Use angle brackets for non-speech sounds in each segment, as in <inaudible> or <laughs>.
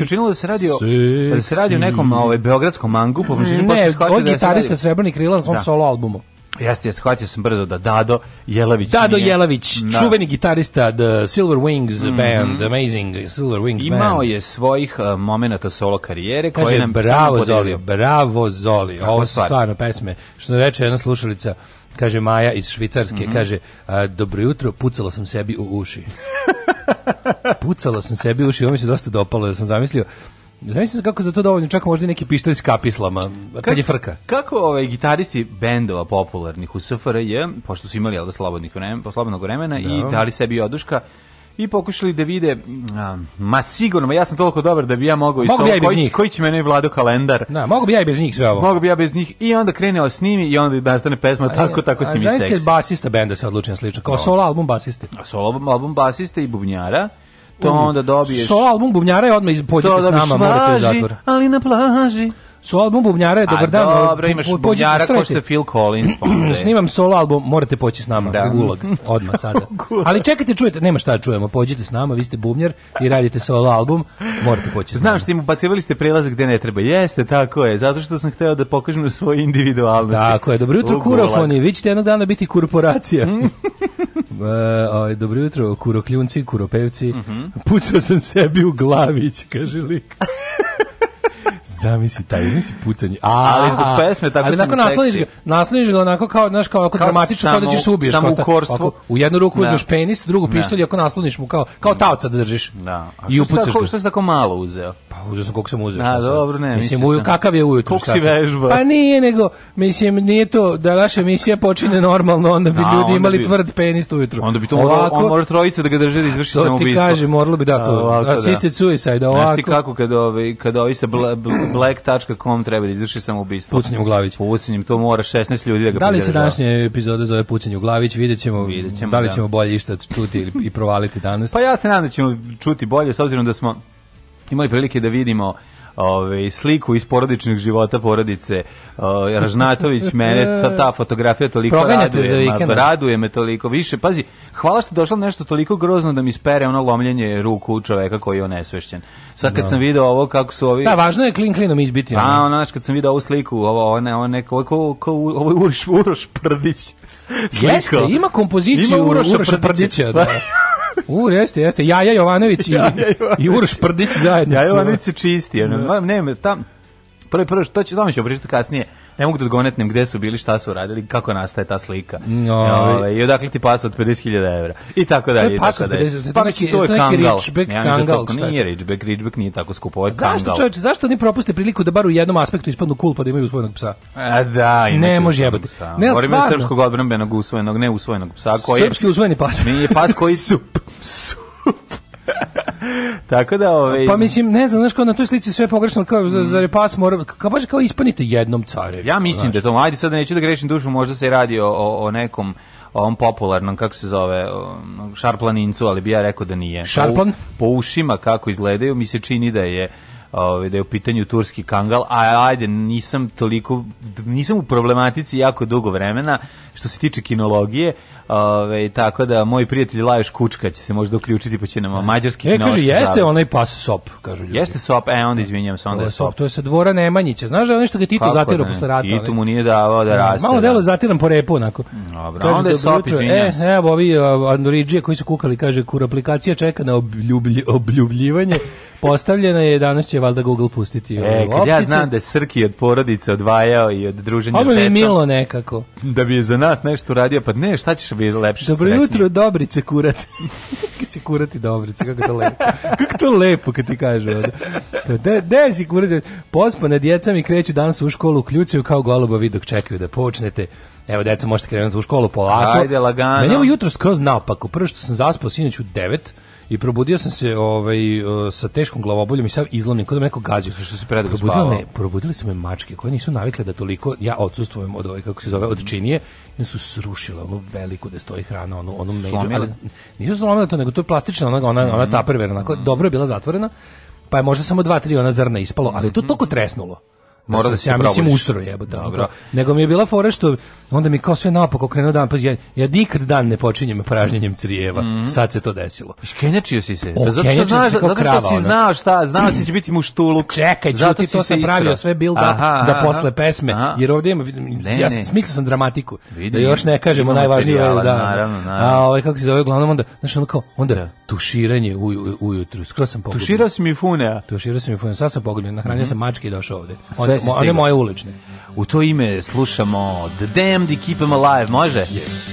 se učinilo da se radi o da se radi o nekom ovaj beogradskom mangu, pa mislim posle shvatio da on da gitarista Srebrni krila na svom da. solo albumu. Jeste, ja shvatio sam brzo da Dado Jelavić Dado nije, Jelavić, da. čuveni gitarista The Silver Wings mm -hmm. Band, Amazing Silver Wings Imao Band. Imao je svojih uh, e, momenata solo karijere Kaže, koje nam bravo Zoli, bravo Zoli, ovo su stvarno pesme. Što reče jedna slušalica, kaže Maja iz Švicarske, mm -hmm. kaže, dobro jutro, pucala sam sebi u uši. <laughs> Pucala sam sebi uši, ovo mi se dosta dopalo, da sam zamislio. Zamislio sam kako za to dovoljno, čak možda neki pištolj s kapislama, kad je frka. Kako ovaj, gitaristi bendova popularnih u SFRJ, pošto su imali jel, da, slobodnih vremena, slobodnog vremena da. i dali sebi oduška, i pokušali da vide, a, ma sigurno, ma ja sam toliko dobar da bi ja mogao i sa ja koji, koji će mene vlado kalendar. Da, mogu bi ja i bez njih sve ovo. Mogu bi ja bez njih i onda krene o da njima i onda da nastane pesma tako, tako se mi seksi. Znaš kad basista benda se odlučio slično, kao no. solo album basiste. a Solo album, basiste i bubnjara to onda dobiješ. Solo album bubnjara je odmah iz pođete s nama, morate u zatvor. Ali na plaži, Su album Bubnjara je dobar A, dan. Dobro, imaš Bubnjara ko što je Phil Collins. Pa <clears throat> Snimam solo album, morate poći s nama da. u odmah sada. <laughs> Ali čekajte, čujete, nema šta da čujemo, pođite s nama, vi ste Bubnjar i radite solo album, morate poći s nama. Znam što im ubacivali ste prelaze gde ne treba. Jeste, tako je, zato što sam hteo da pokažem svoju individualnost. Tako je, dobro jutro kurofoni, vi ćete jednog dana biti korporacija. Uh, <laughs> dobro jutro, kurokljunci, kuropevci. Uh mhm. -huh. Pucao sam sebi u glavić, <laughs> kaže lik. Zamisli taj, zamisli pucanje. A, ali zbog pesme tako ali sam. Ali nasloniš ga, nasloniš ga onako kao, znaš, kao onako kao dramatično samo, kao da ćeš ubiješ. Samo u korstvu. U jednu ruku da. uzmeš penis, drugu da. pištolj, ako nasloniš mu kao kao da. taoca da držiš. Da. I upucaš. Što si tako malo uzeo? Pa uzeo sam koliko sam uzeo. A, dobro, ne. Mislim, uju, kakav je ujutro? Koliko si vežba? Pa nije, nego, mislim, nije to da naša emisija počine normalno, onda bi A, da, ljudi onda imali bi, tvrd penis ujutro. Onda bi to ovako, on mora trojice da ga drže da izvrši to ubistvo. To ti kaže, moralo bi da to. A, ovako, da. assisted da. suicide, ovako. Znaš ti kako kad ovi, kada ovi sa black.com treba da izvrši ubistvo? Pucanjem u glavić. Pucanjem, to mora 16 ljudi da ga Da li se da. današnje epizode zove pucanje u glavić, vidjet ćemo, vidjet ćemo da li ćemo bolje išta čuti i provaliti danas. Pa ja se nadam da ćemo čuti bolje, s obzirom da smo imali prilike da vidimo ove, ovaj, sliku iz porodičnog života porodice o, ovaj, Ražnatović mene ta, ta fotografija toliko Proganja raduje, ma, raduje me toliko više pazi, hvala što je došlo nešto toliko grozno da mi spere ono lomljenje ruku čoveka koji je onesvešćen sad kad no. Da. sam video ovo kako su ovi da, važno je klin klinom izbiti a ono, znaš, kad sam video ovu sliku ovo, one, one, ko, ko, ko, ovo je Uroš, Uroš Prdić Jeste, ima kompoziciju ima Uroša, Uroša Prdića, Prdića da. <laughs> U, jeste, jeste. Jaja Jovanović i, Jaja Jovanović. i Uroš Prdić zajedno. Jaja Jovanović se čisti. Ono. Da. Ne, tam, Prvo, prvo, to će, tome ćemo pričati kasnije. Ne mogu da odgonetnem gde su bili, šta su radili, kako nastaje ta slika. No, Ove, I odakle ti pas od 50.000 evra. I tako dalje. To je Pa neki, to je kangal. Richback, ja, da kangal, to, nije Richback, Richback nije tako skupo. Je zašto, kangal. čovječ, zašto oni propuste priliku da bar u jednom aspektu ispadnu cool pa da imaju usvojenog psa? A e, da, ne može jebati. Ne, Govorimo o srpskog odbrambenog usvojenog, ne usvojenog psa. Koji, Srpski usvojeni pas. Nije pas koji... su <laughs> Sup. <laughs> Tako da ovaj Pa mislim ne znam znaš kao na toj slici sve pogrešno kao za za repas mora kao baš kao ispunite jednom carevi. Ja mislim znaš. da to ajde sad da neću da grešim dušu možda se radi o, o, nekom on popularnom, kako se zove, šarplanincu, ali bi ja rekao da nije. Šarplan? Po, po ušima kako izgledaju, mi se čini da je ovaj da je u pitanju turski kangal, a ajde nisam toliko nisam u problematici jako dugo vremena što se tiče kinologije, Ove, ovaj, tako da moj prijatelj Lajoš Kučka će se možda uključiti pa će nam e, mađarski e, kaže, jeste onaj pas sop, kažu ljudi. Jeste sop, e, onda da. izvinjam se, onda je sop. To je sa dvora Nemanjića. Znaš da je nešto ga Tito zatirao posle rata? Tito mu nije davao da, da raste. Malo da. delo zatiram po repu, onako. Dobro, kaže, onda je sop, izvinjam e, se. E, evo, ovi Andoriđije koji su kukali, kaže, kur aplikacija čeka na obljublj, obljubljivanje, <laughs> postavljena je, danas će valjda Google pustiti. E, kad ja znam da je Srki od porodice odvajao i od druženja s decom. milo nekako. Da bi je za nas nešto radio, pa ne, šta ćeš biti lepše Dobro srećnije. jutro, Dobrice kurate. <laughs> kad će kurati Dobrice, kako to lepo. kako to lepo kad ti kažu. Da, da si kurati. Pospane djeca mi kreću danas u školu, kljucaju kao golubovi dok čekaju da počnete. Evo, deca, možete krenuti u školu polako. Ajde, lagano. Meni je jutro skroz naopako. Prvo što sam zaspao sinoć u 9, i probudio sam se ovaj, e, sa teškom glavoboljom i sam izlomljen, kod da me neko gazio. Što se predugo spavao? Ne, probudili su me mačke koje nisu navikle da toliko, ja odsustvujem od ove, ovaj, kako se zove, od činije, i su srušile ono veliko da stoji hrana, ono ono među, ali nisu slomile to, nego to je plastična, ona, ona, ona mm -hmm. dobro je bila zatvorena, pa je možda samo dva, tri ona zrna ispalo, ali to mhm. toliko tresnulo Da Mora da, se ja probudiš. mislim usro jebote. Dobro. Nego mi je bila fora što onda mi kao sve naopako krenuo dan, pa ja, ja nikad dan ne počinjem pražnjenjem crijeva. Mm -hmm. Sad se to desilo. Iskenjačio si se. O, da, zato što znaš, zato što si znao šta, znao si da će biti muštuluk. Čekaj, čuti ti to sam pravio sve bilda da posle pesme, aha. jer ovdje ima vidim, ja smislio sam dramatiku. Vidim, da još ne kažemo najvažnije da. Naravno, naravno. A ovaj kako se zove glavnom onda, znači onda kao onda da. tuširanje ujutru. Skroz sam pogubio. Tuširao si mi fune. Tuširao si mi fune. Sad sam pogubio, nahranio mhm. sam mačke i došao ovde sve se one moje ulične. U to ime slušamo The Damned i Keep Em Alive, može? Yes.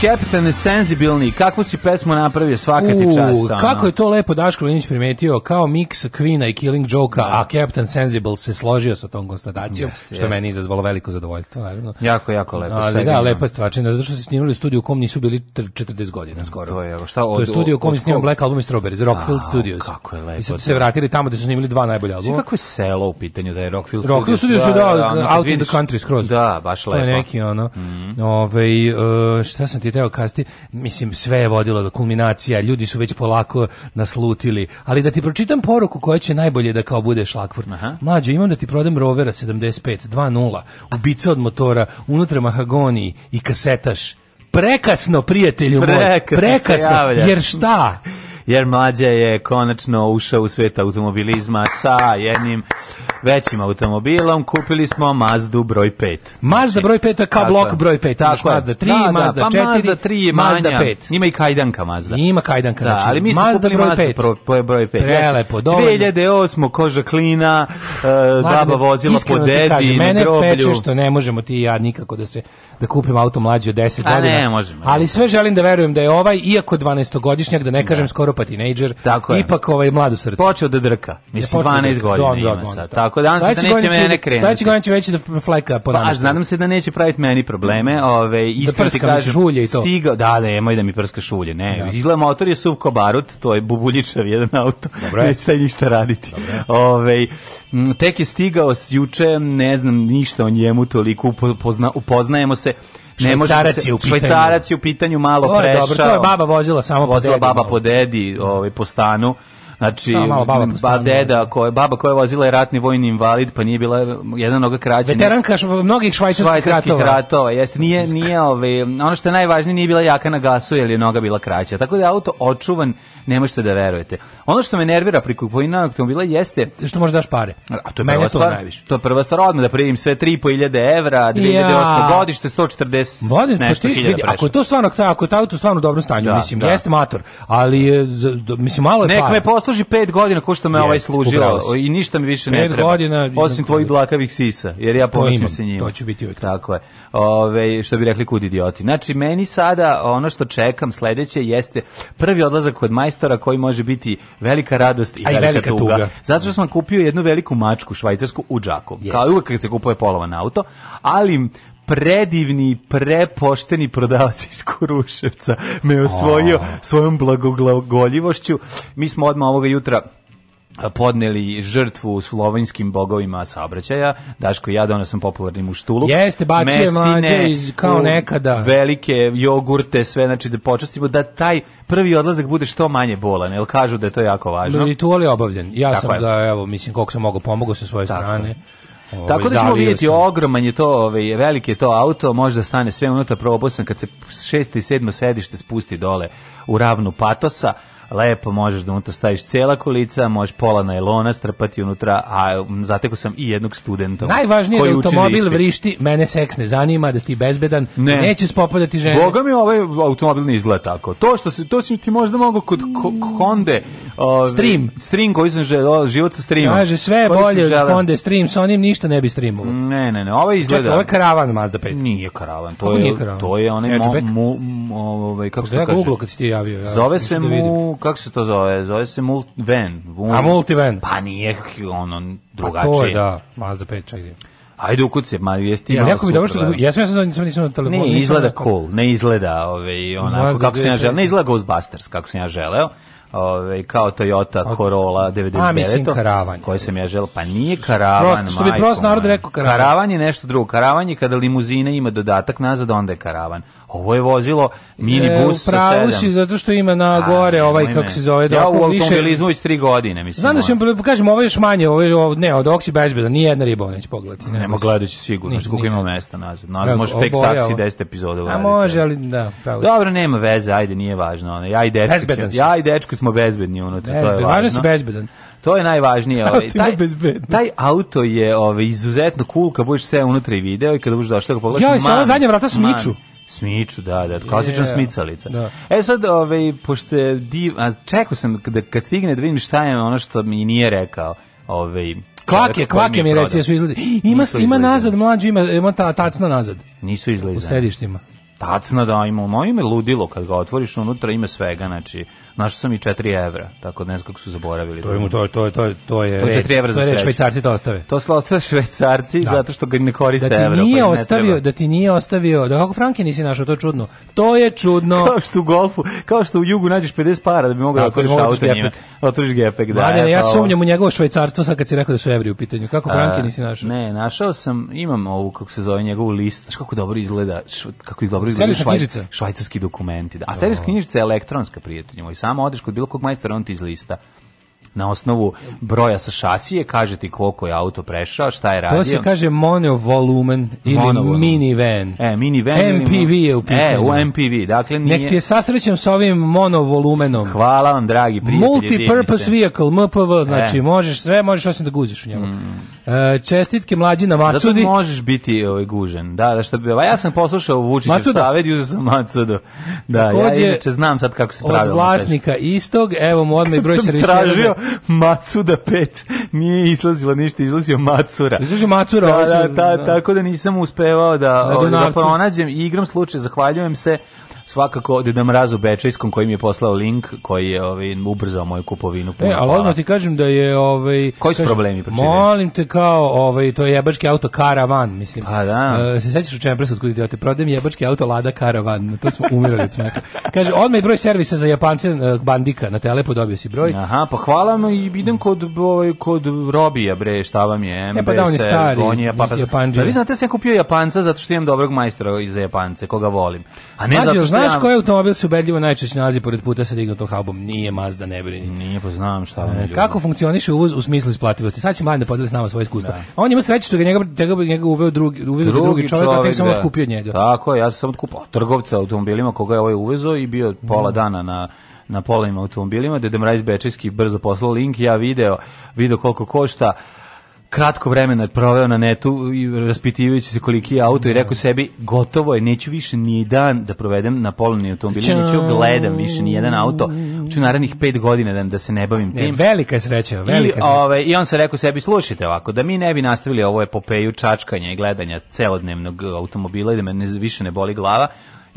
Captain Sensibilni, kakvu si pesmu napravio svaka ti čast. Ono. Kako je to lepo Daško Linić primetio, kao miks Queen-a i Killing Joke-a, da. a Captain Sensible se složio sa tom konstatacijom, yes, što je meni izazvalo veliko zadovoljstvo, naravno. Jako, jako lepo. Ali da, lepa stvačina, zato što se snimali u studiju u kom nisu bili 40 godina skoro. To je, evo, šta od, to je studio u kom je snimao Black Album i Strawberries, Rockfield a, Studios. Kako je lepo. I sad se da. vratili tamo da su snimili dva najbolja albuma. Kako je selo u pitanju da je Rockfield, Studios? Rockfield Studios da, da, da, da, out in the country skroz. Da, baš lepo. To je neki ono. Mm -hmm. Ove, ovaj, šta sam ti deo kasti, mislim, sve je vodilo do kulminacija, ljudi su već polako naslutili, ali da ti pročitam poruku koja će najbolje da kao bude šlakvort. Mlađo, imam da ti prodam Rovera 75, 2.0, ubica od motora, unutra mahagoniji i kasetaš. Prekasno, prijatelju moj, prekasno jer šta? <laughs> jer mlađa je konačno ušao u svet automobilizma sa jednim većim automobilom. Kupili smo Mazdu broj 5. Mazda znači, broj 5 je kao blok broj 5. Tako, Mazda 3, da, da, Mazda da, 4, pa Mazda 3 je Mazda 5. Ima i kajdanka Mazda. Ima kajdanka, da, znači. Ali mi smo Mazda broj 5. Pro, broj 5. Prelepo, dovoljno. 2008. koža klina, uh, baba vozila po dedi, kaže, mene groblju. peče što ne možemo ti i ja nikako da se da kupim auto mlađe od 10 godina. A ne, možemo. Ali sve želim da verujem da je ovaj, iako 12-godišnjak, da ne kažem da. skoro pa tinejdžer, ipak ovaj mladu srce. Počeo da drka. Mislim da 12 godina ima sad. Tako da on se neće mene krenuti. Sledeće godine će veći da fleka po nama. Pa znam se da neće praviti meni probleme, da. ovaj da isto ti kažeš i to. Stigao, da, nemoj da mi prska šulje, ne. Izgleda motor je suv ko barut, to je bubuljičav jedan auto. Neće taj ništa raditi. Ovaj tek je stigao juče, ne znam ništa o njemu toliko upozna, upoznajemo se ne švajcarac je u pitanju. Švajcarac je u pitanju malo o, preša. Dobro, to je baba vozila samo vozila po dedi. baba da. po dedi ovaj, po stanu Znači, da, malo baba, ba, deda, koja, baba koja je vozila je ratni vojni invalid, pa nije bila jedna noga krađena. Veteranka mnogih švajcarskih, švajcarskih ratova. ratova. Jeste, nije, nije ove, ovaj, ono što je najvažnije, nije bila jaka na gasu, jer je noga bila kraća. Tako da je auto očuvan, ne možete da verujete. Ono što me nervira pri kupovini automobila jeste... Što možeš daš pare. A to je to stvar, najviše. To je prva stvar, odmah da primim sve 3.500 evra, 2008 ja. godište, 140 Vodin, nešto ti, vidi, Ako je to stvarno, ako je to auto stvarno u dobrom stanju, da, mislim, da. jeste motor ali mislim, malo je Nek para. me odsluži pet godina ko što me yes, ovaj služio i ništa mi više ne treba. Godina, osim tvojih dlakavih sisa, jer ja ponosim se njima. To ću biti uvijek. Tako je. Ove, što bi rekli kud idioti. Znači, meni sada ono što čekam sledeće jeste prvi odlazak kod majstora koji može biti velika radost i, velika, velika tuga. tuga. Zato što sam kupio jednu veliku mačku švajcarsku u Đakovu. Yes. Kao i uvek kad se kupuje polovan auto, ali predivni, prepošteni prodavac iz Kuruševca me osvojio svojom blagoglagoljivošću. Mi smo odmah ovoga jutra podneli žrtvu slovenskim bogovima saobraćaja. Daško i ja donos sam popularni muštuluk. Jeste, bacio je mlađe iz, kao nekada. Velike jogurte, sve, znači da počestimo da taj prvi odlazak bude što manje bolan, jer kažu da je to jako važno. Ritual je obavljen. Ja Tako sam je. da, evo, mislim, koliko sam mogao, pomogao sa svoje Tako. strane. Ovaj, Tako da ćemo vidjeti, ogroman je to, ovaj, veliki je to auto, može da stane sve unutra, probao sam kad se šeste i sedmo sedište spusti dole u ravnu patosa, lepo možeš da unutra staviš cela kolica, možeš pola najlona strpati unutra, a zateko sam i jednog studenta. Najvažnije koji je da automobil vrišti, mene seks ne zanima, da si bezbedan, ne. neće spopadati žene. Boga mi ovaj automobil ne izgleda tako. To što se to si ti možda mogao kod Honda uh, stream, stream koji sam želeo, ovaj, život sa streamom. Kaže sve je bolje od Honda stream, sa onim ništa ne bi streamovao. Ne, ne, ne, ovaj izgleda. Čekaj, ovo je karavan Mazda 5. Nije karavan, to je karavan? to je onaj mo, mo, mo, ovaj kako se kaže. Google kad si ti javio. Ja, Zove se da mu kako se to zove? Zove se mult, van. Vun. A multivan. Pa nije ono pa drugačije. Pa to je, da, Mazda 5, čak gdje. Ajde ukuce, ma jeste ja, jako bi dobro što da da. ja sam ja sam nisam nisam na telefonu. Ne izgleda cool, ne izgleda ovaj onako Mazda kako se ja želeo, ne izgleda Ghostbusters kako sam ja želeo. Ove, ovaj, kao Toyota Corolla 99. A, mislim karavan. Koje sam ja želeo, pa nije karavan, prosto, Što bi prost narod rekao karavan. Karavan je nešto drugo. Karavan je kada limuzina ima dodatak nazad, onda je karavan. Ovo je vozilo minibus e, sa sedam. si, zato što ima na gore A, ovaj, kako se zove, dokon, da ja u automobilizmu već tri godine, mislim. Znam da ćemo vam kažem, ovo je još manje, ovo je, ne, od oksi bezbeda, nije jedna riba ovo neće pogledati. Ne, Nema gledajući sigurno, što znači koliko ima mesta nazad. Nazad može fake taksi 10 epizoda uraditi. A može, ali da, pravo. Dobro, nema veze, ajde, nije važno. Ja i dečko, ja i dečko smo bezbedni unutra, bezbedan, to je važno. Važno bezbedan. To je najvažnije. <laughs> Ovaj, taj, taj auto je ovaj, izuzetno cool kad budeš sve unutra i video i kada budeš došao ga pogledaš. Ja, i sada zadnja vrata smiču. Smiču, da, da, klasična yeah, smicalica. Da. E sad, ovaj, pošto div, a čekao sam da kad stigne da vidim šta je ono što mi nije rekao. Ovaj, Klake, kvake mi reci, su izlazi. Ima, ima nazad, mlađi, ima, ima ta, tacna nazad. Nisu izlazili. U središtima. Tacna, da, ima, ono ludilo, kad ga otvoriš unutra, ima svega, znači, Našao sam i 4 evra, tako da ne znam su zaboravili. To je, to je, to je, to je, to je, to je 4 evra za sreću. Švajcarci to da ostave. To su ostave švajcarci da. zato što ga ne koriste da evra. Da pa ti nije evra, ostavio, da ti nije ostavio, da kako Franke nisi našao, to je čudno. To je čudno. <laughs> Kao što u golfu, kao što u jugu nađeš 50 para da bi mogao da otvoriš da auto njima. Otvoriš gepek, da. Mladine, ja pa sumnjam u njegovo švajcarstvo sad kad si rekao da su evri u pitanju. Kako Franke nisi našao? Ne, našao sam, imam ovu, kako se zove, njegovu list. Znaš kako dobro izgleda, kako dobro izgleda švajcarski dokumenti. Da. A serijska knjižica je elektronska, prijatelji moji, samo odeš kod bilo kog majstora, on ti izlista na osnovu broja sa šasije, kaže ti koliko je auto prešao, šta je radio. To se kaže monovolumen ili monovolumen. minivan. E, minivan. MPV je u pitanju. E, u MPV, dakle nije... Nek ti je sasrećem sa ovim monovolumenom. Hvala vam, dragi prijatelji. Multipurpose vehicle, MPV, znači e. možeš sve, možeš osim da guziš u njemu. Mm. E, čestitke mlađi na Macudi. Zato možeš biti ovaj, gužen. Da, da što bi... ja sam poslušao Vučićev savjet i uzeo sam Macudu. Da, Takođe, ja inače znam sad kako se pravilo. Od vlasnika istog, evo mu odmah i broj servisa. tražio, <laughs> Macuda 5 nije izlazila ništa, izlazio Macura. Izlazio Macura. Da, da, ta, da, tako da nisam uspevao da, ovaj, da pronađem i igram slučaj, zahvaljujem se svakako Deda da Mraz u Bečejskom koji je poslao link koji je ovaj, ubrzao moju kupovinu. E, ali odmah ti kažem da je... Ovaj, koji su problemi pročinjeni? Molim te kao, ovaj, to je jebački auto karavan, mislim. Pa da. Uh, se sećaš u čem od kuda idete? Prodajem jebački auto Lada karavan. To smo umirali od smeka. <laughs> Kaže, odmah je broj servisa za Japance e, bandika na telepo dobio si broj. Aha, pa hvala vam i idem kod, ovaj, kod Robija, bre, šta vam je? MBS, e, pa da on je stari. On je, pa, pa, da vi znate, da sam kupio Japanca zato što imam dobrog majstora iz Japance, koga volim. A ne Mađo, zato što Znaš koji automobil se ubedljivo najčešće nalazi pored puta sa dignutom haubom? Nije Mazda, ne brini. Nije, pa znam šta. E, kako funkcioniše uvoz u smislu isplativosti? Sad će Mladen da podeli s nama svoje iskustvo. Da. On ima sreće što ga njega, njega, njega uveo drugi, uveo drugi, drugi čovjek, čovjek a tek sam da. otkupio njega. Tako ja sam otkupao trgovca automobilima koga je ovaj uvezao i bio pola mm. dana na na polovim automobilima, Dede Mrajs Bečeski brzo poslao link, ja video, video koliko košta, kratko vremena je proveo na netu raspitivajući se koliki je auto i rekao da. sebi gotovo je, neću više ni dan da provedem na polovni automobilu, neću gledam više ni jedan auto, ću narednih pet godina da, da se ne bavim tim. Ne, velika je sreća, velika I, ove, ovaj, I on se rekao sebi, slušajte ovako, da mi ne bi nastavili ovo epopeju čačkanja i gledanja celodnevnog automobila i da me više ne boli glava,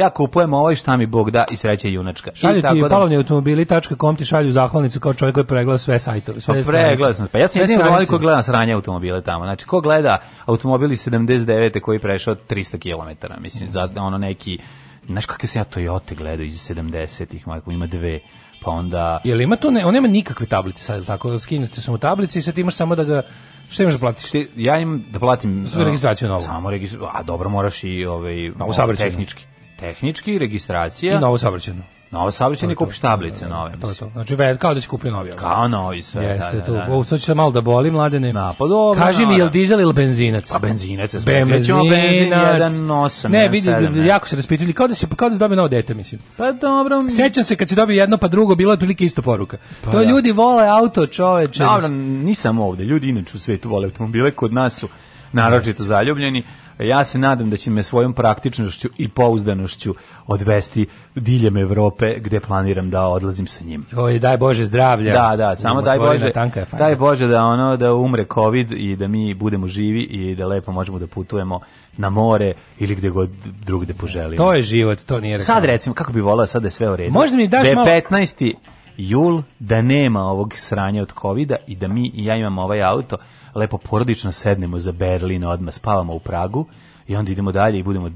ja kupujem ovo ovaj, i šta mi Bog da i sreće junačka. Šalju ti da- palovni automobili.com ti šalju zahvalnicu kao čovjek koji pregleda sve sajtove, sve pa pregledao sam. Pa ja sam jedini ovaj ko gleda sranje automobile tamo. Znači ko gleda automobili 79 koji prešao 300 km, mislim za ono neki znaš kakve se ja Toyota gledao iz 70-ih, majko, ima dve pa onda... Jel ima to, ne, on nema nikakve tablice sad, tako, skinuti su mu tablice i sad imaš samo da ga Šta imaš da platiš? ja im da platim... Sve registraciju novu. Samo registraciju, a dobro moraš i ovaj, novu tehnički tehnički, registracija. I novo saobraćeno. Novo saobraćeno i kupiš tablice nove. To, to. Znači, ve, kao da će kupiti novi. Kao novi sve. Jeste, da, to. Da, da. O, se malo da boli, mladene. Na, pa dobro. Kaži mi, jel dizel ili benzinac? Pa benzinac, sve. Benzinac. Benzin 1.8. Ne, vidi, jako se raspitili. Kao da se kao da se dobije novo dete, mislim. Pa dobro. Sećam se kad se dobije jedno pa drugo, bila je otprilike isto poruka. Pa to da. ljudi vole auto, čoveče. Dobro, nisam ovde. Ljudi inače u svetu vole automobile, kod nas su naročito zaljubljeni Ja se nadam da će me svojom praktičnošću i pouzdanošću odvesti diljem Evrope gde planiram da odlazim sa njim. Oj, daj Bože zdravlja. Da, da, samo daj Bože. Daj Bože da ono da umre COVID i da mi budemo živi i da lepo možemo da putujemo na more ili gde god drugde poželimo. To je život, to nije rekao. Sad recimo kako bi voleo sad da je sve u redu. Možda mi daš da malo 15. jul da nema ovog sranja od kovida i da mi i ja imamo ovaj auto lepo porodično sednemo za Berlin, odmah spavamo u Pragu i onda idemo dalje i budemo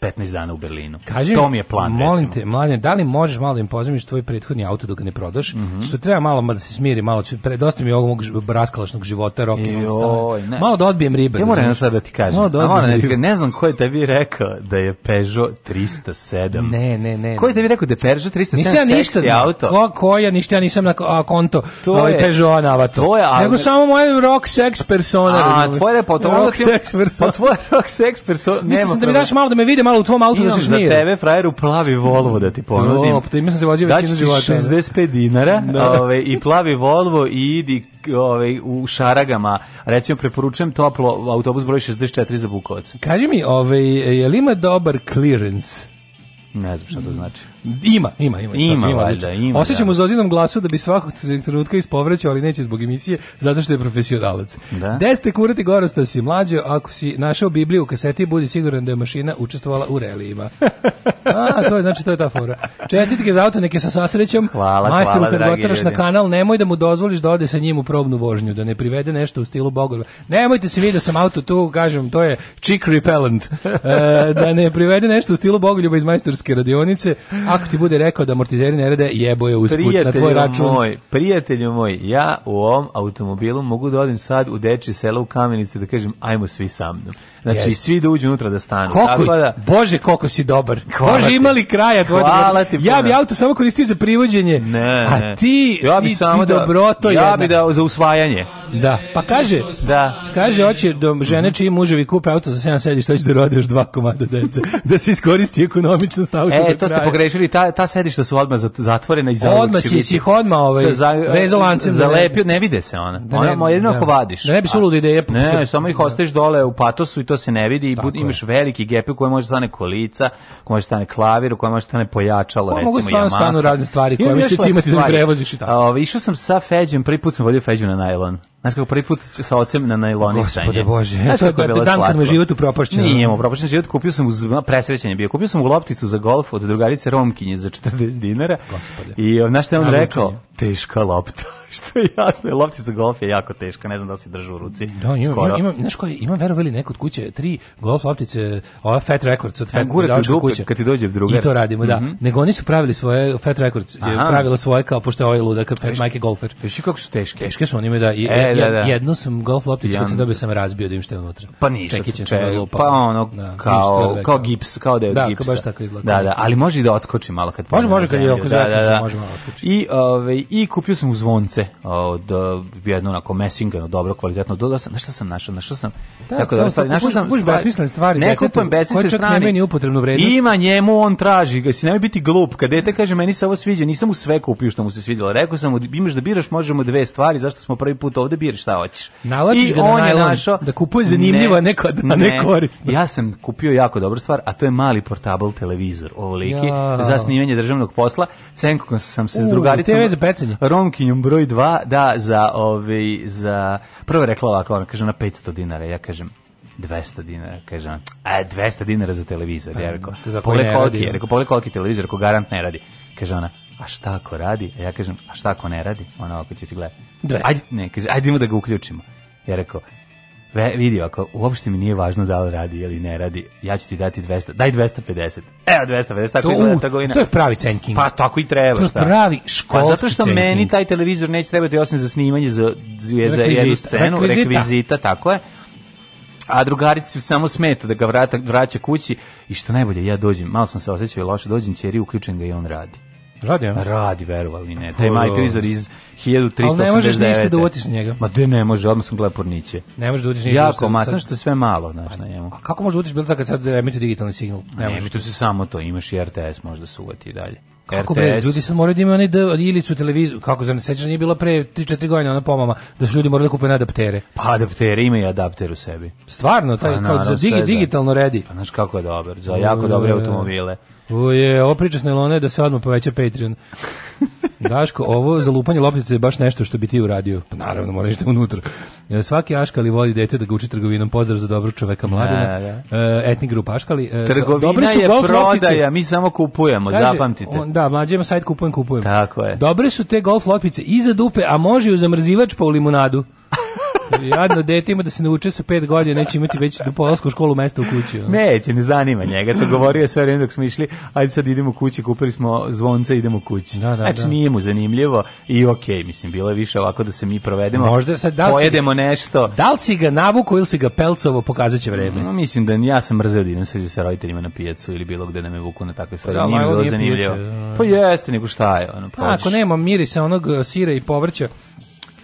15 dana u Berlinu. Kaži, to mi je plan, molim recimo. te, mladine, da li možeš malo da im pozemiš tvoj prethodni auto dok ga ne prodaš? Mm -hmm. Što treba malo ma da se smiri, malo ću, pre, dosta mi ovog mog raskalašnog života, rock i Malo da odbijem ribe. Ja moram jedno sad da ti kažem. Malo da, da odbijem ribe. Ne znam ko je tebi rekao da je Peugeot 307. Ne, ne, ne. Ko je tebi rekao da je Peugeot 307 nisam ništa, seksi auto? Ko, ko je, ništa, ja nisam na a, konto to ovaj Peugeot navato. To je, ali... Nego samo moj rock sex persona. A, tvoj je po tvoj rock sex persona. Mislim da mi daš malo da me vide, malo u tvom autu da se šmira. Imam za tebe frajeru plavi Volvo da ti ponudim. O, time sam se vozio većinu života. Daću ti 65 dinara da. ove, i plavi Volvo i idi ove, u šaragama. Recimo, preporučujem toplo autobus broj 64 za Bukovac. Kaži mi, ove, je li ima dobar clearance? Ne znam šta to znači. Ima, ima, ima. Ima, ima, valjda, ima. Osjećam u da. Zozinom glasu da bi svakog trenutka ispovrećao, ali neće zbog emisije, zato što je profesionalac. Da? Deste kurati gorosta si mlađe, ako si našao Bibliju u kaseti, budi siguran da je mašina učestvovala u relijima. <laughs> A, to je, znači, to je ta fora. Čestitke za auto, neke sa sasrećom. Hvala, Majstoru, hvala, kad gotaraš na kanal, nemoj da mu dozvoliš da ode sa njim u probnu vožnju, da ne privede nešto u stilu Bogorba. Nemojte se vidjeti da sam auto tu, kažem, to je chick repellent. <laughs> E, da ne privede nešto u stilu Bogoljuba iz majstorske radionice, ako ti bude rekao da amortizeri ne rade, jebo je usput prijatelju na tvoj račun. Moj, prijatelju moj, ja u ovom automobilu mogu da odim sad u deči selo u kamenicu da kažem ajmo svi sa mnom. Znači, yes. svi da uđu unutra da stanu. Koliko, da, Bože, koliko si dobar. Hvala Bože, imali kraja tvoje Hvala Ja bi auto samo koristio za privođenje. Ne, a ti, ja bi ti, samo ti da, dobroto Ja jedna. bi da za usvajanje. Da, pa kaže, da. kaže, hoće da žene mhm. čiji muževi kupe auto za 7 sediš, što će da rode još dva komada dece. da se iskoristi ekonomičnost auta. E, to ste pogrešili zaključili ta ta sedišta su odmah zatvorena i za Odmah si ih odmah ovaj za, bez da zalepio, ne vide se ona. Da ona moj jedino da. vadiš. Da ne bi suludo ideje. Da ne, samo ih ostaviš dole u patosu i to se ne vidi i imaš veliki gep u može stane kolica, koji može stane klavir, koji može stane pojačalo, recimo ja Mogu stvarno stanu razne stvari koje misliš imati da prevoziš i tako. a Išao sam sa Feđem, prvi put sam vodio Feđu na najlon. Znaš kako prvi put sa ocem na najloni sanje. Gospode Bože, Znaš kako je da- bilo da slatko. dan kad me život upropašćeno. Nije mu upropašćen život, kupio sam, uz, presrećen je bio, kupio sam u lopticu za golf od drugarice Romkinje za 40 dinara. Gospode. I znaš što je on rekao? Teška lopta. <laughs> što je jasno, lopti za golf je jako teška, ne znam da se drži u ruci. Da, ima, skoro. ima, ima, znaš ima verovali neko od kuće, tri golf loptice, ova Fat Records od e, Fat Records kuće. Kad ti dođe druga. I to radimo, mm -hmm. da. Mhm. Nego oni su pravili svoje, Fat Records je pravila svoje kao, pošto je ovaj ludak, Fat Mike Golfer. Viš i kako su teške? Teške su, oni imaju da, i, e, da, da. jednu sam golf lopticu kad sam dobio sam razbio da im što je unutra. Pa ništa. Čekićem sam da lupam. Pa ono, da, kao, kao, kao gips, kao da je da, gipsa. Da, baš tako izgleda. Da, da, ali može i da odskoči malo kad... Može, može kad je oko da, da, da, može malo odskoči. I, ove, ovaj, i kupio sam u zvonce boce od jedno onako mesingano, dobro, kvalitetno. Dodao sam, šta sam našao, našao sam. Da, tako da, ostali našao sam. Kuš besmislene stvari. Ne kupujem besmislene stvari. Hoće meni upotrebnu vrednost. Ima njemu, on traži, ga si nemoj biti glup. Kad dete kaže meni se ovo sviđa, nisam mu sve kupio što mu se svidjelo. Rekao sam mu imaš da biraš, možemo dve stvari, zašto smo prvi put ovde biraš šta hoćeš. Nalačiš ga on na najlon, našao, da kupuje zanimljivo, ne, neko da ne, ne korisno. Ja sam kupio jako dobru stvar, a to je mali portable televizor, ovoliki, ja. za snimanje državnog posla. Cenkom sam se U, s drugaricom. TV za pecanje. Romkinjom broj dva, da, za, ovaj, za, prvo je rekla ovako, ona kaže na 500 dinara, ja kažem, 200 dinara, kaže ona, A e, 200 dinara za televizor, ja pa, rekao. Pogledaj koliki, rekao, pogledaj koliki televizor, ko garant ne radi. Kaže ona, a šta ako radi? A ja kažem, a šta ako ne radi? Ona ovako će ti gledati. Ajde, ne, kaže, ajde ima da ga uključimo. Ja rekao, Ve, vidi, ako uopšte mi nije važno da li radi ili ne radi, ja ću ti dati 200, daj 250. Evo 250, tako to, izgleda trgovina. To je pravi cenking. Pa tako i treba. To je pravi pa, školski Pa zato što meni taj televizor neće trebati osim za snimanje, za, za, rekvizita. jednu scenu, rekvizita. rekvizita, tako je a drugarici samo smeta da ga vrata, vraća kući i što najbolje, ja dođem, malo sam se osjećao i loše, dođem ćeri, uključen ga i on radi. Radi, ja? Radi, verovali ne. Taj majtrizor iz 1389. Ali ne možeš ništa da uvatiš njega. Ma da ne može, odmah sam gledao porniće. Ne možeš da uvatiš ništa. Jako, ma sam što sve malo, znaš, na njemu. A kako možeš da uvatiš bilo tako sad remeti digitalni signal? Ne, ne možeš. se samo to, imaš i RTS, možda se uvati i dalje. Kako brez, ljudi sad moraju da imaju onaj ilicu televiziju, kako za ne nije bila pre 3-4 godine ona pomama, da su ljudi morali da kupe adaptere. Pa adaptere, ima i adapter u sebi. Stvarno, taj, pa, kao za digi, digitalno redi. Pa znaš kako je dobar, za jako dobre automobile je, ovo priča s da se odmah poveća Patreon. <laughs> Daško, ovo za lupanje loptice je baš nešto što bi ti uradio. Pa naravno, moraš da unutra. E, svaki aškali voli dete da ga uči trgovinom. Pozdrav za dobro čoveka mladina. Da, da. E, etni grupa aškali. E, Trgovina Dobri su je golf prodaja, loptice. mi samo kupujemo, Kaže, zapamtite. On, da, mlađima sajt kupujem, kupujem. Tako je. Dobre su te golf loptice iza dupe, a može i u zamrzivač pa u limunadu. <laughs> Jadno dete ima da se nauče da sa 5 godina, neće imati već do polasku školu mesta u kući. Neće, ne zanima njega. To govorio sve vreme dok smo išli, ajde sad idemo kući, kupili smo zvonce, idemo kući. Da, da, znači da. nije mu zanimljivo i okej, okay, mislim, bilo je više ovako da se mi provedemo. Možda sad da pojedemo nešto. Da li si ga navuku ili si ga pelcovo, pokazaće vreme. No, mislim da ja sam mrzeo da idem sa roditeljima na pijacu ili bilo gde da me vuku na takve stvari. Da, nije bilo zanimljivo. Da. Pa jeste, nego šta je. Ono, pa, ako nema mirisa onog e, sira i povrća,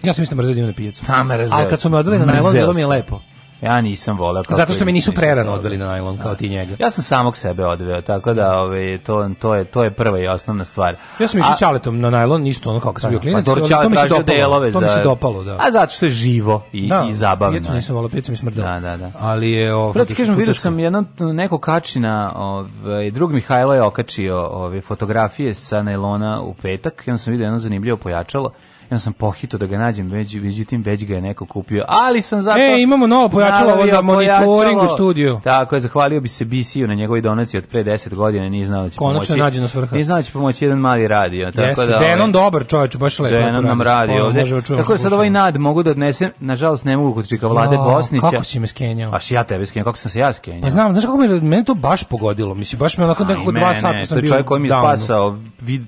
Ja sam mislim mrzeo da idem na pijacu. A, mrzeo Ali kad su me odveli na najlon, bilo mi je lepo. Ja nisam voleo kako. Zato što mi nisu prerano odveli na najlon kao ti njega. Ja sam samog sebe odveo, tako da ovaj to to je to je prva i osnovna stvar. Ja sam išao čaletom na najlon, isto ono kako da, sam bio pa, klinac, pa, to, mi se dopalo, delove to mi se dopalo, da. A zato što je živo i da, i zabavno. Ja nisam voleo pijacu, mi smrdela. Da, da, da. Ali je ovaj Prati kažem video sam jedno neko kači na ovaj drug Mihajlo je okačio ove ovaj, fotografije sa najlona u petak, ja sam video jedno zanimljivo pojačalo Ja sam pohito da ga nađem, već, međutim već ga je neko kupio. Ali sam zato... E, imamo novo pojačalo ovo za monitoring u studiju. Tako je, zahvalio bi se BC-u na njegovoj donaciji od pre 10 godina, nije znao da će Konačno pomoći. Konačno je svrha. Nije znao da će pomoći jedan mali radio. Tako Jeste, da, Denon ovaj, dobar čovječ, baš lepo. Denon nam radio ovde. Tako da sad ovaj nad mogu da odnesem, nažalost ne mogu kod čika Vlade Bosnića. Kako si me skenjao? Aš ja tebe skenjao, kako sam se ja skenjao? Pa znam, znaš kako mi mene to baš pogodilo, mislim, baš me onako nekako dva sata sam bio To je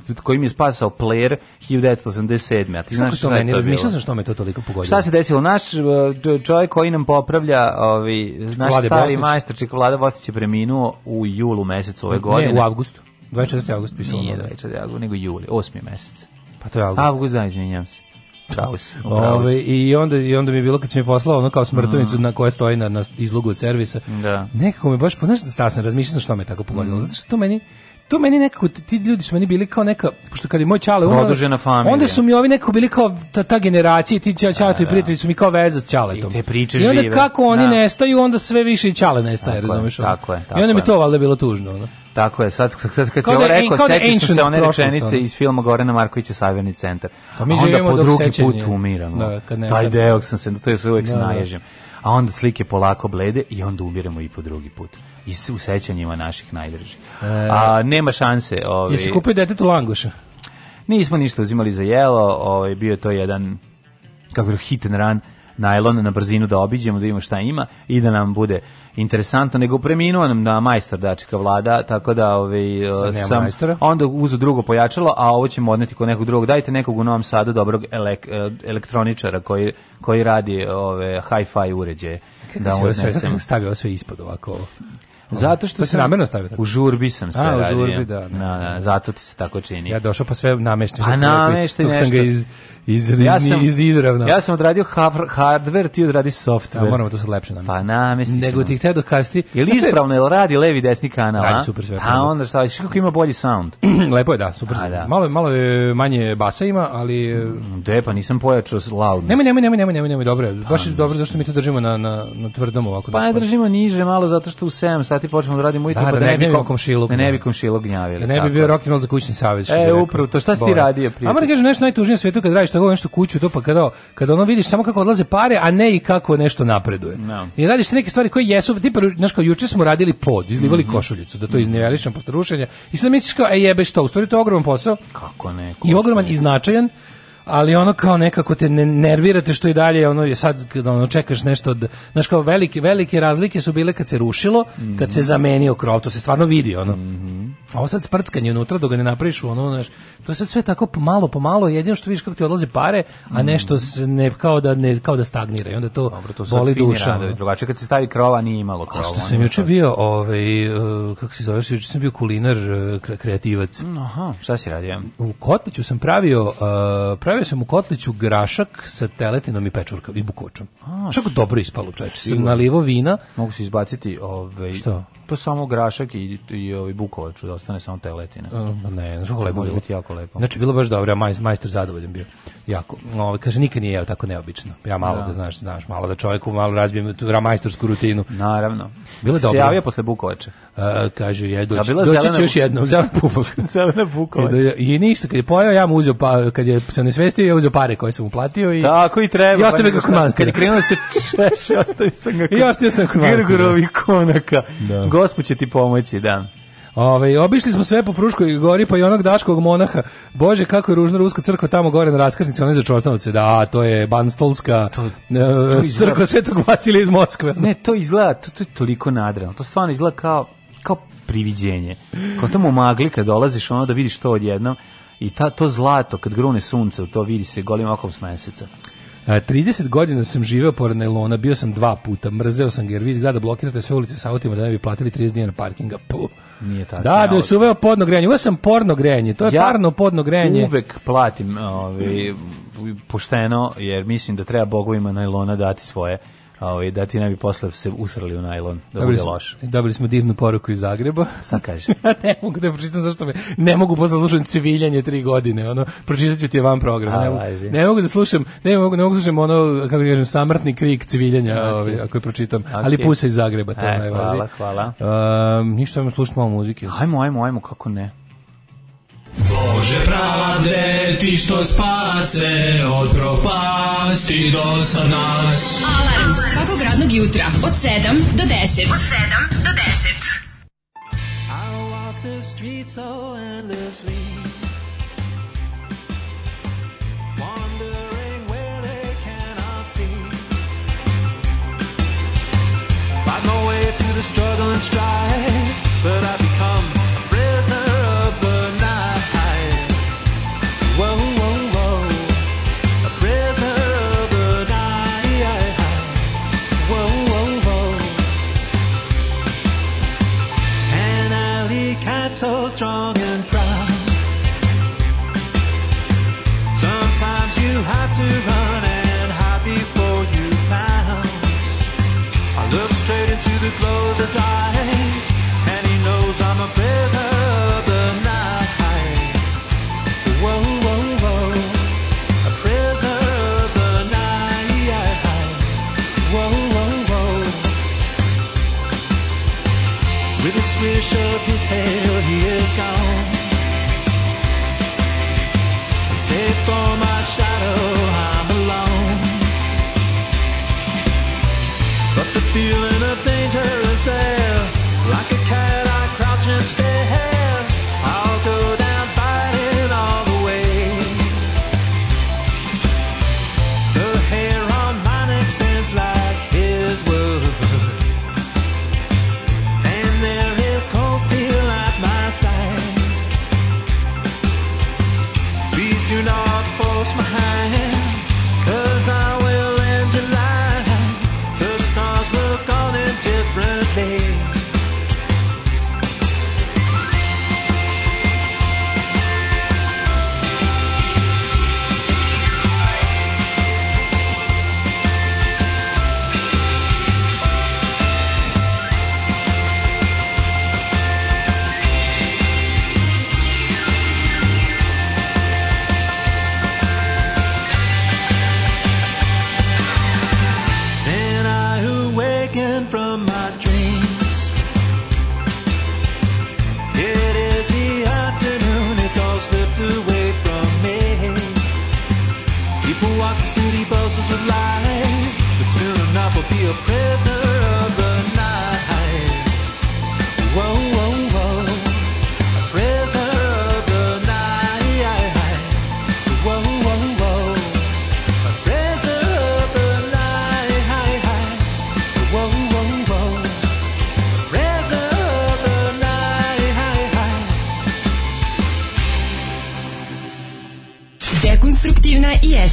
čovjek koji mi je spasao player 1987. Ti znaš šta to meni, razmišljao sam što me to toliko pogodilo. Šta se desilo? Naš e, čovjek koji nam popravlja, ovi, znaš Vlade stari Bosnić. majstorčik Vlada Bosnić je preminuo u julu mesecu ove godine. Ne, u avgustu. 24. avgust pisalo. Nije 24. Da. avgust, nego juli, 8. mjesec. Pa to je avgust. Avgust, da, izvinjam se. Praus, Ove, i, onda, I onda mi je bilo kad si mi poslao ono kao smrtovnicu mm. na koja stoji na, na izlogu od servisa. Da. Nekako mi baš, znaš da stasno, razmišljao sam što me tako pogodilo. Mm. Zato što to meni, to meni nekako ti ljudi su meni bili kao neka pošto kad je moj čale umro onda su mi ovi neko bili kao ta, ta generacija ti i prijatelji da. su mi kao veza s čaletom i te priče I onda žive. kako oni da. nestaju onda sve više i čale nestaje razumeš tako je tako i onda mi to valjda bilo tužno ono. Tako je, sad, sad, kad si da ovo rekao, da sećam se one rečenice iz filma Gorena Markovića Savirni centar. Pa A mi onda po drugi sećenje. put umiramo. Da, kad ne, Taj deo sam se, to je se uvek da, naježim. A onda slike polako blede i onda umiremo i po drugi put i u sećanjima naših najdržih. E, a nema šanse, ovaj. Jesi kupio detetu langoša? Nismo ništa uzimali za jelo, ovaj bio je to jedan kako je hit and run najlon na brzinu da obiđemo, da vidimo šta ima i da nam bude interesantno, nego preminuo nam na majstor dačka vlada, tako da ovaj, sam, sam onda uzu drugo pojačalo, a ovo ćemo odneti kod nekog drugog. Dajte nekog u Novom Sadu dobrog elek, e, elektroničara koji, koji radi ove hi-fi uređaje. Kako da se sve, stavio sve ispod ovako? Zato što se namerno stavio tako. U žurbi sam sve A, radio. u žurbi, da. da. No, da. zato ti se tako čini. Ja došao pa sve nameštam. A nameštaj nešto. Dok sam ga iz, Izravni, ja sam, izravno. Ja sam odradio hardware, ti odradi software. A da, moramo to sad lepše namestiti. Da- pa na, namestiti. Nego ti htio dokazati. Da je li ispravno, je li radi levi desni kanal? Radi super sve. A pa onda šta, viš kako ima bolji sound? <clears throat> Lepo je, da, super. A, da. Malo, malo je manje basa ima, ali... E, mm, de, pa nisam pojačao loudness. Nemoj, nemoj, nemoj, nemoj, nemoj, nemoj, dobro je. Baš je pa dobro zašto mi to držimo na, na, na tvrdom ovako. Pa ne držimo niže, malo zato što u 7 sati počnemo da radimo i ujutro, da, pa da ne, bi komšilog. Ne bi komšilog gnjavili. Ne bi bio rock za kućni savjet. E, upravo, to šta si ti radio prije? A moram kažem nešto najtužnije u svijetu kad radiš tako nešto kuću, to pa kada, kada ono vidiš samo kako odlaze pare, a ne i kako nešto napreduje. No. Da. I radiš te neke stvari koje jesu, tipa, znaš kao, juče smo radili pod, izlivali mm -hmm. košuljicu, da to iznevelišam posle rušenja, i sad misliš kao, e jebe što, u stvari to je ogroman posao. Kako ne? I ogroman ne. i značajan, ali ono kao nekako te ne nervirate što i dalje ono je sad ono čekaš nešto od znaš kao velike velike razlike su bile kad se rušilo, mm -hmm. kad se mhm. zamenio krov, to se stvarno vidi ono. Mm -hmm. A ovo sad sprckanje unutra dok ga ne napraviš ono, znaš, to je sad sve tako malo po malo, jedino što vidiš kako ti odlaze pare, a mm. nešto se ne, kao da ne kao da stagnira i onda to, Dobro, to boli duša. Radovi, drugače kad se stavi krova nije imalo krova. A što sam juče bio, ovaj e, kako se zove, juče sam bio kulinar e, kreativac. Mm, aha, šta si radio? U Kotliću sam pravio e, pravio sam u Kotliću grašak sa teletinom i pečurkom i bukočom. Čak dobro ispalo, čoveče. Sam nalivo vina. Mogu se izbaciti ovaj Što? pa samo grašak i, i, ovaj bukovač da ostane samo teletina. Um, ne, znaš Može biti jako lepo. Znači, bilo baš dobro, a majster zadovoljan bio jako, ovaj kaže nikad nije jeo tako neobično. Ja malo da, da znaš, znaš, malo da čovjeku malo razbijem tu majstorsku rutinu. Naravno. Bilo je dobro. Se javio posle Bukovača. Uh, e, kaže je doći, da, doći će još jednom, zelena <laughs> bukovača. zelena bukovača. I, I ništa, kad je pojao, ja mu uzeo, pa, kad je se nesvestio, ja uzeo pare koje sam mu platio. I, tako i treba. I pa ostavio pa, ga kod manastira. Kad krenuo da se češe, <laughs> ostavio sam ga kod, I ostavio sam kod manastira. Grgorovih konaka. Da. Gospod će ti pomoći, da. Ove, ovaj, obišli smo sve po Fruškoj gori, pa i onog daškog monaha. Bože, kako je ružna ruska crkva tamo gore na raskrsnici, ona je za Čortanovce. Da, to je Banstolska to, e, to crkva Svetog Vasilija iz Moskve. Ne, to izgleda, to, to je toliko nadrano. To stvarno izgleda kao, kao priviđenje. Kao tamo magli kad dolaziš, ono da vidiš to odjednom. I ta, to zlato, kad grune sunce, to vidi se golim okom s meseca. 30 e, godina sam živeo pored Nelona, bio sam dva puta, mrzeo sam ga jer vi iz grada blokirate sve ulice sa autima da ne bi platili 30 dinara parkinga. Puh. Nije tačno. Da, da se uveo podno grejanje. Uveo sam porno grejanje. To je ja parno podno grejanje. Uvek platim, ovaj pošteno jer mislim da treba bogovima najlona dati svoje ovaj, da ti ne bi posle se usrali u najlon, da dobili bude loš. Dobili smo divnu poruku iz Zagreba. Šta kaže? <laughs> ne mogu da pročitam zašto me, ne mogu posle da slušati civiljanje tri godine, ono, pročitat ću ti van program. A, ne, mogu, ne, mogu, da slušam, ne mogu, ne mogu da slušam ono, kako da kažem, samrtni krik civiljanja, okay. ovaj, ako je pročitam, okay. ali pusa iz Zagreba, to e, Hvala, hvala. Um, ništa, ajmo slušati malo muzike. Ajmo, ajmo, ajmo, kako ne. Bože pravde, ti što spase od propasti do sad nas. Alarm svakog radnog jutra od 7 do 10. Od 7 do 10. I walk the streets so endlessly. Wondering where they cannot see. Find my way through the struggle and strife, but I become so strong and proud. Sometimes you have to run and hide before you pounce. I look straight into the glow of his eyes, and he knows I'm a prisoner of the night. Whoa, whoa, whoa, a prisoner of the night. Whoa, whoa, whoa, with a swish of his tail is gone. Except for my shadow, I'm alone. But the feeling of danger is there. high. your prayers.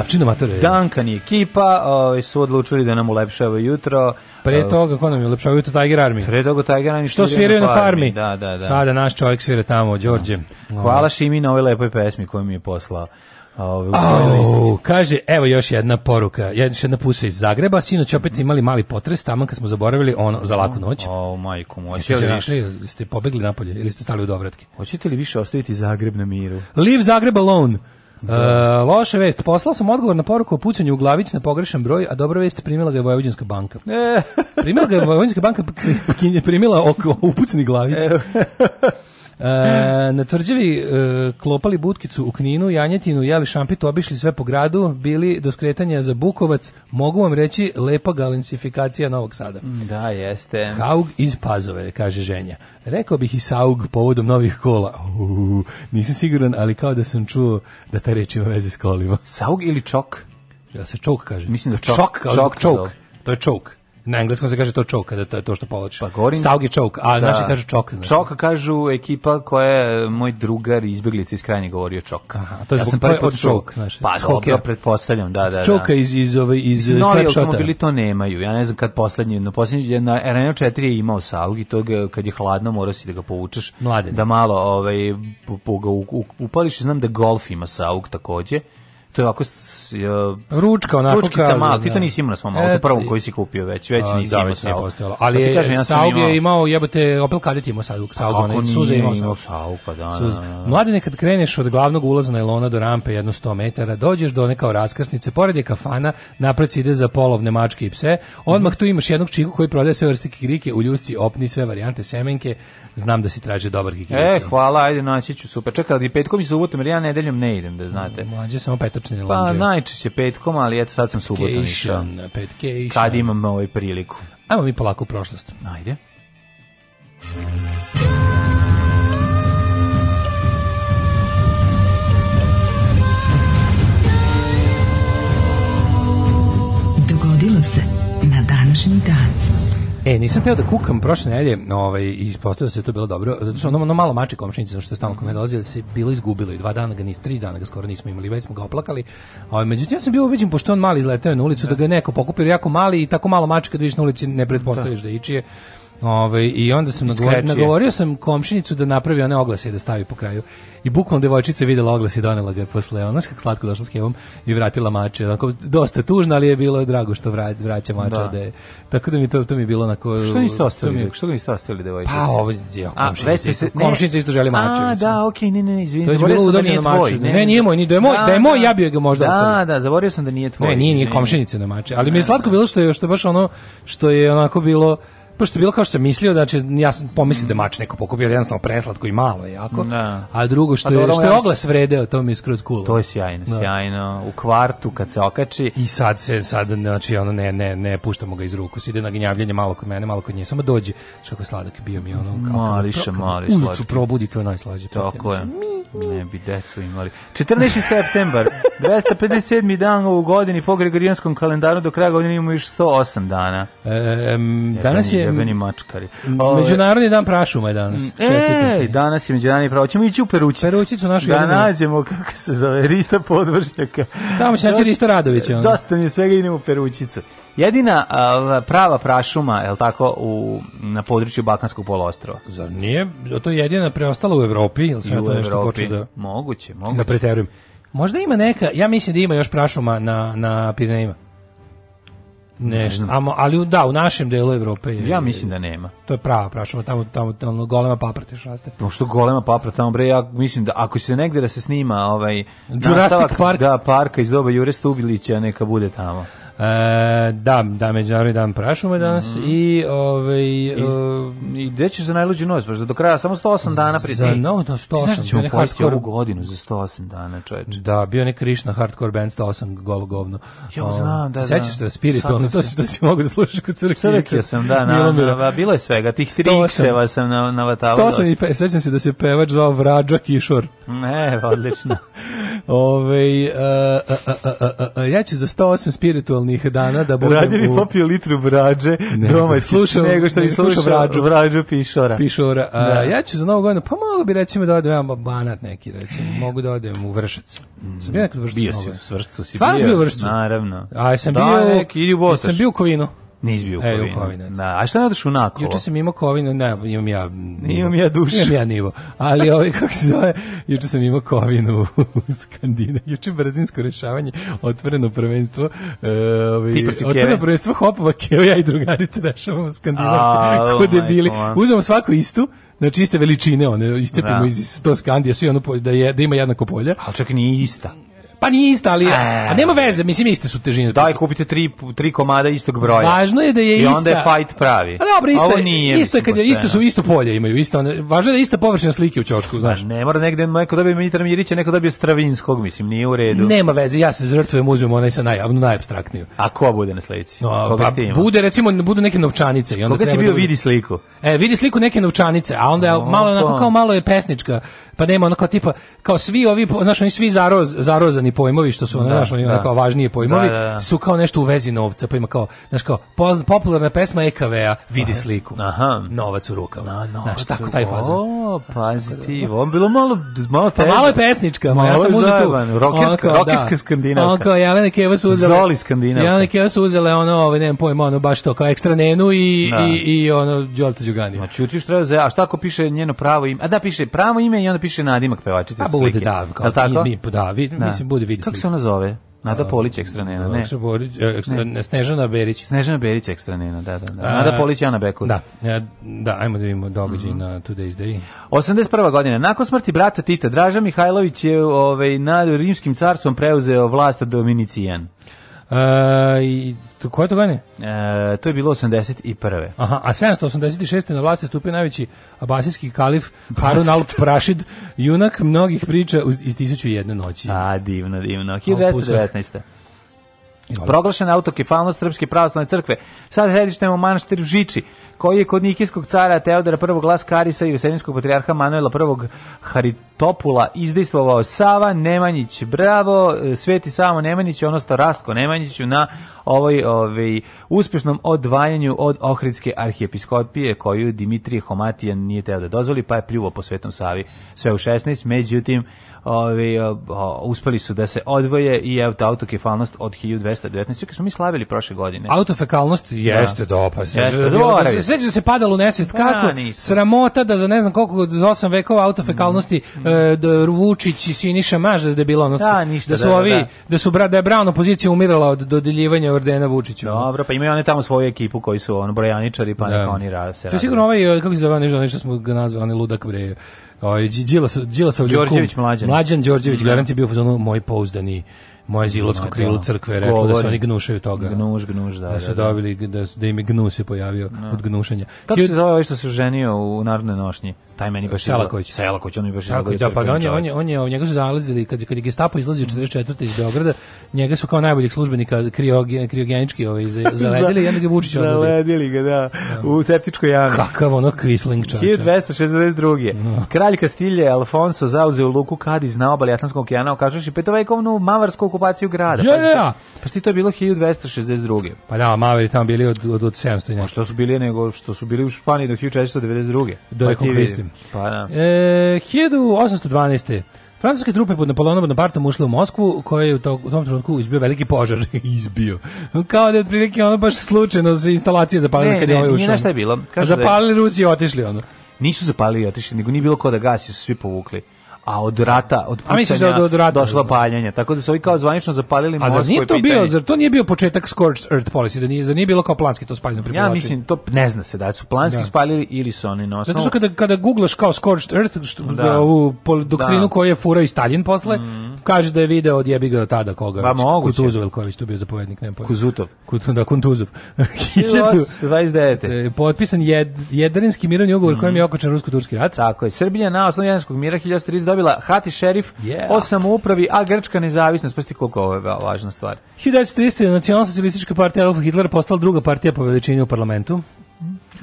Stavčina matere. Duncan i ekipa ovaj, su odlučili da nam ulepšava jutro. Pre toga, ko nam je ulepšava jutro? Tiger Army. Pre toga Tiger Army. Što sviraju na farmi. Da, da, da. Sada naš čovjek svira tamo, Đorđe. Da. Ovaj. Hvala Šimi na ovoj lepoj pesmi koju mi je poslao. Oh, kaže, evo još jedna poruka, još jedna pusa iz Zagreba, sinoć opet imali mali potres, taman kad smo zaboravili ono za laku mm. noć. oh, majko moj. Jeste li jeste ste pobegli napolje ili ste stali u dovratke? Hoćete li više ostaviti Zagreb na miru? Leave Zagreb alone. Da. E, loša vest. Poslao sam odgovor na poruku o pucanju u glavić na pogrešan broj, a dobra vest primila ga je Vojvođanska banka. E. Primila ga je Vojvođanska banka, <laughs> primila oko upucani glavić. E. E, na tvrđavi e, klopali butkicu u Kninu, Janjetinu, jeli šampit, obišli sve po gradu, bili do skretanja za Bukovac, mogu vam reći lepa galinsifikacija Novog Sada. Da, jeste. Haug iz Pazove, kaže ženja. Rekao bih i Saug povodom novih kola. Uuu, nisam siguran, ali kao da sam čuo da ta reč ima veze s kolima. Saug ili čok? Ja da se čok kaže. Mislim da čok. Čok, čok, čok. čok. To je čok. Na engleskom se kaže to čok, kada to, to što povlači. Pa govorim. Saugi čok, a da. naši kažu čok. Znači. Čok kažu ekipa koja je moj drugar izbjeglica iz krajnje govorio čok. Aha, to je ja sam prvi put čok. Znači. pa dobro, pretpostavljam, da, da, znači, da. Čoka iz, iz, ove, iz Novi snapshota. automobili to nemaju, ja ne znam kad poslednji, no poslednji, na Renault 4 je imao Saugi, to ga, kad je hladno morao si da ga povučeš. Mlade. Da malo ovaj, po, po ga upališ, znam da Golf ima Saug takođe to je ovako uh, ručka onako ručkica kažu, malo, ti to da. nisi imao na svom auto e, prvom koji si kupio već, već nisi da, imao Saab. Postojalo. Ali je, kažem, ja Saab je imao, jebote, Opel Kadett imao Saab, Saab, onaj, Suze imao Saab. Saab, pa da. da Suze. Mladine, kad kreneš od glavnog ulaza na Elona do rampe jedno 100 metara, dođeš do nekao raskrsnice, pored je kafana, napred ide za polovne mačke i pse, odmah tu imaš jednog čiku koji prodaje sve vrste kikirike, u ljusci opni sve varijante semenke, znam da si traži dobar kikiriki. E, hvala, ajde naći ću super. Čekaj, ali petkom i subotom, jer ja nedeljom ne idem, da znate. Mlađe samo petočne Pa najčešće petkom, ali eto sad sam subotom išao. Kad imam ovaj priliku. Ajmo mi polako u prošlost. Ajde. E, nisam teo da kukam prošle nedelje, ovaj i ispostavilo se da to bilo dobro, zato što ono, ono malo mače komšinice što je stalno kome mene da se bilo izgubilo i dva dana ga ni tri dana ga skoro nismo imali, već smo ga oplakali. Ovaj međutim ja sam bio ubeđen pošto on mali izleteo na ulicu da, da ga je neko pokupio jako mali i tako malo mačka da viš na ulici ne pretpostaviš da, da ičije Ove, I onda sam nagovorio, nagovorio, sam komšinicu da napravi one oglase i da stavi po kraju. I bukvalno devojčica videla oglas i donela ga posle. Ona kak slatko došla s kevom i vratila mače. Onako, dosta tužno, ali je bilo drago što vra, vraća mača. Da. da je, tako da mi to, to mi je bilo onako... Što niste ostali? Mi, što niste ostali devojčice? Pa ovo, ja, komšinica, se, komšinica isto želi mače. A, da, okej, okay, ne, ne, izvini. To je bilo da udomljeno da mače. Ne, ne, nije moj, ni, da je moj, da, da je moj, da. ja bi ga možda da, ostavio. Da, da, zaborio sam da nije tvoj. Ne, nije, nije komšinice na mače. Ali mi je slatko bilo što je, što baš ono, što je onako bilo pošto je bilo kao što sam mislio, znači ja sam pomislio da mač neko pokupio, jer jednostavno preslatko i malo je jako. Da. A drugo što je, što je oglas vredeo, to mi je skroz cool. To je sjajno, da. sjajno. U kvartu kad se okači. I sad se, sad, znači ono ne, ne, ne puštamo ga iz ruku, se ide na gnjavljenje malo kod mene, malo kod nje, samo dođe. Što je sladak bio mi ono. Kao, Mališa, mališ. Ulicu probudi, to je najslađe. Tako je. Ne bi decu imali. 14. septembar, 257. <laughs> dan u godini po Gregorijanskom kalendaru, do kraja godine imamo još 108 dana. E, danas je jebeni mačkari. Ove, Međunarodni dan prašuma je danas. E, danas je međunarodni prašuma. Ćemo ići u Peručicu. Peručicu našu Da nađemo, kako se zove, Rista Podvršnjaka. Tamo će naći Rista Radovića. Ono. Dosta mi svega idemo u Peručicu. Jedina a, prava prašuma, je tako, u, na području Balkanskog poluostrova. Zar nije? To je jedina preostala u Evropi, ili sam ja to nešto počeo da... Moguće, da moguće. Da preterujem. Možda ima neka, ja mislim da ima još prašuma na, na Pirinejima. Nešto, ne ali da, u našem delu Evrope je. Ja mislim da nema. To je prava prašuma, tamo, tamo, tamo golema paprate šaste. To pa što golema paprate, tamo bre, ja mislim da ako se negde da se snima ovaj... Jurassic Park. Da, parka iz doba Jure Stubilića neka bude tamo. E, da, da, Međunarodni dan prašuma danas mm. i ovaj I, uh, i gde ćeš za najluđi noć, baš do kraja samo 108 dana prije. Za no, da 108. Znaš da ćemo pojesti ovu godinu za 108 dana, čoveče. Da, bio neki Krišna hardcore band 108 golo govno. Ja znam, ovaj, da, da. Sećaš se spiritualno, to si, to si mogu da slušaš kod crkve. Crkve sam, da, na, na, na, bilo je svega, tih trikseva sam na, na vatavu. 108 i pe, sećam se da se pevač zvao Vrađa Kišor. Ne, odlično. Ove, uh, uh, uh, uh, uh, ja ću za 108 spiritualni slobodnih dana da budem Radje mi u... popio litru brađe ne, domaći, slušao, nego što mi slušao vrađu, vrađu pišora. Pišora. A, da. Ja ću za novu godinu, pa mogu bi recimo da odem, ja banat neki recimo, mogu da odem u Vršac. Mm. Sam bio nekad u Vršcu. Bio si u Vršcu. Stvarno bio u Vršcu? Naravno. A, sam da, bio, neki, idi u Botoš. Sam bio u Kovinu. Nisi bio u e, Kovinu. Kovinu. Da. Na, a šta nadaš u Nakovo? Juče sam imao Kovinu, ne, imam ja... Nivo. Imam ja dušu. Imam ja nivo. Ali ovaj, <laughs> kako se zove, juče sam imao Kovinu u Skandine. Juče brzinsko rešavanje, otvoreno prvenstvo. E, ovaj, Ti protiv Otvoreno Keve. prvenstvo Hopova, Keo, ja i drugarice rešavamo Skandinavke. <laughs> Kod da je bili. Uzmemo svaku istu, na znači čiste veličine, one iscepimo da. iz 100 skandija, svi ono da, je, da ima jednako polja. Ali čak nije ista. Pa nije ista, ali e. a nema veze, mislim iste su težine. Daj kupite tri, tri komada istog broja. Važno je da je I ista. I onda je fight pravi. A dobro, isto, nije, isto je kad je, isto su isto polja imaju, isto one, važno je da je ista površina slike u ćošku, znaš. ne mora negde neko dobije Mitar Mirića, neko dobije Stravinskog, mislim, nije u redu. Nema veze, ja se žrtvujem, uzmem onaj sa naj, najapstraktniju. A ko bude na slici? No, Koga pa, bude recimo bude neke novčanice i onda Koga si bio da vidi sliku. E, vidi sliku neke novčanice, a onda je, malo onako kao malo je pesnička pa nema ono kao tipa, kao svi ovi, znaš, oni svi zaroz, zarozani pojmovi što su, ono, da, znaš, oni da. kao važnije pojmovi, da, da, da, su kao nešto u vezi novca, pa ima kao, znaš, kao, pozna, popularna pesma EKV-a, vidi aha. sliku, aha. novac u rukama. Na, novac znaš, tako taj fazon. O, da. pazi ti, on bilo malo, malo te... Pa malo je pesnička, malo ja sam uzeti tu. Rokerska, da. rokerska skandinavka. On kao, Jelena Keva su uzele... Zoli skandinavka. Jelena Keva su uzele ono, ovaj, nemam pojma, ono, baš to, kao ekstra nenu i, i, i ono, Đorta Đuganija. Ma čutiš, treba za, a šta ako piše njeno pravo ime? A da, piše pravo ime i onda piše piše nadimak pevačice pa, sa slike. Da, kao, Jel tako? Mi, da, vid, da. mislim, bude vidi Kako se ona zove? Nada Polić e, ekstra nena, ne. Borić, ekstra, ne. Snežana Berić. Snežana Berić ekstra nena, da, da. da. Nada Polić i Ana Bekul. Da, e, da, ajmo da vidimo događaj mm -hmm. na Today's Day. 81. godine. Nakon smrti brata Tita, Draža Mihajlović je ovaj, nad Rimskim carstvom preuzeo vlast Dominicijan. E, to, koje to godine? E, to je bilo 81. Aha, a 786. na vlast je stupio najveći abasijski kalif Harun al-Prašid, junak mnogih priča iz 1001 noći. A, divno, divno. 1219. Proglašena autokefalnost Srpske pravoslavne crkve. Sad sedište u manastiru Žiči koji je kod Nikijskog cara Teodora I. Karisa i Veselinskog patrijarha Manuela I. Haritopula izdejstvovao Sava Nemanjić, bravo, Sveti Samo Nemanjić, odnosno Rasko Nemanjiću na ovoj ovaj, uspješnom odvajanju od Ohridske arhijepiskopije koju Dimitrije Homatijan nije teo da dozvoli, pa je pljuvo po Svetom Savi sve u 16, međutim Ove, o, o, uspeli su da se odvoje i evo ta autokefalnost od 1219. Čekaj, smo mi slavili prošle godine. Autofekalnost da. jeste da. do, pa da, Sveđa se padalo u nesvest, pa, kako? Da, sramota da za ne znam koliko, od 8 vekova autofekalnosti mm. mm e, mm. Da Vučić i Siniša Maž da je bilo ono, da, ništa, da su da, da, ovi, da, da. su bra, da je Brown opozicija umirala od dodeljivanja ordena Vučiću. Dobro, pa imaju oni tamo svoju ekipu koji su on brojaničari, pa da. neka oni rade. To je sigurno ovaj, kako se zove, nešto, nešto smo ga nazvali, onaj ludak bre, Ovaj, Đila Đila Đorđević Mlađan. Mlađan Đorđević da. garant je bio fazonu moj pouzdani moje zilotsko no, krilo crkve rekao da se oni gnušaju toga. Gnuš, gnuš, da. Da su da, da. dobili, da, da im je gnu se pojavio no. Da. od gnušanja. Kako se zove ovaj što se ženio u Narodnoj nošnji? Taj meni baš Selaković. Selaković, on mi baš Selaković. Da, pa on je, on je, on je, njega su zalazili, kad, kad je Gestapo izlazio 44. iz Beograda, njega su kao najboljih službenika kriogen, kriogenički ovaj, <laughs> zaledili jedan onda ga Vučić odledi. Zaledili ga, da, u septičkoj jami. Kakav ono Kvisling čača. 1262. No. Kralj Kastilje Alfonso zauzeo luku Kadiz na obali Atlantskog okeana, i petovekovnu mavarskog okupaciju grada. Ja, ja. Pa što to je bilo 1262. Pa da, Maveri tamo bili od od, od 700 njega. što su bili nego što su bili u Španiji do 1492. Do pa konkvistim. Pa da. E, 1812. Francuske trupe pod Napoleonom Bonapartom ušle u Moskvu, koja je u, to, u tom trenutku izbio veliki požar. <laughs> izbio. Kao da je otprilike ono baš slučajno se instalacije zapalila kad je ovaj ušao. Ne, ne, nije je bilo. Kažu zapalili da je... Rusi i otišli ono. Nisu zapalili i otišli, nego nije bilo ko da gasi, su svi povukli a od rata, od da pucanja, da od rata, došlo paljenje. Tako da su ovi kao zvanično zapalili Moskvu. A zar nije to pitanje. bio, zar to nije bio početak Scorched Earth Policy, da nije, za nije bilo kao planski to spaljeno Ja mislim, to ne zna se da su planski da. spalili ili su oni na Zato što kada, kada guglaš kao Scorched Earth, što, da. da ovu doktrinu da. koju je furao i Stalin posle, mm. kaže da je video od jebiga tada koga. Ba, pa moguće. Kutuzov, ili koji tu bio zapovednik, nema pojma. Kuzutov. Kut, da, Kuntuzov. 1829. <laughs> <laughs> E, potpisan jed, jedrinski mirovni ugovor mm. kojim je okočen rusko-turski rat. Tako je. Srbija na osnovu jedrinskog mira 1932 dobila Hati šerif yeah. o samoupravi, a grčka nezavisnost. Pasti koliko ovo je važna stvar. 1930. Nacionalno-socialistička partija Adolfa Hitlera postala druga partija po veličini u parlamentu.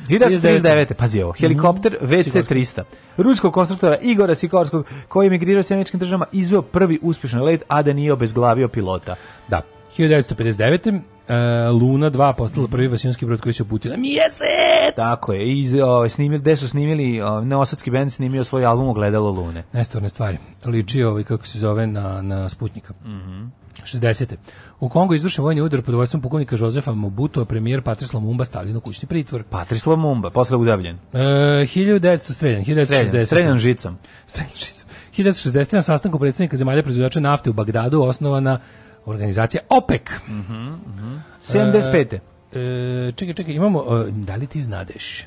1939. Mm-hmm. Pazi ovo, helikopter mm-hmm. VC-300. Ruskog konstruktora Igora Sikorskog, koji je emigrirao s američkim državama, izveo prvi uspješan let, a da nije obezglavio pilota. Da, 1959. Uh, Luna 2 postala prvi vasijonski brod koji se uputio na mjesec. Tako je. I ovaj snimili, gde su snimili, ovaj neosatski bend snimio svoj album Ogledalo Lune. Nestvarne stvari. Liči ovaj kako se zove na na Sputnika. Mhm. Mm 60. U Kongu izvršen vojni udar pod vojstvom pukovnika Jozefa Mobutu, a premijer Patrice Lumumba stavljen u kućni pritvor. Patrice Lumumba, posle udavljen. E, 1900 streljan, 1960. Streljan žicom. Streljan žicom. 1960. na sastanku predsjednika zemalja proizvodača nafte u Bagdadu osnovana organizacija OPEC. Mhm. Mm 75. E, e, čekaj, čekaj, imamo, e, da li ti znadeš?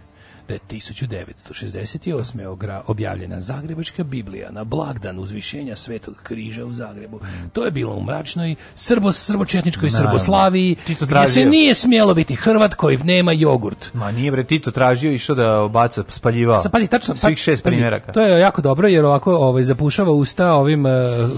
da je 1968. objavljena Zagrebačka Biblija na blagdan uzvišenja Svetog križa u Zagrebu. To je bilo u mračnoj srbo srbočetničkoj Srboslaviji, gdje se nije smjelo biti Hrvat koji nema jogurt. Ma nije bre Tito tražio i što da baca spaljivao. Sa pazi tačno svih pa, šest pazi, To je jako dobro jer ovako ovaj zapušava usta ovim uh,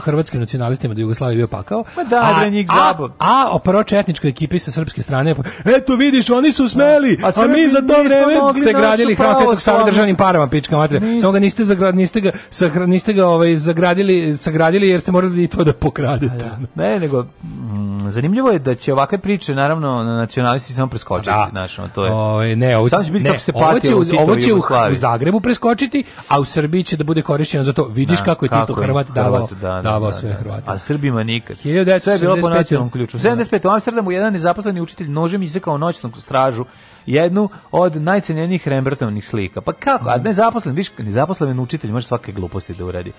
hrvatskim nacionalistima da Jugoslavija bio pakao. Ma da, a, da njih zabod. A, a prvočetničkoj ekipi sa srpske strane eto vidiš oni su smeli, a, a mi za to vreme ste da gradili sagradili hram Svetog Save državnim parama, pička materija. Samo ga niste zagrad, niste ga, sahra, niste ga ovaj zagradili, sagradili jer ste morali i to da pokradete. Da. Ne, nego mm, zanimljivo je da će ovakve priče naravno na nacionalisti samo preskočiti, da. Naš, to je. Ovaj ne, ovo će, biti ne, se ovo će, u, ovo će u, u, Zagrebu preskočiti, a u Srbiji će da bude korišćeno za to. Vidiš da, kako je Tito Hrvat davao, da, da, davao da, sve Hrvate. A Srbima nikad. Sve je bilo po nacionalnom ključu. 75. u Amsterdamu jedan nezaposleni učitelj nožem isekao noćnu stražu jednu od najcenjenijih Rembrandtovnih slika. Pa kako? A mm. nezaposlen, viš, nezaposlen učitelj može svake gluposti da uradi.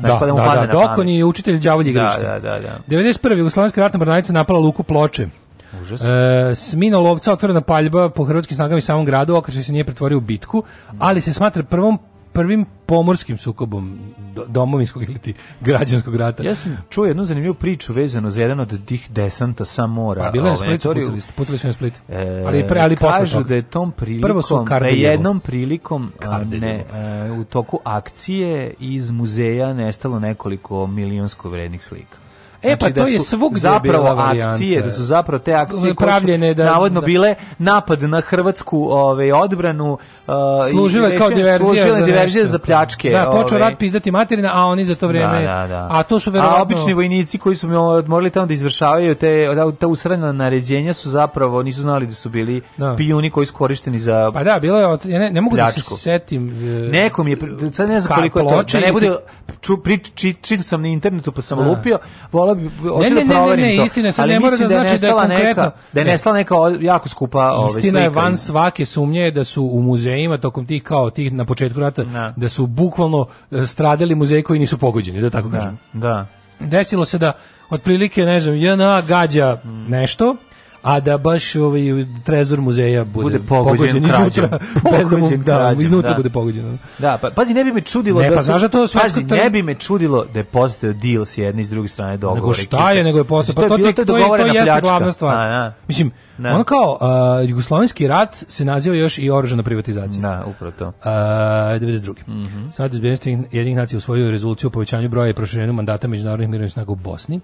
Znači, da, pa da, da, da, dok je učitelj đavolji da, igrište. Da, da, da, da. 91. Jugoslovenska ratna mornarica napala luku Ploče. Užas. E, smina lovca otvorena paljba po hrvatskim snagama i samom gradu, okače se nije pretvorio u bitku, ali se smatra prvom prvim pomorskim sukobom domovinskog ili ti građanskog rata. Ja sam čuo jednu zanimljivu priču vezano za jedan od tih desanta sa mora. Pa, bilo ovaj, je Split, pucali, pucali su na Split. E, ali pre, ali kažu da je tom prilikom, Prvo su na da jednom prilikom ne, e, u toku akcije iz muzeja nestalo nekoliko milionsko vrednih slika. E pa znači, pa to je svog zapravo akcije, da su zapravo te akcije pravljene da navodno da, bile napad na hrvatsku ovaj odbranu uh, služile kao diverzija služile za, diverzije za pljačke. Da, počeo ove. rat pizdati materina, a oni za to vrijeme da, da, da. a to su verovatno a obični vojnici koji su morali tamo da izvršavaju te da ta usrana naređenja su zapravo nisu znali da su bili da. pijuni koji su korišteni za Pa da, bilo je od, ja ne, ne mogu pljačku. da se setim uh, nekom je sad ne znam koliko je to, da ne bude ču, pri, čit, čit, čit sam na internetu pa sam da. lupio. Vola volao bi ne, da ne, ne, ne, istina se ne mora da, da znači da je konkretno neka, da je nestala neka da jako skupa ove ovaj, Istina je van svake sumnje da su u muzejima tokom tih kao tih na početku rata ne. Da. da su bukvalno e, stradali muzeji koji nisu pogođeni, da tako kažem. Da. Desilo se da otprilike ne znam JNA gađa mm. nešto a da baš ovaj trezor muzeja bude, bude pogođen, pogođen iznutra, da, <laughs> da krađen, iznutra da. bude pogođen. Da, pa pazi, ne bi me čudilo ne, da pa, znaš da to pazi, tra... ne bi me čudilo da je postao deal s jedne i s druge strane dogovore. Nego šta je, nego je postao, pa to, ti, to, to, je, to jeste glavna stvar. Na, na. Mislim, na. Da. ono kao, uh, Jugoslovenski rat se naziva još i oružana privatizacija. Da, upravo to. Uh, 92. Mm -hmm. Sad jedinih nacija usvojio rezoluciju o povećanju broja i proširenju mandata međunarodnih mirovnih snaga u Bosni.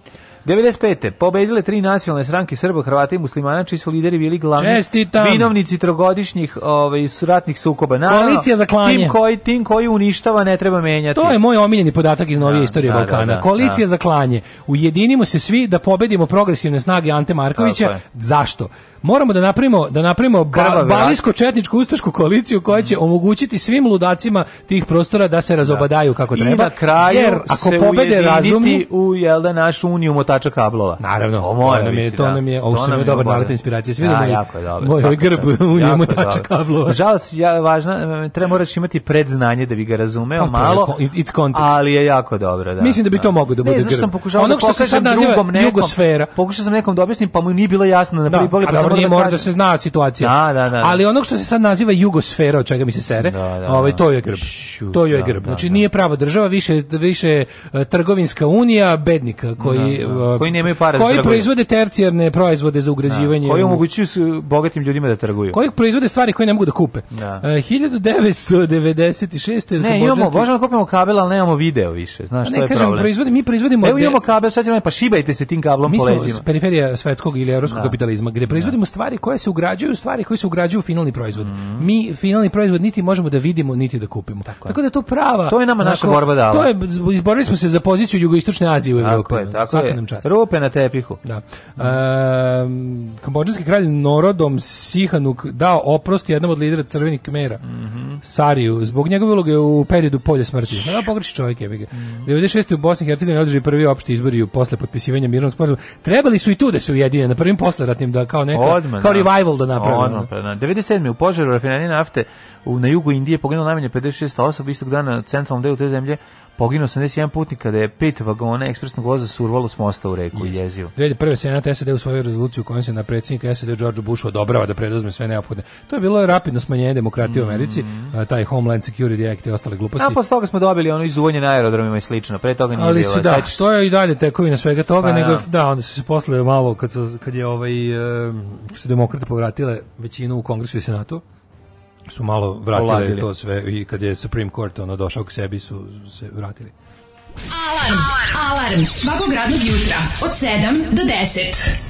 95. pobedile tri nacionalne stranke Srba, Hrvata i muslimana čiji su lideri bili glavni Čestitam. vinovnici trogodišnjih ovaj ratnih sukoba. Naravno, Koalicija za klanje. Tim koji tim koji uništava ne treba menjati. To je moj omiljeni podatak iz novije da, istorije da, da Balkana. Da, da, Koalicija za klanje. Ujedinimo se svi da pobedimo progresivne snage Ante Markovića. Zašto? moramo da napravimo da napravimo ba, balisko četničku ustašku koaliciju koja će mm. omogućiti svim ludacima tih prostora da se da. razobadaju kako treba. I na kraju jer ako se pobede razumni u jel da našu uniju motača kablova. Naravno, to nam je to nam je ovo dobar naleta inspiracije. Svi da, jako je dobro. Moj grb u njemu tača kablova. Pa žao, ja, važno, treba moraš imati predznanje da bi ga razumeo pa malo, it's context. ali je jako dobro. Da, Mislim da bi da. to mogo da bude grb. Ne, sam pokušao Onog da što se sad naziva jugosfera. Pokušao sam nekom da objasnim, pa mu nije bilo jasno na da, prvi pogled. Pa nije mora da se zna situacija. Da, da, da. Ali ono što se sad naziva jugosfera, od čega mi se sere, ovaj, to je grb. To je grb. Znači nije prava država, više više e, trgovinska unija bednika koji e, koji nemaju para koji proizvode tercijarne proizvode za obrađivanje. Da. Koji omogućuju bogatim ljudima da trguju. Koji proizvode stvari koje ne mogu da kupe. Da. E, uh, 1996. Ne, imamo, možemo da kupimo kabel, ali nemamo video više. Znaš, ne, to je kažem, problem. Proizvodi, mi proizvodimo... Evo imamo kabel, sad ćemo, pa šibajte se tim kablom mi po leđima. Mi smo periferija svetskog ili evropskog da. kapitalizma, gde da. proizvodimo da. stvari koje se ugrađuju, stvari koje se ugrađuju u finalni proizvod. Mm. Mi finalni proizvod niti možemo da vidimo, niti da kupimo. Tako, tako da to prava... To je nama naša borba dala. To je, izborili smo se za poziciju jugoistočne Azije u Evropi. Tako je, tako je. Rupe na tepihu. Da. Um, kambođanski kralj Norodom Sihanuk dao oprost jednom od lidera crvenih kmera, mm -hmm. Sariju, zbog njegove uloge u periodu polje smrti. Da, pogreši čovjek je. Mm -hmm. 96. u Bosni i Hercegovini održali prvi opšti izbori posle potpisivanja mirnog sporazuma. Trebali su i tu da se ujedine na prvim posleratnim da kao neka Odman, kao da. revival da naprave. Odman, pa, na. 97. u požaru rafinerije nafte u, na jugu Indije poginulo najmanje 56 osoba istog dana u centralnom delu te zemlje poginuo 81 putnik kada je pet vagona ekspresnog voza survalo s mosta u reku yes. jezio. 2001. senat SED u svojoj rezoluciju u kojoj se na predsjednika SED George Bushu odobrava da preduzme sve neophodne. To je bilo rapidno smanjenje demokratije mm. u Americi, mm. taj Homeland Security Act i ostale gluposti. A posle toga smo dobili ono izuvanje na aerodromima i slično. Pre toga nije Ali bilo. Ali da, Sačiš... to je i dalje tekovina svega toga, pa, nego da. da, onda su se posle malo kad su kad je ovaj uh, su demokrate povratile većinu u kongresu i senatu su malo vratile Oladili. to sve i kad je Supreme Court ono došao k sebi su se vratili. Alarm! Alarm! Svakog radnog jutra od 7 do 10.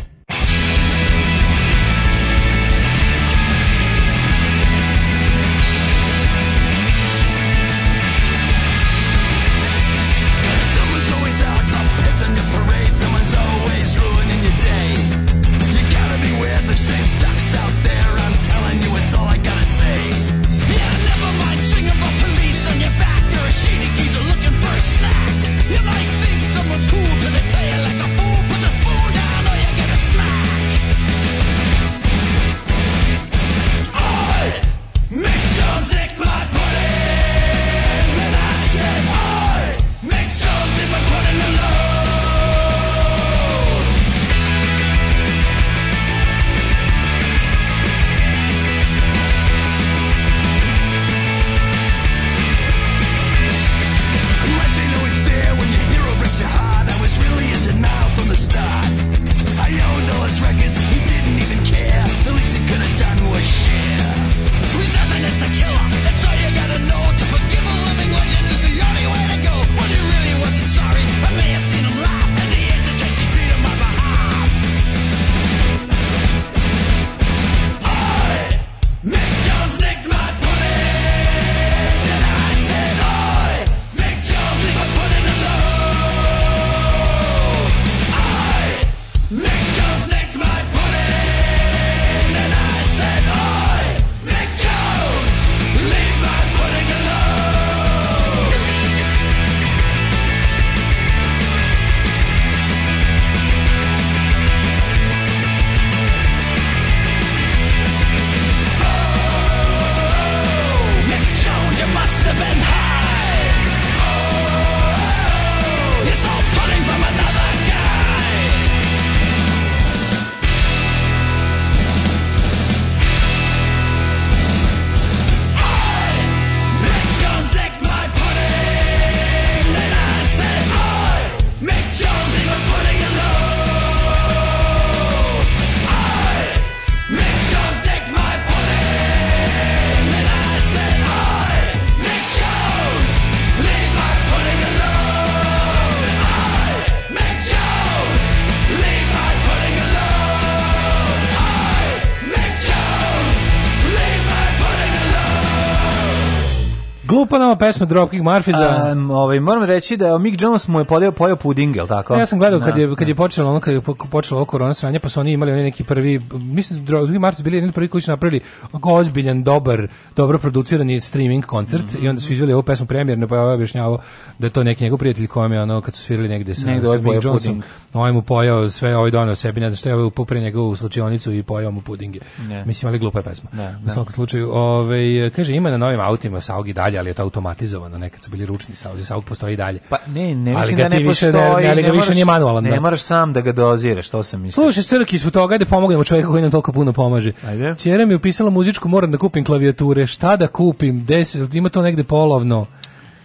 Glupa nama pesma Dropkick Murphysa. Um, ovaj, moram reći da Mick Jones mu je podeo pojeo puding, jel tako? Ja sam gledao kad da, je kad da. je počelo ono kad je počelo oko korona sranje, pa su oni imali oni neki prvi mislim drugi mart bili jedan prvi koji su napravili ozbiljan dobar, dobro producirani streaming koncert mm -hmm. i onda su izveli ovu pesmu premijerno, pa ja ovaj objašnjavao da je to neki njegov prijatelj kojem je ono kad su svirali negde sa, negde sa ovaj Mick Jonesom, ovaj mu pojao sve, ovaj doneo sebi, ne znam šta, je ovaj upopre u slučionicu i pojao mu pudinge. Ne. Mislim, ali glupa je pesma. Ne, da, ne. U svakom slučaju, ovaj kaže ima na novim autima Saugi dalje dalje, ali je to automatizovano, nekad su bili ručni sauzi, sauk postoji i dalje. Pa ne, ne ali mislim da ne postoji, ne, ali ga više nije manualan. Ne da. moraš sam da ga doziraš, to sam mislio. Slušaj, Srki, iz toga ajde da pomognemo čovjeku koji nam toliko puno pomaže. Ajde. Ćera mi upisala muzičku, moram da kupim klavijature, šta da kupim, deset, ima to negde polovno.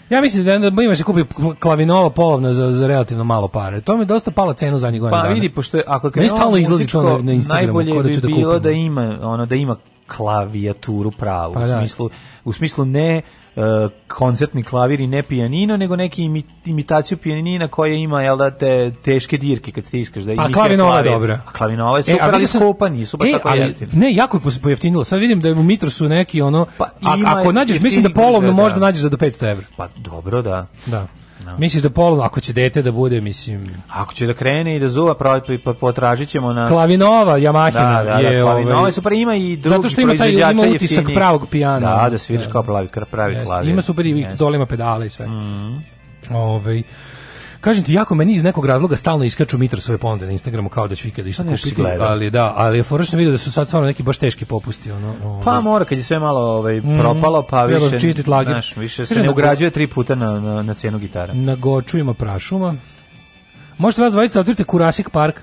Ja mislim da, da ima se kupi klavinova polovna za, za relativno malo pare. To mi dosta pala cenu za njih godina. Pa vidi, pošto je, ako krenuo stalno izlazi to na, na Instagramu, najbolje da bi da ću bilo kupim. da ima, ono, da ima klavijaturu pravu, pa, u, smislu, u smislu ne Eh, koncertni klavir i ne pijanino, nego neki imitaciju pijanina koja ima jel da te teške dirke kad stiskaš da imitira klavinova klavir. dobra. A klavinova je e, super, e, ali sam, skupa nisu baš e, tako ali, Ne, jako je pojeftinilo. Sad vidim da je u Mitrosu neki ono, pa, ako nađeš, mislim da polovno da, možda nađeš za do 500 evra. Pa dobro, da. Da. Da. Misliš da polu, ako će dete da bude, mislim... Ako će da krene i da zuva, potražit ćemo na... Klavinova, Yamahina. Da, da, da, je, ovaj, Klavinova ovaj, super, ima i drugi Zato što ima, taj, ima utisak jeftini. pravog pijana. Da, da sviraš da. kao pravi, pravi Jeste, klavir. Ima super i yes. dole ima pedale i sve. Mm. Ove, ovaj, Kažem ti, jako meni iz nekog razloga stalno iskaču Mitra svoje ponude na Instagramu kao da ću ikada išta kupiti. Ali da, ali je fora vidio da su sad stvarno neki baš teški popusti. Ono, ono. Pa mora, kad je sve malo ovaj, propalo, pa mm, više, čistiti lagir. više se ne, da ugrađuje tri puta na, na, na cijenu gitara. Na Goču prašuma. Možete vas dvojica da otvoriti Kurasik park.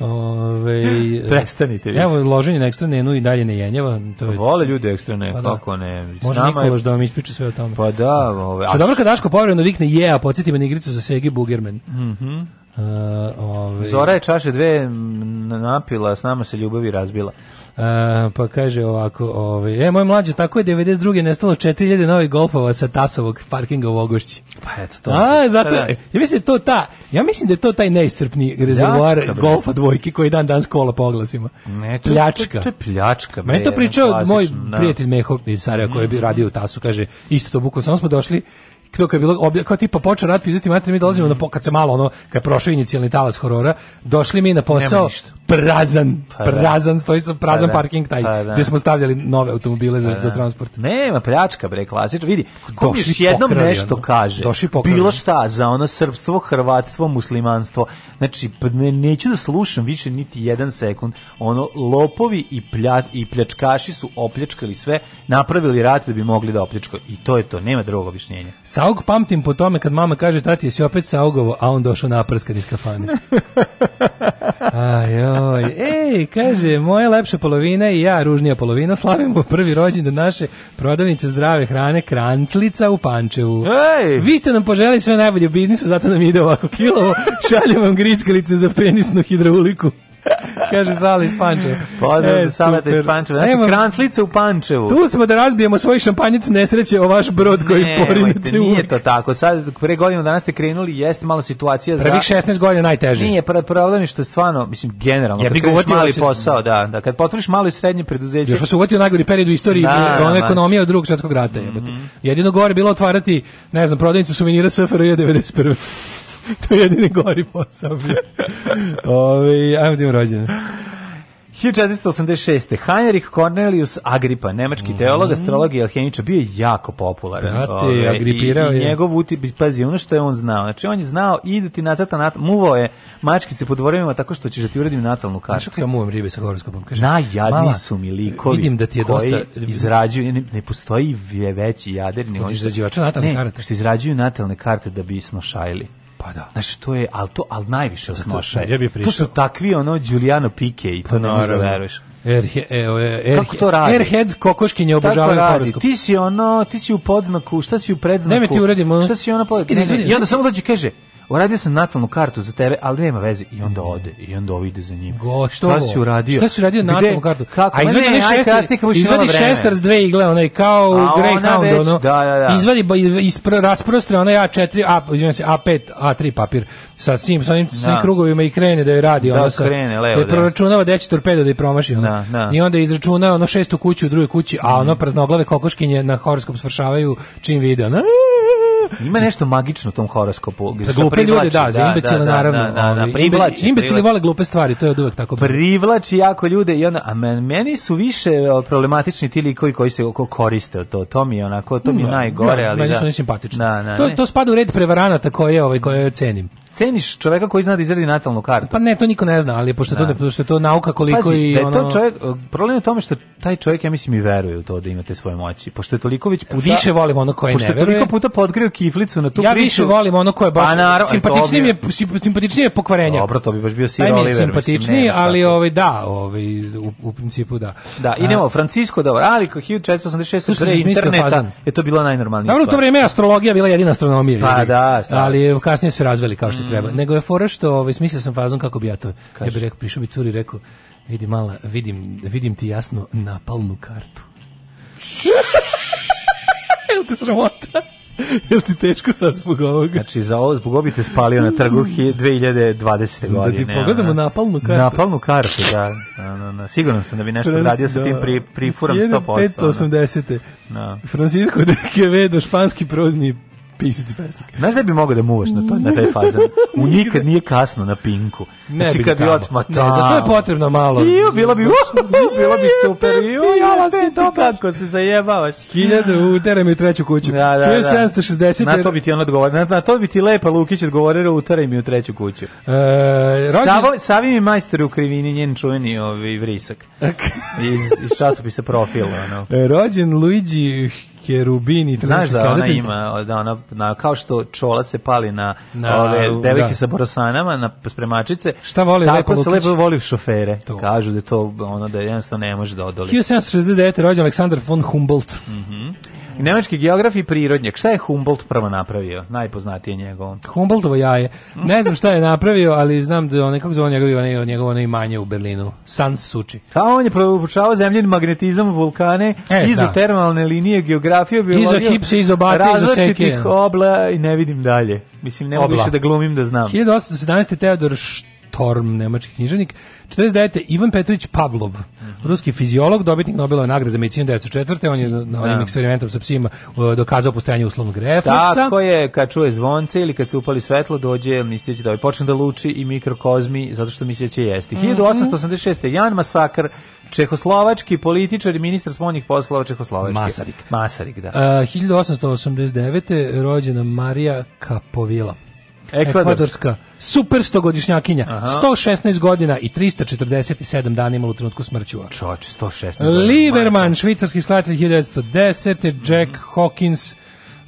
Ove, <laughs> Prestanite više. Evo, loženje na ekstranenu i dalje ne jenjava. To je... Vole ljudi ekstra ne, pa da. kako ne. Može Nikolaš je... da vam ispriča sve o tome. Pa da. Ove, Što dobro kad Daško povremeno vikne je, yeah", a podsjeti me na igricu za Segi Bugerman. Mhm. Mm Uh, ove... Zora je čaše dve napila, s nama se ljubavi razbila. Eh, pa kaže ovako, ovaj, e, moj mlađe, tako je 92. nestalo 4000 novih golfova sa Tasovog parkinga u Ogošći. Pa eto, to. A, zato, da. ja mislim da to ta, ja mislim da je to taj neiscrpni rezervoar ja, golfa dvojki koji dan dan skola poglasimo. oglasima. Ne, to, pljačka. To, to je pljačka. Meni to pričao moj da. prijatelj Meho iz Sarajeva koji je bio mhm. radio u Tasu, kaže, isto to bukvalno, samo smo došli to kad je bilo obja, kao tipa počeo rat pizati mater mi dolazimo mm. na mhm. kad se malo ono kad je prošao inicijalni talas horora došli mi na posao prazan, pa da. prazan, stoji sa prazan pa da. parking taj, pa da. gdje smo stavljali nove automobile za, pa za transport. Nema, pljačka bre, klasično, vidi, ko mi još jednom pokrali, nešto ono. kaže, bilo šta za ono srpstvo, hrvatstvo, muslimanstvo, znači, ne, neću da slušam više niti jedan sekund, ono, lopovi i, plja, i pljačkaši su opljačkali sve, napravili rat da bi mogli da opljačkaju, i to je to, nema drugog objašnjenja. Saug pamtim po tome kad mama kaže, tati, jesi opet saugovo, a on došao naprskan iz kafane. Aj, <laughs> jo. Joj, ej, kaže, moja lepša polovina i ja, ružnija polovina, slavimo prvi rođendan naše prodavnice zdrave hrane Kranclica u Pančevu. Ej! Vi ste nam poželi sve najbolje u biznisu, zato nam ide ovako kilovo. <laughs> Šaljem vam grickalice za penisnu hidrauliku. <laughs> Kaže Sala iz Pančeva. Pozdrav e, za Saleta iz Pančeva. Znači, Evo, kranclica u Pančevu. Tu smo da razbijemo svoj šampanjac nesreće o vaš brod koji ne, porinete Nije to tako. Sad, pre godinu danas ste krenuli, jeste malo situacija Prvih za... Prvih 16 godina najteže. Nije, problem je što je stvarno, mislim, generalno, ja kad kreniš mali se... posao, da, da, kad potvoriš malo i srednje preduzeće... Još se u najgori period u istoriji da, ona da, znači- ekonomija od drugog svjetskog rata. Mm -hmm. Jedino gore bilo otvarati, ne znam, prodavnicu suvenira SFRJ 91. <laughs> to je jedini gori posao. Ove, ajmo da rođen. 1486. Heinrich Cornelius Agrippa, nemački mm -hmm. teolog, astrolog i alhemičar, bio je jako popularan. Brate, ove, agripirao i, i njegov utip, pazi, ono što je on znao. Znači, on je znao i da ti nacrta, natal, muvao je mačkice po dvorima tako što ćeš da ti uradim natalnu kartu. Znaš kako ja muvam ribe sa horoskopom? Kaže, Najjadni mala, su mi likovi vidim da ti je dosta... izrađuju, ne, ne postoji veći jader. Ne, izrađivača što, natalne ne, što izrađuju natalne karte da bi snošajili. Pa da. Znači, to je, ali to, ali najviše osnoša. Ja bi prišao. To su takvi, ono, Giuliano Pike i to pa, ne možeš da veruješ. Er, e, e, er, Kako to radi? Airheads kokoškinje obožavaju horoskop. Ti si ono, ti si u podznaku, šta si u predznaku? Ne me ti uredimo. Šta si ono podznaku? I onda samo dođe kaže, uradio sam natalnu kartu za tebe, ali nema veze. I onda ode, i onda ovo ide za njim. Gotovo. Šta si uradio? Šta si uradio natalnu kartu? Kako? A izvadi ne, šestar, pa izvadi šestar s dve igle, onaj kao A Greyhound, ono. Da, da, da. Izvadi, pa ispro, rasprostre onaj A4, A, izvijem se, A5, A3 papir sa svim, sa onim, da. krugovima i krene da je radi. Da, sa, krene, levo. Da je da. proračunava deći torpedo da je promaši. Ono. Da, da. I onda izračunao ono šestu kuću u drugoj kući, a ono mm. praznoglave kokoškinje na horoskop svršavaju čim vide. Ono, Ima nešto magično u tom horoskopu. Za glupe ljude, da, za da, da, imbecile da, naravno. Da, ovaj, privlači, imbecili vole glupe stvari, to je od uvek tako. Privlači jako ljude i ona, a meni su više e, problematični ti likovi koji se oko koriste to. To mi je onako, to mi je mm, najgore, ali da. Meni su nesimpatični. To, to spada u red prevaranata koje, ovaj, koje cenim ceniš čoveka koji zna da izradi natalnu kartu. Pa ne, to niko ne zna, ali pošto da. to pošto je to nauka koliko Pazi, i da ono. Pa ono... to čovjek, problem je u tome što taj čovjek ja mislim i veruje u to da imate svoje moći. Pošto je toliko već puta više volim ono koje ne veruje. Pošto je toliko puta podgrio kiflicu na tu ja priču. Ja više volim ono koje baš pa, simpatičnije mi je simpatičnije je pokvarenje. Dobro, to bi baš bio pa Sir Oliver. Simpatičniji, mislim, ali ovaj da, ovaj u, u principu da. Da, i nemo Francisco da, ali 1486 pre interneta je to bilo najnormalnije. Dobro, to vrijeme astrologija bila jedina astronomija. Pa da, ali kasnije se razveli kao što Mm. treba. Nego je fora što, ovaj, smislio sam fazon kako bi ja to, Kaži. ja bih rekao, prišao bi curi rekao, vidi mala, vidim, vidim ti jasno napalnu kartu. <laughs> Jel te sramota? Jel ti teško sad zbog ovoga? Znači, za ovo zbog obi spalio na trgu 2020. Da godine. Da ti pogledamo napalnu kartu. Napalnu kartu, da. Na, na, na. Siguran sam da bi nešto Franz, radio sa tim da. pri, pri furam 100%. 1580. No. Francisco de Quevedo, španski prozni Pisac i pesnik. Znaš da bi mogao da muvaš na, to, na taj fazan? U <laughs> nikad nije kasno na pinku. Ne znači, bi kad tamo. Otma, ne, za to je potrebno malo. Iju, bila bi, uhuhu, bila bi super. Iju, jala si to kako se zajebavaš. Hiljadu, utere mi u treću kuću. Da, da, da. 1760. Na to bi ti on odgovorio. Na, to bi ti Lepa Lukić odgovorio, utere mi u treću kuću. E, rođen... Savo, Savi mi majstor u krivini njen čuveni ovaj vrisak. iz, iz časopisa profila. Ono. E, rođen Luigi Kerubini, znaš da ona ima, da ona, na, kao što čola se pali na, na ove devojke da. sa borosanama, na spremačice. Šta voli Tako lepo se lepo voli šofere. To. Kažu da to ono da jednostavno ne može da odoli. 1769. rođen Aleksandar von Humboldt. Mhm. Mm Nemački geograf i prirodnjak. Šta je Humboldt prvo napravio? Najpoznatije njegovo. Humboldtovo jaje. Ne znam šta je napravio, ali znam da on nekako zvao njegovo, njegovo, njegovo imanje u Berlinu. San Suči. A on je proučavao zemljin magnetizam, vulkane, e, izotermalne da. linije, geografiju, biologiju. Izo hipse, izo bate, izo obla i ne vidim dalje. Mislim, ne mogu više da glumim da znam. 1817. Teodor Št Torm, nemački književnik. 49. Ivan Petrović Pavlov, mm -hmm. ruski fiziolog, dobitnik Nobelove nagrade za medicinu 1904. On je na da. onim eksperimentom sa psima dokazao postojanje uslovnog refleksa. Tako je, kad čuje zvonce ili kad se upali svetlo, dođe, misleći da ovaj počne da luči i mikrokozmi, zato što misle da će jesti. Mm -hmm. 1886. Jan Masakar, Čehoslovački političar i ministar spoljnih poslova Čehoslovačke. Masarik. Masarik, da. Uh, 1889. rođena Marija Kapovila. E, Ekvadorska. Super stogodišnjakinja. Aha. 116 godina i 347 dana imala u trenutku smrću. Čoče, 116 Liverman, švicarski skladatelj 1910. Jack mm -hmm. Hawkins,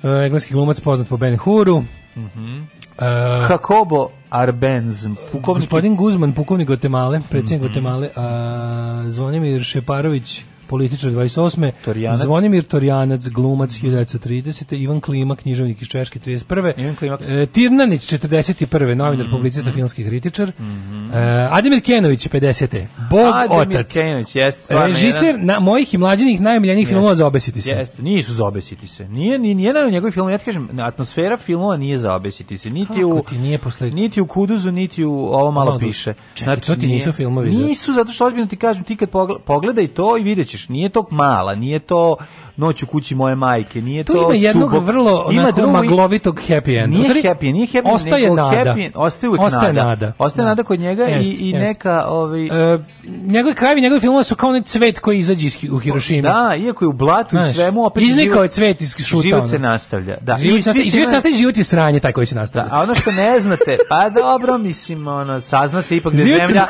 e, engleski glumac poznat po Ben Huru. Mhm. Mm Uh, Jacobo Arbenz, pukovnik... Gospodin Guzman, pukovnik Guatemala, predsjednik mm -hmm. Guatemala, a Zvonimir Šeparović, političar 28. Torijanac. Zvonimir Torijanac, glumac 1930. Ivan Klima, književnik iz Češke 31. Ivan Klimak. E, Tirnanić 41. novinar, mm -hmm. publicista, filmski kritičar. Mm -hmm. e, Ademir Kenović 50. Bog Ademir otac. Kenović, jeste Režiser jedan... na mojih i mlađenih najmiljenijih filmova za obesiti se. Jeste, nisu za obesiti se. Nije ni nije na njegovih filmova, ja ti kažem, atmosfera filmova nije za obesiti se. Niti Kako u ti nije posle niti u Kuduzu, niti u ovo malo Mogu. piše. Čekaj, znači, to ti znači, nisu filmovi. Nisu zato što ozbiljno ti kažem, ti kad pogledaj to i videćeš kućiš, nije to mala, nije to noć u kući moje majke, nije tu to ima jednog cubok, vrlo ima drugo, maglovitog happy end. Nije Zari, happy, nije happy, ostaje nego nada. Happy ostaje uvek ostaje nada. nada. Ostaje da. nada kod njega jest, i, i jest. neka ovaj e, njegovi krajevi, njegovi filmove su kao onaj cvet koji izađe iz u Hirošimi. Da, iako je u blatu Znaš, i svemu opet iznikao je cvet iz šuta. Život se nastavlja. Da. Život, se nastavlja, se nastavlja, život je sranje taj koji se da, nastavlja. Da, a ono što ne znate, pa dobro mislim ono sazna se ipak da zemlja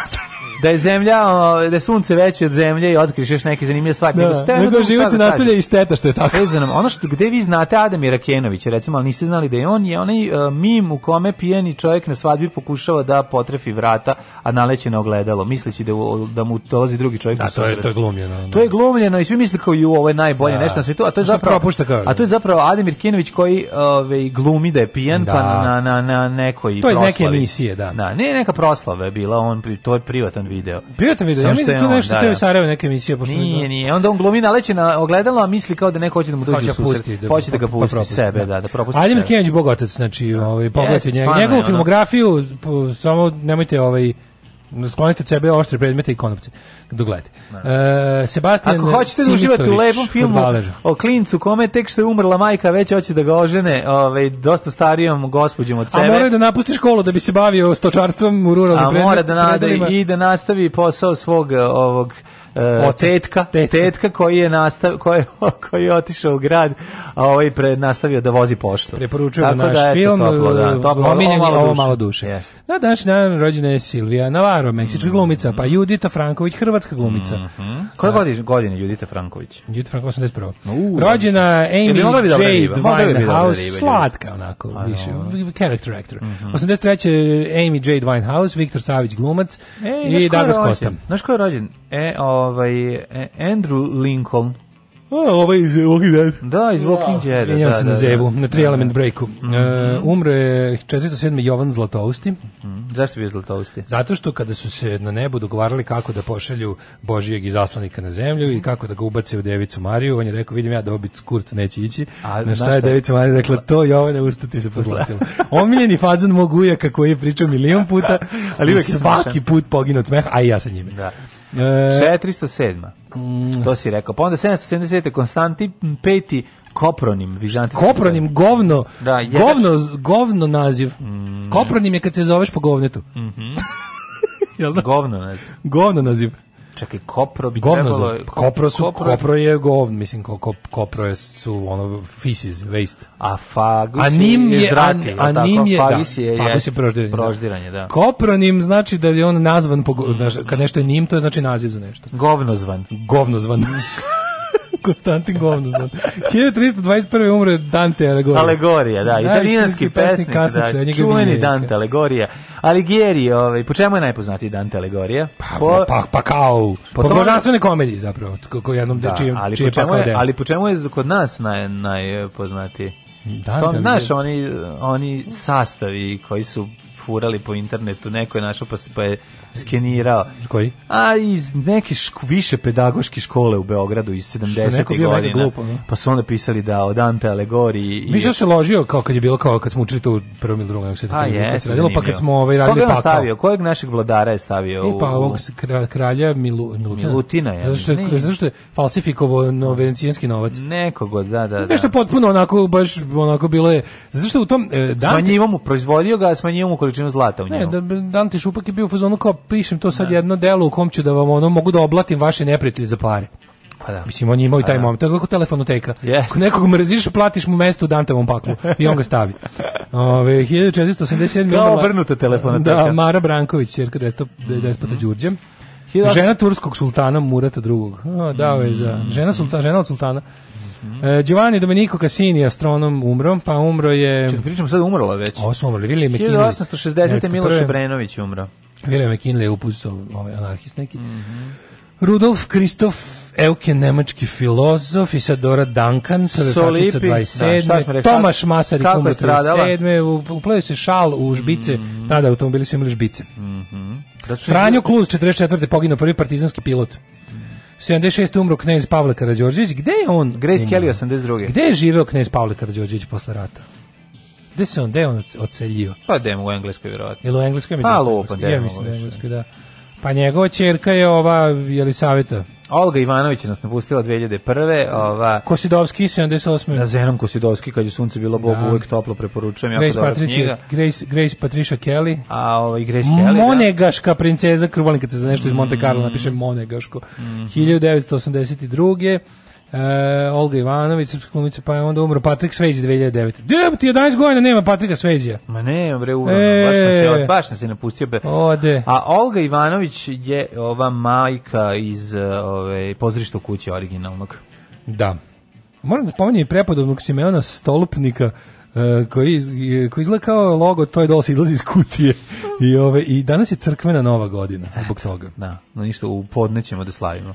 da je zemlja, da je sunce veće od zemlje i otkriš još neke zanimljive stvari. Da, nego, nego da nastavlja i šteta što je tako. Ezanom, ono što gde vi znate Adam Irakenović, recimo, ali niste znali da je on, je onaj uh, mim u kome pijeni čovjek na svadbi pokušava da potrefi vrata, a naleće na ogledalo, misleći da, da mu dolazi drugi čovjek. Da, da to je, to je glumljeno. Da. To je glumljeno i svi misle kao ju, ovo je najbolje da. nešto na svetu, a to je zapravo, kao, a to je zapravo Adam Kenović koji ove, ovaj, glumi da je pijan, pa da. pa na, na, na nekoj proslavi. To je iz neke emisije, da. Da, ne, neka proslava je bila, on, to je privatan video. Privatno video, Samo ja mislim da to nešto da, ste da. Sarajevo neka emisija. Pošto nije, nije, onda on glumi naleće na ogledalo, a misli kao da neko hoće da mu dođe u susret. Da hoće da ga pa pusti sebe, da. da, da propusti Ajde sebe. Ajde Bogotac, znači, ovaj, pogledajte njegovu filmografiju, samo nemojte ovaj, sklonite od sebe oštre predmete i konopce dok gledate. Da. E, Sebastian Ako hoćete da uživate u lepom filmu futbaler. o klincu kome tek što je umrla majka već hoće da ga ožene ovaj, dosta starijom gospođom od sebe. A mora da napusti školu da bi se bavio stočarstvom u ruralnim predmetima. A mora da, nada i da nastavi posao svog ovog uh, tetka, tetka, tetka koji je nastav koji, <laughs> koji je otišao u grad, a ovaj pre nastavio da vozi poštu. Preporučujem naš da, film, toplo, da, e, toplo, omiljeni ovo, ovo malo duše. Yes. Na današnji dan rođena je Silvija Navarro, meksička mm glumica, pa Judita Franković, hrvatska glumica. Mm -hmm. Koje godine godine Judita Franković? Judita Franković 81. Uh, rođena Amy J. Winehouse, slatka onako, ano. više, character actor. Mm -hmm. 83. Amy J. Winehouse, Viktor Savić glumac e, i Douglas Kostam. Znaš ko je rođen? E, o, ovaj, e, Andrew Lincoln. A, ovaj iz Walking Dead. Da, iz Walking wow. Dead. Mijenjam da, se da, na da, Zebu, da, na Three da, da. Element Breaku. Mm -hmm. uh, umre 407. Jovan Zlatousti. Mm -hmm. Zašto je bio Zlatousti? Zato što kada su se na nebu dogovarali kako da pošalju Božijeg izaslanika na zemlju i kako da ga ubace u Devicu Mariju, on je rekao, vidim ja da obit kurc neće ići. A, na šta, šta je Devica Marija rekla, to Jovane ustati se pozlatilo. Omiljeni fazon mog ujaka koji je pričao milion puta, <laughs> ali svaki put poginu od smeha, a i ja sa njime. Da. E... 407. Mm. To si rekao. Pa onda 770. Konstanti peti Kopronim, vizantijski. Kopronim, govno, da, govno, govno naziv. Mm. Kopronim je kad se zoveš po govnetu. Mm -hmm. <laughs> Jel da? Govno naziv. Govno naziv čekaj, kopro bi Govno trebalo... Za, kopro, su, kopro, kopro je govn, mislim, ko, kopro je su ono, feces, waste. A fagus a nim je, je zdrati, a, a nim je, fagus da, fagus je proždiranje. proždiranje da. da. Kopronim znači da je on nazvan, po, znaš, kad nešto je nim, to je znači naziv za nešto. Govnozvan. Govnozvan. <laughs> Konstantin Govno, znam. 1321. umre Dante Alegorija. Alegorija, da, italijanski pesnik, pesnik da, čuveni Dante Alegorija. Aligieri, ovaj, po čemu je najpoznatiji Dante Alegorija? Pa, po, pa, pa, pa kao, po, po božanstvenoj komediji zapravo, ko jednom da, čijem, ali, čije pa čemu je, ali po čemu je kod nas naj, najpoznatiji? Da, to, znaš, oni, oni sastavi koji su furali po internetu, neko je našao pa, pa je skenirao. Koji? A iz neke šk više pedagoške škole u Beogradu iz 70. godina. Glupo, pa su onda pisali da od Dante Alegori i... Mi se ložio kao kad je bilo kao kad smo učili to u prvom ili drugom sveta. Da a je, radilo, pa kad smo ovaj radili pakao. Koga stavio? Kojeg našeg vladara je stavio? I e, pa ovog kralja Milu, Milutina. Milutina je. Zato što, je, zato što je novac. Nekog, da, da, da. Nešto da. potpuno onako, baš onako bilo je. Zato što u tom... E, Dante... Smanjivo mu, proizvodio ga, smanjivo mu količinu zlata u njemu. Ne, da, Dante Šupak je bio u fazonu kao pišem to sad da. jedno delo u kom ću da vam ono mogu da oblatim vaše neprijatelje za pare. Pa da. Mislim, on je imao i pa taj da. moment. To je kako telefonoteka. Yes. Ako nekog mrziš, platiš mu mesto u Dantevom paklu i on ga stavi. Ove, 1487. <laughs> Kao obrnuta telefonoteka. Da, Mara Branković, čerka despota mm. Đurđe. Žena turskog sultana Murata II. O, dao je za... Mm. Žena, sultana, žena od sultana. Mm Giovanni Domenico Cassini, astronom, umro, pa umro je... Čekaj, pričamo sad umrla već. Ovo su umrli, Vilije Mekinović. 1860. Miloš Brenović umro. William McKinley je upustio ovaj anarhist neki. Mm -hmm. Rudolf Kristof Elke, nemački filozof, Isadora Duncan, Solipi, 27. Da, Tomaš Masarik, umre 37. Uplaju se šal u žbice, mm -hmm. tada automobili su imali žbice. Mm -hmm. Franjo Kluz, 44. poginuo prvi partizanski pilot. 76. umro knez Pavle Karadžorđević. Gde je on? Grace Kelly, 82. Gde je živeo knez Pavle Karadžorđević posle rata? Gde se on, gde on odseljio? Pa demo u Engleskoj, vjerovatno. Ili u Engleskoj? Mi pa, lupa, demo. Ja mislim da u Engleskoj, da. Pa njegova čerka je ova Jelisaveta. Olga Ivanović nas napustila 2001. Ova Kosidovski 78. Na Zenom Kosidovski kad je sunce bilo bogu da. uvek toplo preporučujem jako Grace dobra Patricia, knjiga. Grace Grace Patricia Kelly. A ova i Grace Kelly. Da. Monegaška da. princeza krvonika se za nešto iz Monte Carlo mm. napiše Monegaško. Mm -hmm. 1982. E, Olga Ivanović, srpska glumica, pa je onda umro Patrik Svezi 2009. Djem, ti 11 godina nema Patrika Svezija. Ma ne, bre, umro, e, baš nas je, e. baš nas napustio. Be. Ode. A Olga Ivanović je ova majka iz e, ove, pozorišta u kući originalnog. Da. Moram da spomenem i prepodobnog Simeona Stolupnika, e, koji, koji izgleda kao logo to je dosi izlazi iz kutije i ove i danas je crkvena nova godina zbog toga. Da, no ništa u podnećemo da slavimo.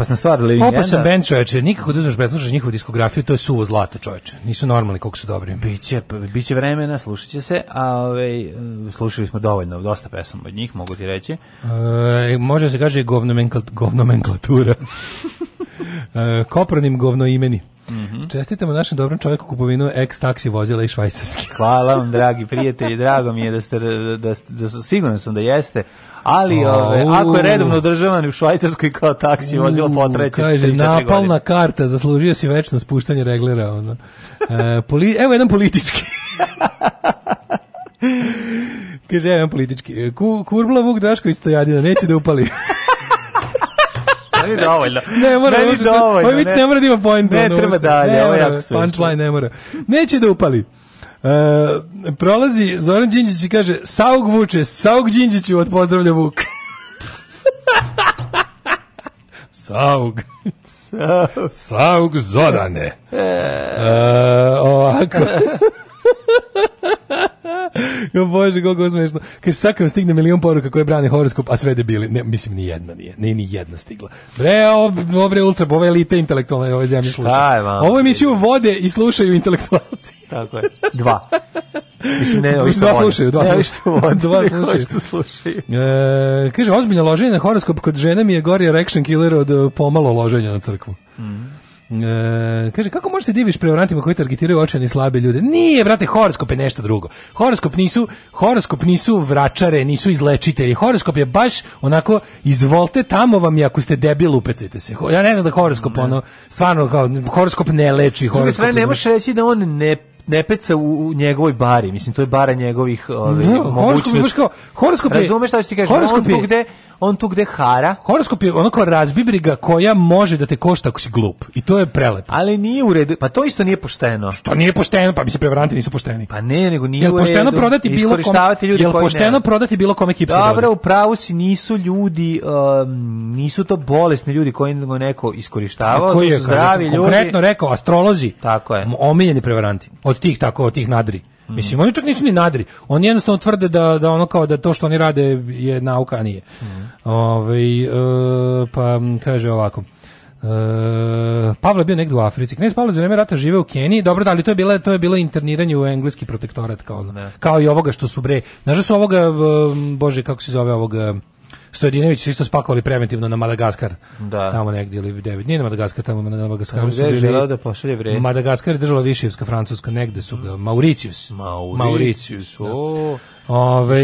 opasna stvar, ali opasan bend čoveče, nikako da uzmeš slušaš njihovu diskografiju, to je suvo zlato čoveče. Nisu normalni koliko su dobri. Biće pa, biće vremena, slušaće se, a ovaj e, slušali smo dovoljno, dosta pesama od njih, mogu ti reći. E, može se kaže govnomenklatura. govno <laughs> e, koprnim govno imeni. Mm -hmm. Čestitamo našem dobrom čovjeku kupovinu ex taksi vozila i švajcarski. <laughs> Hvala vam, dragi prijatelji, drago mi je da ste, da, da, da siguran sam da jeste, ali A, ove, ako je redovno održavan u Švajcarskoj kao taksi vozilo potreće kaže, 3, napalna godine. karta, zaslužio si večno spuštanje reglera. Ono. E, poli, evo jedan politički. <laughs> kaže, evo jedan politički. Ku, kurbla Vuk Drašković Stojadina, neće da upali. <laughs> Ne <laughs> nije dovoljno. Ne mora, ne mora, da- dovoljno, ovaj ne mora da ima poenta. Ne, treba dalje, ne, ovo je jako smiješno. Punchline ne mora. Neće da upali. Uh, prolazi Zoran Đinđić i kaže Saug Vuče, Saug Đinđiću od pozdravlja Vuk. <laughs> Saug. Saug. <laughs> Saug Zorane. E, e ovako. <laughs> jo bože, kako je smešno. Kaže, sad kad stigne milion poruka koje brane horoskop, a sve debili. Ne, mislim, ni jedna nije. Ne, ni jedna stigla. Bre, dobre ultra, ove elite intelektualne ove zemlje slušaju. Ovo emisiju vode i slušaju intelektualci. <laughs> Tako je. Dva. Mislim, ne, ovi što dva slušaju, dva ne, što vode. <laughs> Dva slušaju. slušaju. E, kaže, ozbiljno loženje na horoskop kod žena mi je gori reaction killer od e, pomalo loženja na crkvu. Mhm. E, kaže, kako možeš se da diviš prevarantima koji targetiraju očajne i slabe ljude? Nije, brate, horoskop je nešto drugo. Horoskop nisu, horoskop nisu vračare, nisu izlečitelji. Horoskop je baš onako, izvolte tamo vam je ako ste debil, upecite se. Ja ne znam da horoskop, ne. ono, stvarno, kao, horoskop ne leči. Horoskop, sve, ne možeš reći da on ne ne peca u, u, njegovoj bari, mislim to je bara njegovih ove no, mogućnosti. Horoskop je, horoskop je, razumeš šta ću ti kažem, horoskop je, on tu gde on tu gde hara. Horoskop je onako razbibriga koja može da te košta ako si glup. I to je prelepo. Ali nije u redu. Pa to isto nije pošteno. Što nije pošteno? Pa mi se prevaranti nisu pošteni. Pa ne, nego nije jel u redu. pošteno prodati bilo kome? Jel pošteno ne. prodati bilo kome kip Dobro, u pravu si, nisu ljudi, um, nisu to bolesni ljudi koji neko iskorištavao. Koji je, zdravi ljudi. Konkretno rekao, astrolozi. Tako je. Omiljeni prevaranti. Od tih tako, od tih nadri. Mm. Mislim, oni čak nisu ni nadri. Oni jednostavno tvrde da, da ono kao da to što oni rade je nauka, a nije. Mm. Mm-hmm. Ove, ovaj, e, pa kaže ovako. E, Pavle je bio negde u Africi. Knez Pavle za vreme rata žive u Keniji. Dobro, da, ali to je bilo to je bilo interniranje u engleski protektorat kao ne. Da. kao i ovoga što su bre. Znaš da su ovoga bože kako se zove ovoga Stojadinović su isto spakovali preventivno na Madagaskar. Da. Tamo negdje ili devet. Nije na Madagaskar, tamo na Madagaskaru Tam su bili. Da pošalje vre. Madagaskar je držala Višijevska, Francuska, negde su ga. Mauricius. Mauricius. Mauricius. Da. Ove,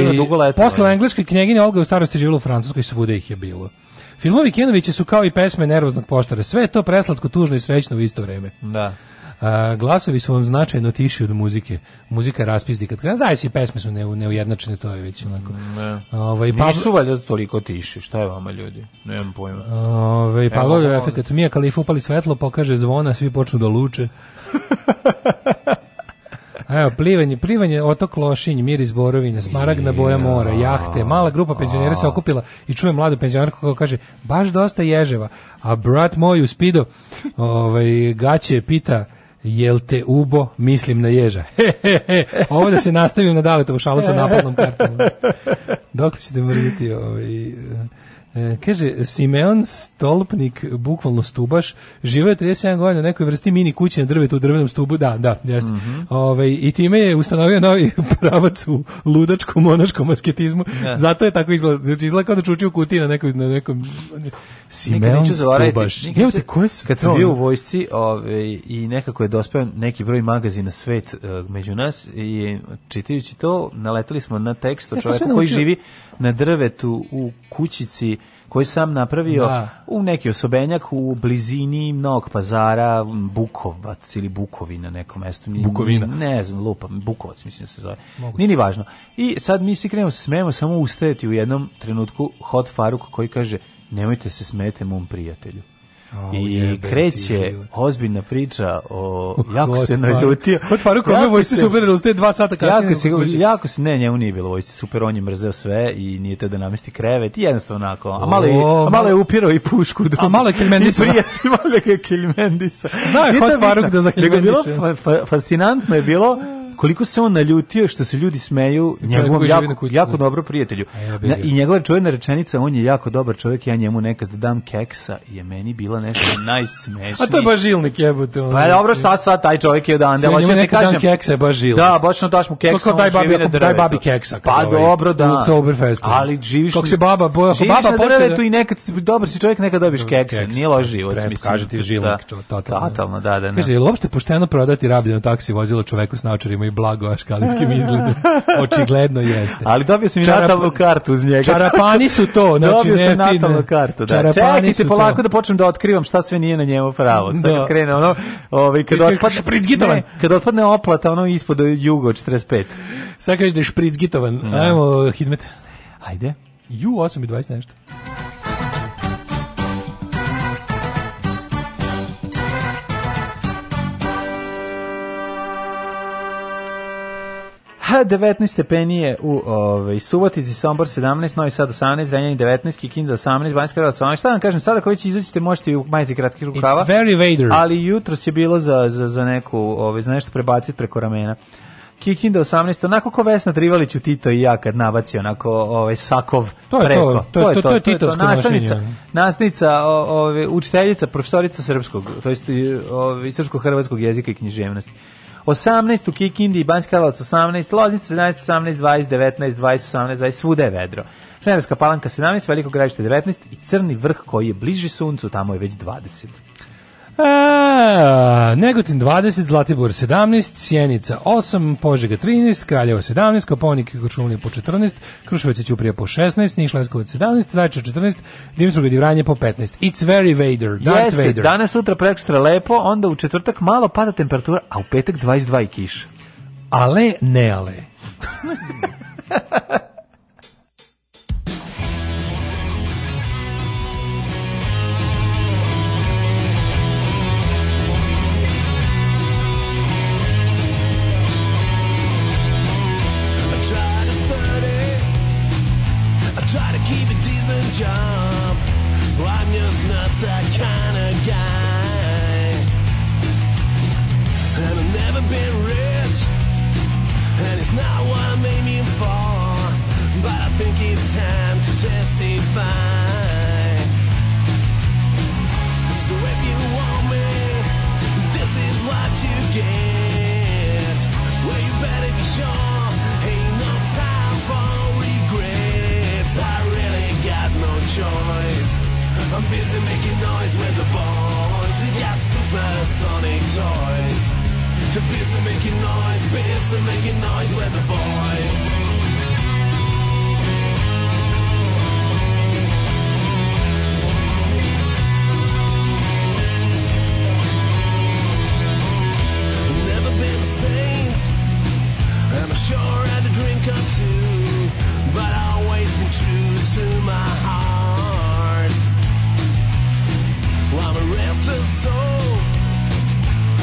posle u engleskoj knjegini Olga u starosti živjela u Francuskoj, svuda ih je bilo. Filmovi Kenovića su kao i pesme nervoznog poštara. Sve je to preslatko, tužno i srećno u isto vreme. Da. A, glasovi su vam značajno tiši od muzike. Muzika je raspisni kad krene. Zavisi pesme su ne, neujednačene, to je već onako. Ne. Ovaj, pa... Nisu valjda toliko tiši, šta je vama ljudi? Nemam pojma. Ovaj, Pavlov je efekt. Mija Kalif upali svetlo, pokaže zvona, svi počnu da luče. <laughs> Evo, plivanje, plivanje, otok Lošinj, mir iz Borovine, smaragna boja mora, jahte, mala grupa penzionera se okupila i čuje mladu penzionerku koja kaže, baš dosta ježeva, a brat moj u spido, ovaj, gaće pita, jel te ubo, mislim na ježa. He, <laughs> Ovo da se nastavim na daletovu šalu sa napadnom kartom. Dokle ćete mrditi ovaj... E, kaže, Simeon Stolpnik, bukvalno stubaš, živo je 37 godina u nekoj vrsti mini kuće na drvetu u drvenom stubu, da, da, jeste. Mm -hmm. Ove, ovaj, I time je ustanovio novi <laughs> pravac u ludačkom, monaškom asketizmu, yes. Da. zato je tako izgleda, znači izgleda kao da čuči u kutiji na nekom, na nekom Simeon Stubaš. Evo te, koje su Kad to? sam bio u vojsci ove, ovaj, i nekako je dospeo neki broj magazina svet uh, među nas i čitajući to, naletali smo na tekst o čoveku koji živi na drvetu u kućici koji sam napravio da. u neki osobenjak u blizini mnog pazara Bukovac ili Bukovina na nekom mestu. Bukovina. Ne znam, lupa, Bukovac mislim da se zove. Moguće. Nije ni važno. I sad mi se krenemo se smemo samo ustajati u jednom trenutku Hot Faruk koji kaže nemojte se smete mom prijatelju. I kreće ozbiljna priča o uh, jako se naljutio. Kod Faru kome vojsci super, da ste 2 sata kasnije. Jako se kući. jako se ne, njemu nije bilo vojsci super, on je mrzeo sve i nije te da namesti krevet i jednostavno onako. A malo je, a malo je upirao i pušku do. A malo je Kilmendisa. <laughs> I malo je Kilmendisa. Znao je Hot Faruk da za Kilmendisa. Bilo fascinantno je bilo koliko se on naljutio što se ljudi smeju njegovom jako, kuću, jako dobro prijatelju. Ja I njegova čuvena rečenica, on je jako dobar čovjek, ja njemu nekad dam keksa, je meni bila nešto najsmešnije. A to je baš žilnik jebute. On, pa dobro, šta sad, taj čovjek je odande. Sve njemu da nekad dam keksa je baš žilnik. Da, bočno daš mu keksa, daj babi, živi Daj babi keksa. Pa ovaj, dobro, da. U Oktoberfestu. Ali živiš... Kako se baba boja, ako baba počne... tu i nekad, dobar si čovjek, nekad dobiš keksa. Nije loš život. Kaže ti da. žilnik, totalno. Da. Totalno, da, da. Kaže, je li uopšte pošteno prodati rabljeno taksi vozilo čoveku s naočarima i blago aškalijskim izgledom. <laughs> Očigledno jeste. Ali dobio sam i Čarap... natalnu kartu uz njega. Čarapani su to. <laughs> Znači, dobio sam natalnu kartu. Da. Čarapani Čekajte polako to. da počnem da otkrivam šta sve nije na njemu pravo. Sad da. krene ono, ovaj, kada, otpadne, ne, kada otpadne oplata, ono ispod jugo 45. Sad kažeš da je špricgitovan. Da. Ajmo, hitmet. Ajde. Ju, 8 i 20 nešto. Ha, 19 stepenije u ovaj, Subotici, Sombor 17, Novi Sad 18, Zrenjanin 19, Kikinda 18, Banjska Rada 18. Šta da vam kažem, sada ako već izaćete možete i u majici kratkih rukava. It's very Vader. Ali jutro je bilo za, za, za neku, ovaj, za nešto prebaciti preko ramena. Kikinda 18, onako ko Vesna Trivalić u Tito i ja kad nabaci onako ovaj sakov to je preko. To, to, je to, to, je to, je to, to, to, to nastavnica, nastavnica ove, učiteljica, profesorica srpskog, to jest ove, ovaj, srpsko-hrvatskog jezika i književnosti. 18 u Kikindi i Banjska Karlovac 18, Loznica 17, 18, 20, 19, 20, 18, 20, svuda je vedro. Šneverska palanka 17, Veliko gradište 19 i Crni vrh koji je bliži suncu, tamo je već 20. A, Negotin 20, Zlatibor 17, Sjenica 8, Požega 13, Kraljevo 17, Kaponik i Kočumlija po 14, Kruševac i Ćuprija po 16, Niš 17, Zajčar 14, Dimitrov i po 15. It's very Vader, Darth Jeste, Vader. danas, sutra, prekstra lepo, onda u četvrtak malo pada temperatura, a u petak 22 i kiša. Ale, ne ale. <laughs> job. I'm just not that kind of guy. And I've never been rich, and it's not what I am aiming for. But I think it's time to testify. choice. I'm busy making noise with the boys. We got supersonic toys. they busy making noise, busy making noise with the boys. sure had a drink or two, but I always been true to my heart. I'm a restless soul,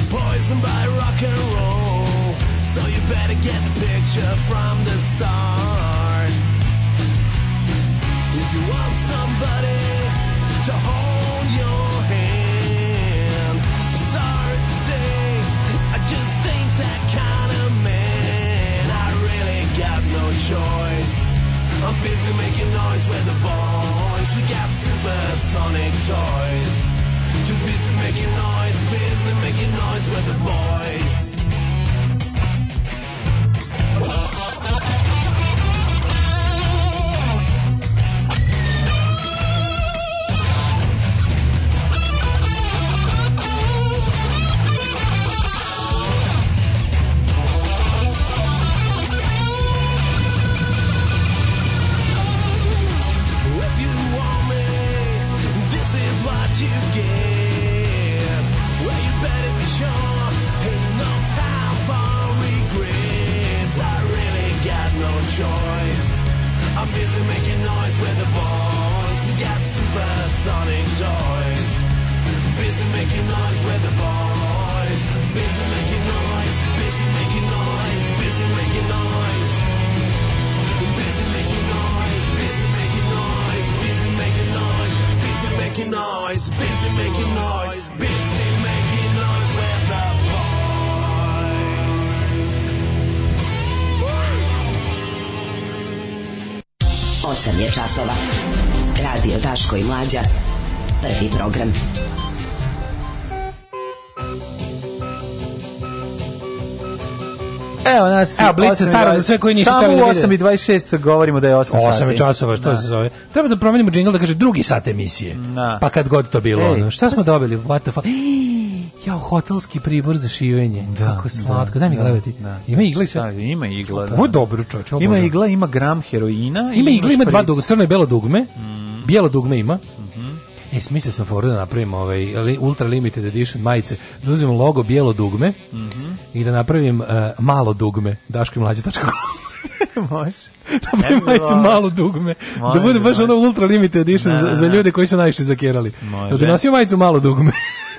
poisoned by rock and roll. So you better get the picture from the start. If you want somebody to hold your hand, I'm sorry to say, I just ain't that kind of man. I really got no choice. I'm busy making noise with the boys. We got supersonic toys. Too busy making noise, busy making noise with the boys. Evo, blica stara za sve koji nisu tamo u 8 i 26 govorimo da je 8 sati. 8 časova, što da. se zove. Treba da promenimo džingl da kaže drugi sat emisije. Da. Pa kad god to bilo. Ej, ono. Šta smo dobili? What the fuck? <gasps> Ja, hotelski pribor za šivenje. Da, Kako da, slatko. Daj mi ga da, levati. Da, ima igla i sve. Da, ima igla, da. Ovo je dobro, čovječ. Ima igla, ima gram heroina. Ima igla, ima dva dugme, crno i belo dugme. Mm. Bijelo dugme ima. E, smislio sam foru da napravim ovaj, ultra limited edition majice, da uzmem logo bijelo dugme mm -hmm. i da napravim uh, malo dugme, i daškomlađe.com. <laughs> Može. Da bi majicu malo dugme. Da može, da bude baš može. ono ultra limited edition ne, da, za, da, za ljude koji su najviše zakjerali. Može. Da bi nosio majicu malo dugme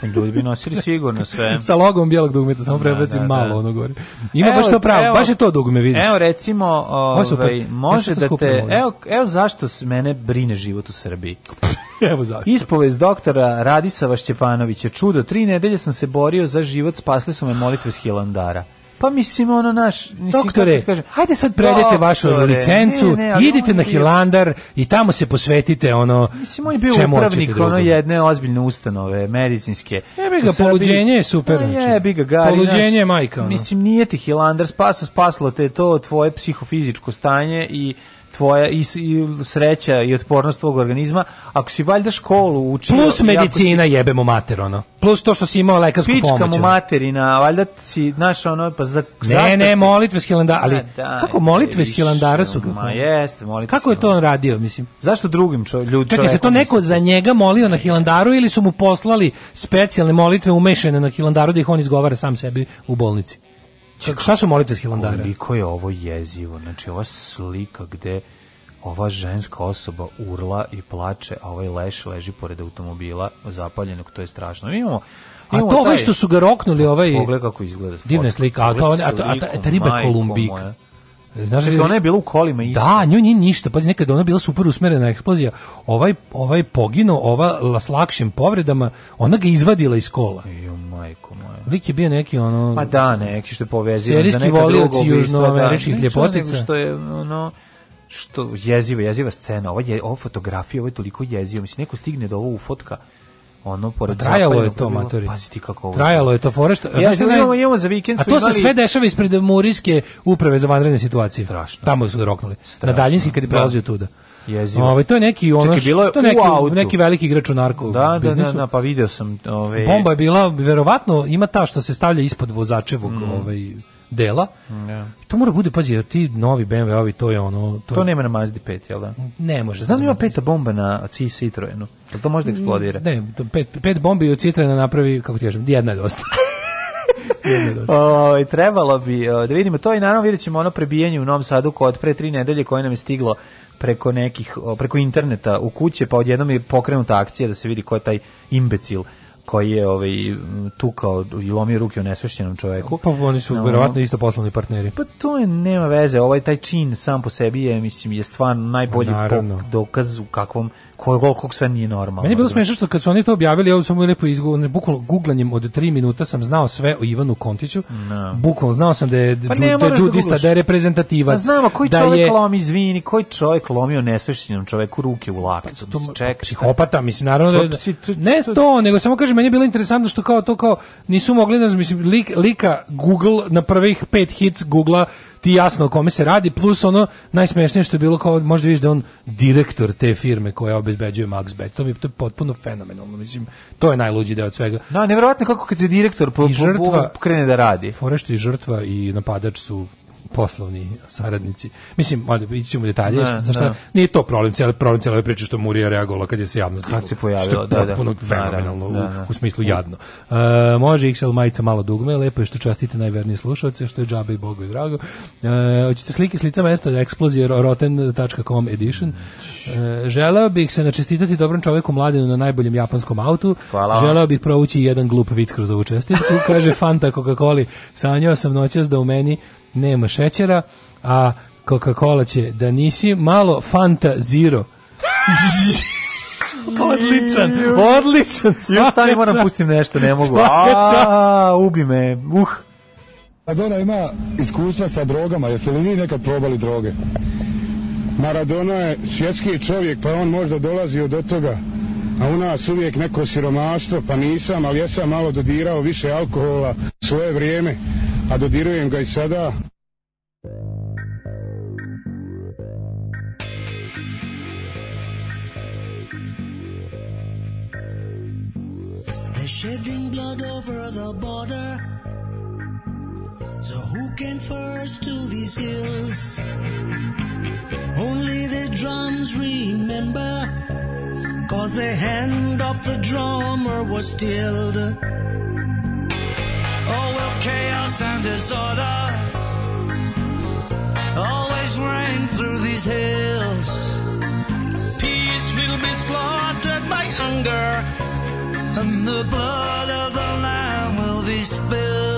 ljudi bi nosili sigurno sve. <laughs> Sa logom bijelog dugmeta, samo da, prebacim da, da, malo da. ono gore. Ima evo, baš to pravo, evo, baš je to dugme, vidiš. Evo recimo, ovaj, može ja da te... Evo, evo zašto mene brine život u Srbiji. <laughs> evo zašto. Ispovez doktora Radisava Šćepanovića, čudo, tri nedelje sam se borio za život, spasli su me molitve s Hilandara. Pa mislim ono naš, mislim Doktore, kako da kažem, hajde sad predajte vašu licencu, ne, ne, idite na bio... Hilandar i tamo se posvetite ono Mislim on je bio upravnik da ono jedne ozbiljne ustanove medicinske. Jebi ga poluđenje je super. Znači. jebi ga gari. Poluđenje majka ono. Mislim nije ti Hilandar spasao, spaslo te to tvoje psihofizičko stanje i tvoja i, i sreća i otpornost tvog organizma, ako si valjda školu učio... Plus medicina si, jebemo mater, ono. Plus to što si imao lekarsku pička pomoć. Pička mu materina, valjda si, znaš, ono, pa za... Ne, ne, si... molitve s Hilandara, ali da, kako molitve s Hilandara su... Ma jeste, molitve Kako je to on radio, mislim? Zašto drugim čo, ljudi Čekaj, se to neko za njega molio na Hilandaru ili su mu poslali specijalne molitve umešene na Hilandaru da ih on izgovara sam sebi u bolnici? Kako, šta su moliteljski landari? Koliko je ovo jezivo, znači ova slika gde ova ženska osoba urla i plače, a ovaj leš leži pored automobila zapaljenog, to je strašno. Mi imamo a to ovaj što su ga roknuli, ovaj... Pogled kako izgleda. Divna slika, a, to, a, ta, a ta riba je kolumbika. Znaš, Čekaj, ona je bila u kolima isto. Da, nju nije ništa. Pazi, nekada ona bila super usmerena eksplozija. Ovaj, ovaj pogino, ova s lakšim povredama, ona ga izvadila iz kola. Jo, majko Lik je bio neki ono... Pa da, neki što je povezivan za neko drugo južnoameričkih da. ljepotica. što je ono što jeziva, jeziva scena. Ovo je ova fotografija, ovo je toliko jezivo. Mislim neko stigne do ovo u fotka ono pored pa trajalo je to matori paziti kako ovo trajalo je to fore što ja sam imamo imamo za vikend a to se sve dešava ispred murijske uprave za vanredne situacije strašno tamo su roknuli na daljinski kad je da. prelazio tuda Jezivo. Ovaj to je neki ono Čekaj, bilo je to neki autu. neki veliki igrač u narko da, da, biznisu. Da, da, da, pa video sam ovaj Bomba je bila verovatno ima ta što se stavlja ispod vozačevog mm. ovaj dela. Yeah. Da. To mora bude, pazi, jer ti novi BMW, ovi, to je ono... To, to nema na Mazda 5, jel da? Ne može. Znam ima peta bomba na C Citroenu. Jel to može da eksplodira? Ne, to pet, pet bombi od Citroena napravi, kako ti kažem, jedna je dosta. <laughs> o, trebalo bi o, da vidimo to i naravno videćemo ono prebijanje u Novom Sadu kod pre tri nedelje koje nam je stiglo preko nekih preko interneta u kuće pa odjednom je pokrenuta akcija da se vidi ko je taj imbecil koji je ovaj tukao i lomio ruke u nesvešćenom čovjeku. Pa oni su vjerovatno isto poslovni partneri. Pa to je nema veze, ovaj taj čin sam po sebi je mislim je stvarno najbolji pa dokaz u kakvom koliko sve nije normalno. Meni je bilo smešno što kad su oni to objavili, ja sam mu lepo izgovorio, bukvalno guglanjem od 3 minuta sam znao sve o Ivanu Kontiću. No. Da. Bukvalno znao sam da je pa džu, da, da džudista, da je reprezentativac. Da znamo koji da čovjek je... lomi, izvini, koji čovjek lomio nesvešćenom čoveku ruke u laktu. Pa, to, čeka, psihopata, mislim, naravno da, pa ne to, nego samo kažem, meni je bilo interesantno što kao to kao nisu mogli, ne znam, mislim, lik, lika Google na prvih pet hits Googlea ti jasno o kome se radi, plus ono najsmešnije što je bilo kao možda vidiš da on direktor te firme koja obezbeđuje Maxbet. To mi je, potpuno fenomenalno, mislim. To je najluđi deo od svega. Da, neverovatno kako kad se direktor po, žrtva, po, krene da radi. Fore što i žrtva i napadač su poslovni saradnici. Mislim, malo bi ćemo detalje, ne, da, šta, ne. Da. nije to problem, cijela problem cijela ove priče što Murija reagovala kad je se javno kad se pojavilo, što da, da, fenomenalno da, da. U, u, smislu mm. jadno. Uh, može XL majica malo dugme, lepo je što častite najvernije slušalce, što je džabe i bogu i drago. Uh, hoćete slike s lica mesta da eksplozije roten.com edition. Uh, želeo bih se načestitati dobrom čoveku mladenu na najboljem japanskom autu. Hvala. Želeo bih provući jedan glup vic kroz ovu čestitku. <laughs> Kaže Fanta Coca-Cola, sanjao sam noćas da u meni nema šećera, a Coca-Cola će da nisi malo Fanta Zero. <laughs> odličan, odličan. Još stani moram pustiti nešto, ne mogu. A, ubi me. Uh. Maradona ima iskustva sa drogama. Jeste li vi nekad probali droge? Maradona je svjetski čovjek, pa on možda dolazi od toga. A u nas uvijek neko siromaštvo, pa nisam, ali ja sam malo dodirao više alkohola svoje vrijeme. a tu tiro They're shedding blood over the border. So who came first to these hills? Only the drums remember. Cause the hand of the drummer was stilled. Oh, will chaos and disorder always reign through these hills? Peace will be slaughtered by anger, and the blood of the Lamb will be spilled.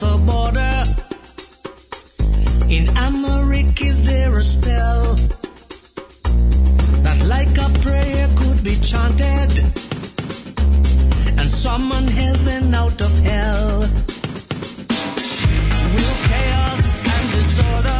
the border. In America, is there a spell that, like a prayer, could be chanted and summon heaven out of hell? Will chaos and disorder.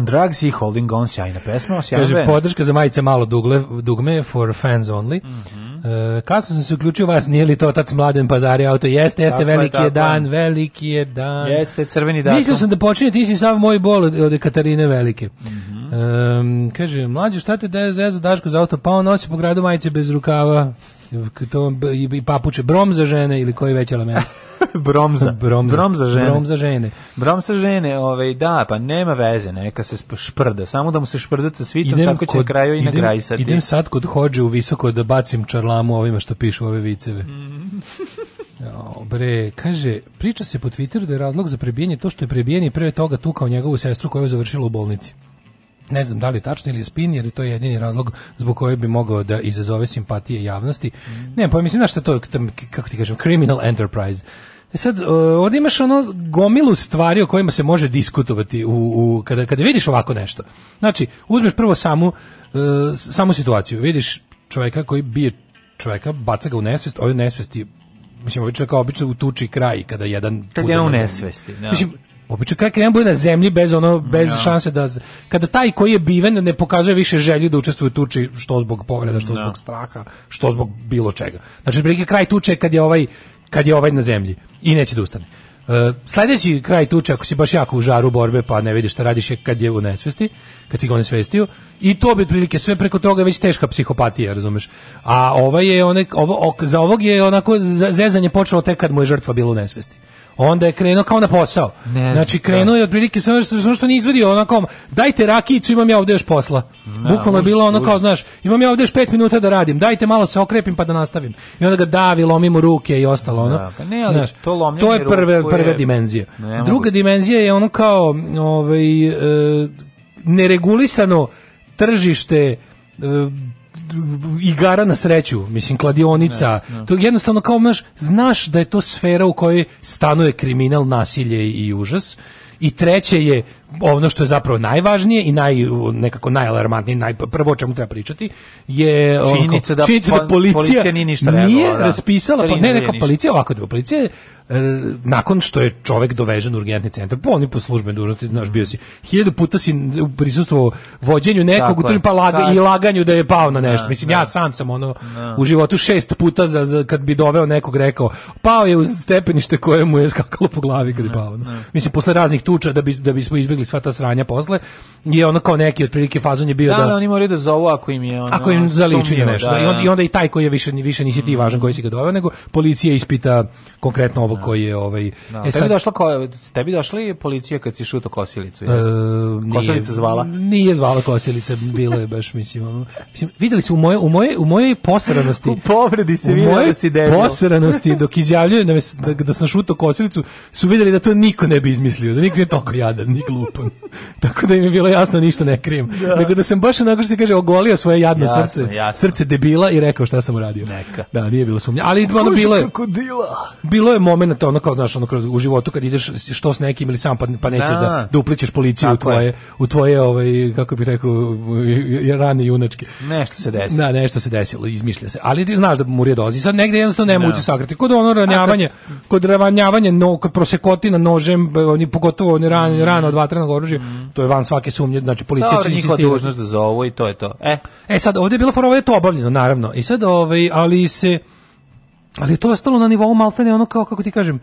on drugs i holding on, sjajna pesma, sjajna Kaže, podrška za majice malo dugle, dugme, for fans only. Mm -hmm. e, kasno sam se uključio vas, nije li to otac mladen pazari auto? Jeste, jeste, tako veliki je, dan, veliki je dan. Jeste, crveni dan. Mislio sam da počinje, ti si sav moj bol od, Katarine Velike. Mm -hmm. e, kaže, mlađe, šta te daje za Daško za auto? Pa on nosi po gradu majice bez rukava to, i papuče brom za žene ili koji veći element. <laughs> brom za bromza za, brom žene. bromza žene. bromza žene, ovaj da, pa nema veze, neka se šprda, samo da mu se šprda sa svitom, tako će kod, kraju i na kraju sad. Idem sad kod hođe u visoko da bacim čarlamu ovima što pišu ove viceve. Mm. Dobre, <laughs> kaže, priča se po Twitteru da je razlog za prebijanje to što je prebijeni pre toga tukao njegovu sestru koja je završila u bolnici ne znam da li je tačno ili je spin, jer to je jedini razlog zbog kojeg bi mogao da izazove simpatije javnosti. Mm. Ne, pa mislim, znaš šta to kako ti kažem, criminal enterprise. E sad, e, ovdje imaš ono gomilu stvari o kojima se može diskutovati u, u, kada, kada vidiš ovako nešto. Znači, uzmeš prvo samu, uh, samu situaciju. Vidiš čoveka koji bije čoveka, baca ga u nesvest, ovaj nesvesti mislim, ovaj čovjek obično u tuči kraj kada jedan... Kada je u nesvesti. da. Mislim, Obično kada krem bude na zemlji bez ono bez no. šanse da kada taj koji je biven ne pokazuje više želju da učestvuje u tuči što zbog povreda, što no. Da. zbog straha, što zbog bilo čega. Znači prilike kraj tuče kad je ovaj kad je ovaj na zemlji i neće da ustane. Uh, sledeći kraj tuče, ako si baš jako u žaru borbe, pa ne vidiš šta radiš je kad je u nesvesti, kad si ga onesvestio, i to bi otprilike sve preko toga već teška psihopatija, razumeš. A ovaj je one, ovo, ok, za ovog je onako zezanje počelo tek kad mu je žrtva bila u nesvesti onda je krenuo kao na posao. Ne, znači da. krenuo je otprilike sve što što, što nije izvadio ono dajte rakijicu imam ja ovde još posla. Ne, Bukvalno je bilo ono kao znaš imam ja ovde još 5 minuta da radim. Dajte malo se okrepim pa da nastavim. I onda ga davi, lomi mu ruke i ostalo ono. Da, pa ne, ali znaš, to, to je prve prva dimenzija. Ne, Druga dimenzija je ono kao ovaj e, neregulisano tržište e, igara na sreću, mislim kladionica. Ne, ne. To jednostavno kao znaš, znaš da je to sfera u kojoj stanuje kriminal, nasilje i užas. I treće je ono što je zapravo najvažnije i naj nekako najalarmantnije, naj prvo o čemu treba pričati je činjenica da, da, policija, policija nije ništa nije reagovala, da. raspisala, pa ne neka policija ovako da policija nakon što je čovjek dovežen u urgentni centar, po pa oni po službenoj dužnosti, znaš, bio si hiljadu puta si prisustvovao vođenju nekog Tako pa laga, i laganju da je pao na nešto. Da, Mislim da. ja sam sam ono da. u životu šest puta za, za, kad bi doveo nekog rekao, pao je u stepenište koje mu je skakalo po glavi kad je pao. No. Mislim posle raznih tuča da bi da bismo izbjegli sva ta sranja posle je ono kao neki otprilike fazon je bio da, da, da oni moraju da zovu ako im je ono ako im zaliči nešto. Da, I onda, da. i onda i taj koji je više više nisi ti mm. važan koji si ga doveo nego policija ispita konkretno ovog Da. koji je ovaj no, da. e sad tebi došla kao tebi došli policija kad si šuto kosilicu e, kosilica zvala nije zvala kosilica bilo je baš mislim ono mislim videli su u moje u moje u moje posranosti u povredi se vidi da si debil posranosti dok izjavljuje da, da, da sam šuto kosilicu su videli da to niko ne bi izmislio da niko je toliko jadan ni glupan <laughs> tako da im je bilo jasno ništa ne krijem da. nego da sam baš onako što se kaže ogolio svoje jadno jasno, srce jasno. srce debila i rekao šta sam uradio neka da nije bilo sumnje ali ono bilo je bilo je moment moment ono kao znaš ono u životu kad ideš što s nekim ili sam pa, pa nećeš da da, da uplićeš policiju u tvoje u tvoje ovaj kako bih rekao rane junačke. Nešto se desi. Da, nešto se desilo, izmišlja se. Ali ti znaš da mu je dozi. Sad negde jednostavno nema da. no. ući sakrati. Kod ono ranjavanje, kad... kod ranjavanje no kod prosekotina nožem, oni pogotovo oni ran, mm. rano od vatrenog oružja, mm. to je van svake sumnje, znači policija da, će insistirati. dužnost da zovu i to je to. E, e sad ovde je bilo fora, ovo je to obavljeno naravno. I sad ovaj ali se ali je to ostalo na nivou maltene ono kao kako ti kažem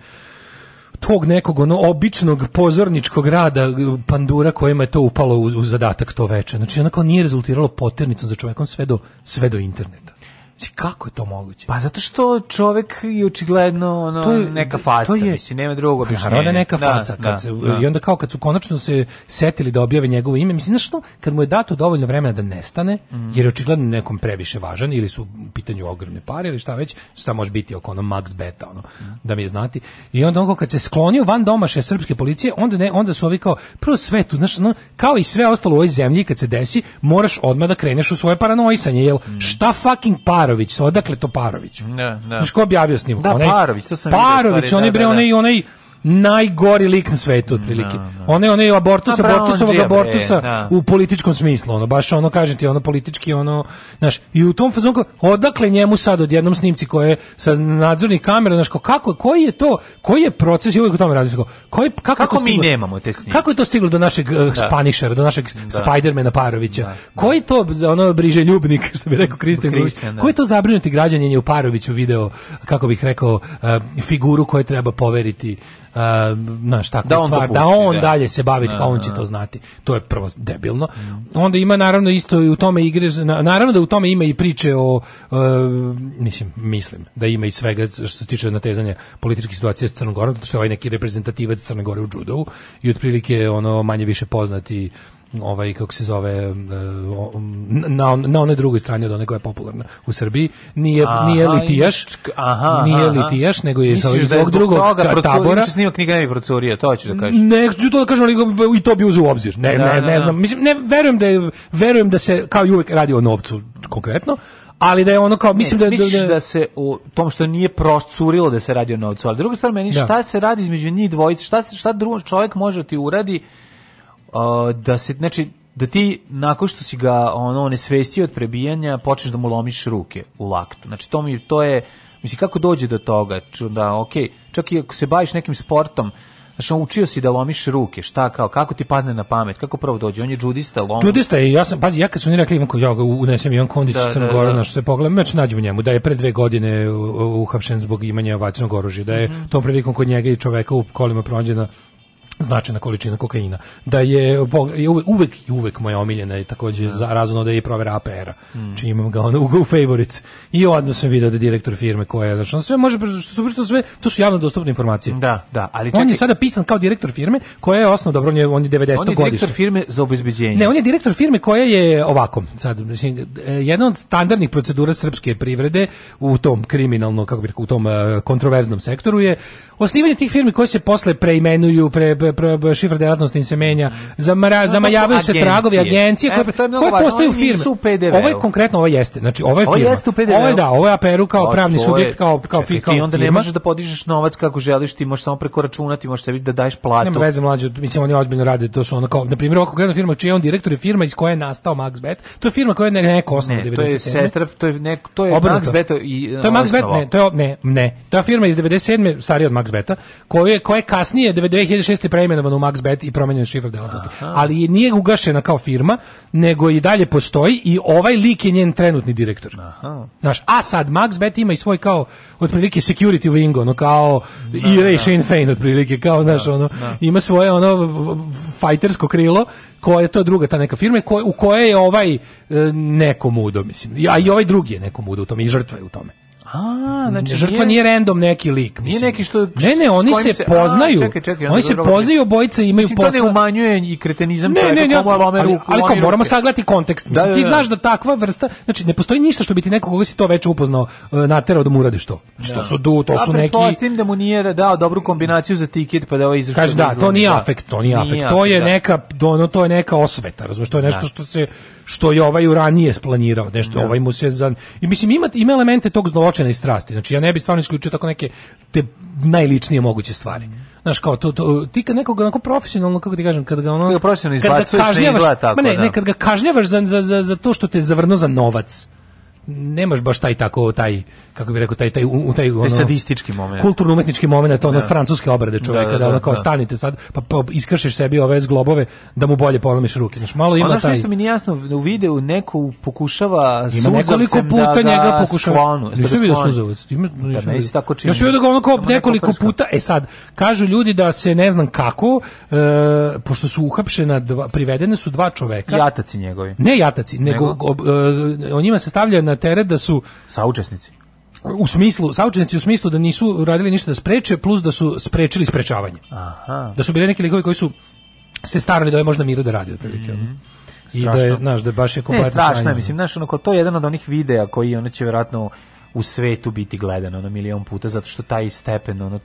tog nekog ono običnog pozorničkog rada pandura kojima je to upalo u, u zadatak to veče. Znači onako nije rezultiralo poternicom za čovjekom sve do, sve do interneta. Znači, kako je to moguće? Pa zato što čovek je očigledno ono, to je, neka faca, to je, mislim, nema drugog pa objašnjenja. Naravno da neka da, faca. Da, kad se, da. I onda kao kad su konačno se setili da objave njegovo ime, mislim, znaš što, kad mu je dato dovoljno vremena da nestane, mm. jer je očigledno nekom previše važan, ili su u pitanju ogromne pare, ili šta već, šta može biti oko ono max beta, ono, mm. da mi je znati. I onda on kad se sklonio van domaše srpske policije, onda, ne, onda su ovi kao, prvo sve tu, znaš, ono, kao i sve ostalo u ovoj zemlji, kad se desi, moraš odmah da kreneš u svoje paranoisanje, jel, mm. šta fucking par Parović, odakle to Parović? Ne, da, ne. Da. Znaš ko objavio snimak? Da, onaj, Parović, to sam Parović, vidio, stvari, da, onaj, bre, onaj, onaj najgori lik na svetu otprilike. Da, da. One one abortus abortusovog e, abortusa da. u političkom smislu, ono baš ono kažete, ono politički ono, znaš, i u tom fazonu odakle njemu sad odjednom snimci koje sa nadzornih kamera, znaš, kako koji je to, koji je proces i uvijek o tome radi Koji kako, kako mi nemamo te snimke? Kako je to stiglo do našeg uh, da. Spanišera, do našeg da. Spidermana Parovića? Da. da. Koji to ono briže ljubnik, <laughs> što bi rekao Kristijan. Koji to zabrinuti građanin je u Paroviću video, kako bih rekao, uh, figuru koju treba poveriti znaš, tako da on, stvar, da on da. dalje se bavi, da, kao on će da. to znati. To je prvo debilno. Onda ima naravno isto i u tome igre, naravno da u tome ima i priče o, uh, mislim, mislim, da ima i svega što se tiče natezanja političke situacije s Crnom Gorom, zato što je ovaj neki reprezentativac Crne Gore u judovu i otprilike ono manje više poznati ovaj kako se zove e, na na onoj druge strane od one koja je popularna u Srbiji nije aha, nije litijaš aha nije aha. litijaš nego je sa ovog da drugog tabora znači snima knjiga i bi to hoćeš da kažeš ne ću to da kažem ali i to bi uzeo u obzir ne da, ne, da, ne, ne da. znam mislim ne verujem da je, verujem da se kao i uvek radi o novcu konkretno ali da je ono kao mislim ne, da misliš da, da se u tom što nije procurilo da se radi o novcu, ali druga stvar meni da. šta se radi između njih dvojice, šta se šta drugi čovjek može ti uradi uh, da se, znači, da ti nakon što si ga ono ne od prebijanja počneš da mu lomiš ruke u laktu. Znači to mi to je mislim kako dođe do toga, da okay, čak i ako se baviš nekim sportom, Znači, on učio si da lomiš ruke, šta kao, kako ti padne na pamet, kako prvo dođe, on je judista, lom. Džudista je, ja sam, pazi, ja kad su oni rekli, imam ja unesem Ivan Kondić da, Crnogorana, da, da. što se pogledam, znači, meč nađemo njemu, da je pre dve godine uhapšen zbog imanja vatrenog oružja, da je mm -hmm. tom prilikom kod njega i čoveka u kolima pronađena značajna količina kokaina. Da je uvek i uvek moja omiljena je takođe mm. za razno da je i provera APR-a. Mm. Čim znači, imam ga ono u favorites. I odmah sam video da je direktor firme koja je znači sve može što su što sve to su javno dostupne informacije. Da, da, ali čekaj. On je sada pisan kao direktor firme koja je osnov dobro on je on je 90 godište. On je direktor firme za obezbeđenje. Ne, on je direktor firme koja je ovako. Sad mislim e, jedna od standardnih procedura srpske privrede u tom kriminalno kako bih rekao u tom e, kontroverznom sektoru je osnivanje tih firmi koje se posle preimenuju pre šifra delatnosti im se menja, zamara, zamajavaju se tragovi agencije koje, e, koje postaju firme. Ovo je konkretno, ovo jeste. Znači, ovo je firma. Ovo je da, ovo je APR-u kao pa, pravni subjekt, kao, kao, kao I onda ne možeš da podižeš novac kako želiš, ti možeš samo preko računati, možeš sebi da daješ platu. Nema veze mlađe, mislim oni ozbiljno rade, to su ono kao, na primjer, ovako konkretno firma čiji je on direktor je firma iz koje je nastao MaxBet, to je firma koja je ne, neko osnovno ne, 97. To je sestra, to je, ne, to je Obrnuto. Max i To je MaxBet, ne, to je, ne, ne, ta firma iz 97. starija od MaxBeta, Beta, koja je, koja je kasnije, 2006 preimenovan u MaxBet i promenjen šifra delatnosti. Ali nije ugašena kao firma, nego i dalje postoji i ovaj lik je njen trenutni direktor. Aha. Znaš, a sad MaxBet ima i svoj kao otprilike security wing, ono kao da, i Ray da. Shane Fein otprilike, kao, znaš, da, ono, da. ima svoje ono fajtersko krilo, koja je to druga ta neka firma koja, u koje je ovaj e, nekom udo, mislim. A i ovaj drugi je nekom udo u tome i žrtva je u tome. A, znači mm, žrtva nije, random neki lik, mislim. Nije neki što Ne, ne, oni se, se poznaju. A, čekaj, čekaj, oni se poznaju, obojice imaju posla. Mislim to ne umanjuje i kretenizam ne, čovjeka, ne, ne, komu Ali, ali kao moramo sagledati kontekst. Da, mislim, da, ti da. znaš da takva vrsta, znači ne postoji ništa što bi ti neko koga si to već upoznao e, naterao da mu uradiš što. Znači, to da. su du, to su neki. Ja pretpostavim da mu nije dao dobru kombinaciju za tiket pa da ovo ovaj izašao. Kaže da, to nije afekt, to nije afekt. To je neka, to je neka osveta, razumješ, to je nešto što se što je ovaj ranije splanirao, nešto ovaj mu se i mislim ima ima elemente tog zločina zločina i strasti. Znači ja ne bih stvarno isključio tako neke te najličnije moguće stvari. Znaš, kao to, to ti kad nekoga onako profesionalno, kako ti kažem, kad ga ono... Kad ga profesionalno izbacuješ, ne izgleda tako, ma ne, da. ne, kad ga kažnjavaš za, za, za, za to što te zavrno za novac, nemaš baš taj tako taj kako bih rekao taj taj u taj ono sadistički momenat. Kulturno umetnički momenat ono da. francuske obrade čovjeka da, da, da ono da, kao da. stanite sad pa, pa iskršeš sebi ove zglobove da mu bolje polomiš ruke. znači malo ima ono što taj. što mi nije jasno u videu neko pokušava ima nekoliko puta da njega pokušava. Da Nisi video suzavac. Ima pa ne tako čini. Još vidio ga ono kao nekoliko puta. E sad kažu ljudi da se ne znam kako e, pošto su uhapšena dva privedene su dva čovjeka Jataci njegovi. Ne jataci, nego, nego? Ob, e, o njima se stavlja na teret da su saučesnici u smislu saučesnici u smislu da nisu radili ništa da spreče plus da su sprečili sprečavanje. Aha. Da su bili neki likovi koji su se starali da je ovaj možda miru da radi otprilike. Mm -hmm. I da je, znaš, da je baš je kompletno... Ne, strašno je, mislim, znaš, ono, to je jedan od onih videa koji, ono, će verovatno u svetu biti gledano na milion puta, zato što taj stepen, ono,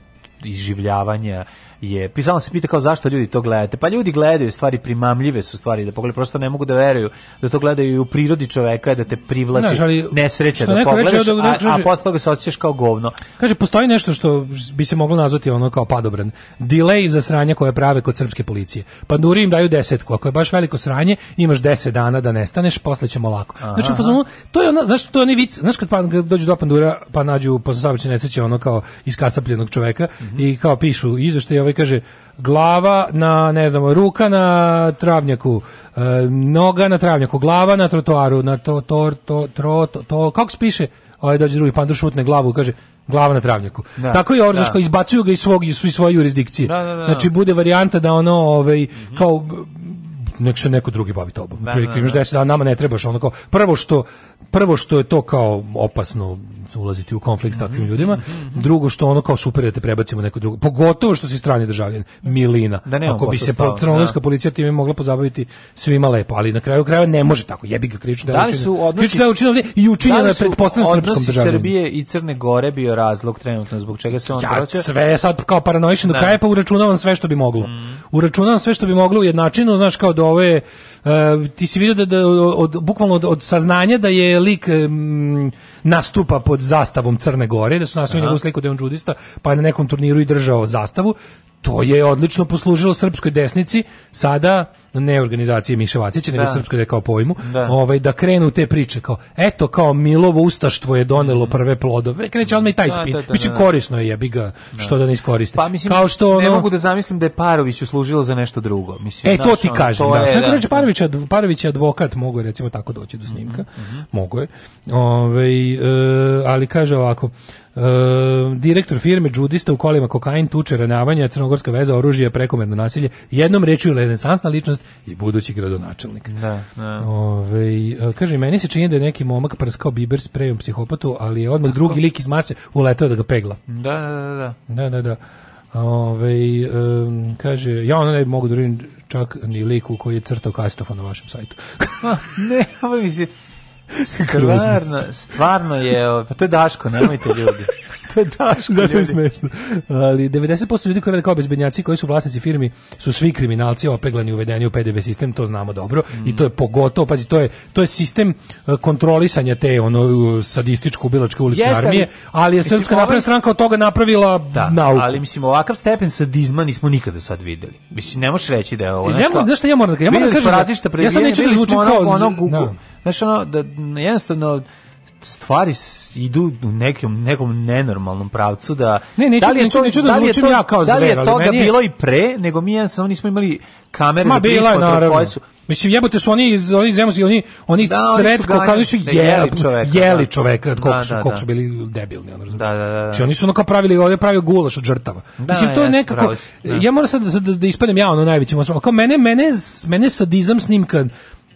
izživljavanja je pisalo se pita kao zašto ljudi to gledate. Pa ljudi gledaju stvari primamljive su stvari da pogledaju, prosto ne mogu da veruju da to gledaju u prirodi čoveka da te privlači nesreća da pogledaš, reče, a, a posle toga se osjećaš kao govno. Kaže postoji nešto što bi se moglo nazvati ono kao padobran. Delay za sranje koje prave kod srpske policije. Panduri im daju desetku, ako je baš veliko sranje, imaš 10 dana da nestaneš, posle ćemo lako. Znači u fazonu to je ona, znaš to je oni vic, znaš kad pa dođu do pandura, pa nađu posle saobraćajne nesreće ono kao iskasapljenog čoveka mm -hmm. i kao pišu izveštaj ovaj ovaj kaže glava na ne znamo ruka na travnjaku e, noga na travnjaku glava na trotoaru na to to to to, to kako se piše ovaj dođe drugi pandur šutne glavu kaže glava na travnjaku. Da, Tako je Orzaško da. izbacuju ga iz svog i svoje jurisdikcije. Da da, da, da, znači bude varijanta da ono ovaj mm -hmm. kao nek se neko drugi bavi tobom. Da, Prilike da, imaš 10 da. dana, nama ne trebaš onako. Prvo što prvo što je to kao opasno ulaziti u konflikt s mhm, takvim ljudima, mhm, mhm. drugo što ono kao super da te prebacimo neko drugo. Pogotovo što si strani državljan, Milina. Da Ako bi se crnogorska da. policija time mogla pozabaviti svima lepo, ali na kraju krajeva ne može tako. Jebi ga krivično da su odnosi da učinili i učinjeno je pretpostavljeno srpskom državljaninu. Srbije i Crne Gore bio razlog trenutno zbog čega se on ja, sve sad kao paranoičan do kraja pa uračunavam sve što bi moglo. Uračunavam sve što bi moglo u jednačinu, znaš kao ove Uh, ti si vidio da, da od, bukvalno od, od, saznanja da je lik um, nastupa pod zastavom Crne Gore, da su našli njegovu sliku da je on džudista, pa je na nekom turniru i držao zastavu, to je odlično poslužilo srpskoj desnici, sada ne organizacije Miše Vacića, nego da. srpskoj da kao pojmu, da. Ovaj, da krenu te priče kao, eto kao Milovo ustaštvo je donelo mhm. prve plodove, kreće odmah i taj da, spin, da, da, biće da. korisno je, bi ga što da ne iskoriste. Pa mislim, kao što, ono, ne mogu da zamislim da je Paroviću služilo za nešto drugo. Mislim, e, to ti ono, kažem, to je, da. Znači, Parović, Parović je advokat, mogu recimo tako doći do snimka, mm -hmm. mogu je, Ove, ovaj, e, ali kaže ovako, Ehm, direktor firme Đudista u kolima kokain, tuče, ranavanja, crnogorska veza, oružje, prekomerno nasilje, jednom rečju renesansna ličnost i budući gradonačelnik. Da, da. Ove, e, kaže, meni se čini da je neki momak prskao biber sprejom psihopatu, ali je odmah Tako. drugi lik iz mase uletao da ga pegla. Da, da, da. da, da da. da. Ove, um, kaže, ja ono ne mogu da čak ni liku koji je crtao kastofon na vašem sajtu. Pa, ne, ovo se Stvarno, stvarno je, pa to je Daško, nemojte ljudi. <laughs> to je Daško. Zašto je smešno? Ali 90% ljudi koji rade kao bezbednjaci, koji su vlasnici firmi, su svi kriminalci opeglani uvedeni u PDV sistem, to znamo dobro. Mm. I to je pogotovo, pazi, to je, to je sistem e, kontrolisanja te ono sadističko ubilačke ulične Jeste, armije, ali je Srpska napredna stranka od toga napravila da, nauku. ali mislim, ovakav stepen sadizma nismo nikada sad videli. Mislim, ne možeš reći da je ovo nešto... Ja, ja moram da kažem, ja moram da kažem, da- ja sam ne, da zvučim kao... Onog, onog, da. Znaš, ono, da, jednostavno, stvari idu u nekom nekom nenormalnom pravcu da ne neću da li je neću, to, neću da, da zvučim to, ja kao zver, da li je toga je... bilo i pre nego mi ja samo nismo imali kamere Ma, za prismo naravno. Mislim jebote su oni iz oni zemlji oni oni da, sretko oni oni su da da, jeli čoveka, jeli da. čoveka da, koliko su, da, su bili debilni on da, da, da. Znači oni su kao pravili ovdje pravio gulaš od žrtava. Mislim to je nekako ja moram sad da, da, ispadnem ja ono najveći, kao mene mene mene sadizam snimka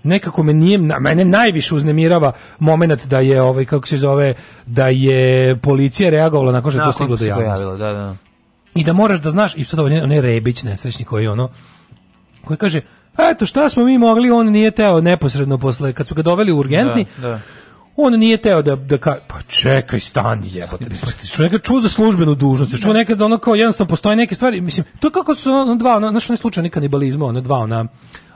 nekako me nije mene najviše uznemirava momenat da je ovaj kako se zove da je policija reagovala nakon što je to stiglo do javnosti. Pojavilo, da, da. I da moraš da znaš i sad ovaj onaj Rebić nesrećni koji ono koji kaže eto šta smo mi mogli on nije teo neposredno posle kad su ga doveli u urgentni. Da, da. On nije teo da da ka... pa čekaj stani jebote. Što pa neka čuo za službenu dužnost, čuo da. nekad ono kao jednostavno postoje neke stvari, mislim, to kako su ono dva, ono, znaš, onaj slučaj kanibalizma, ono dva, ona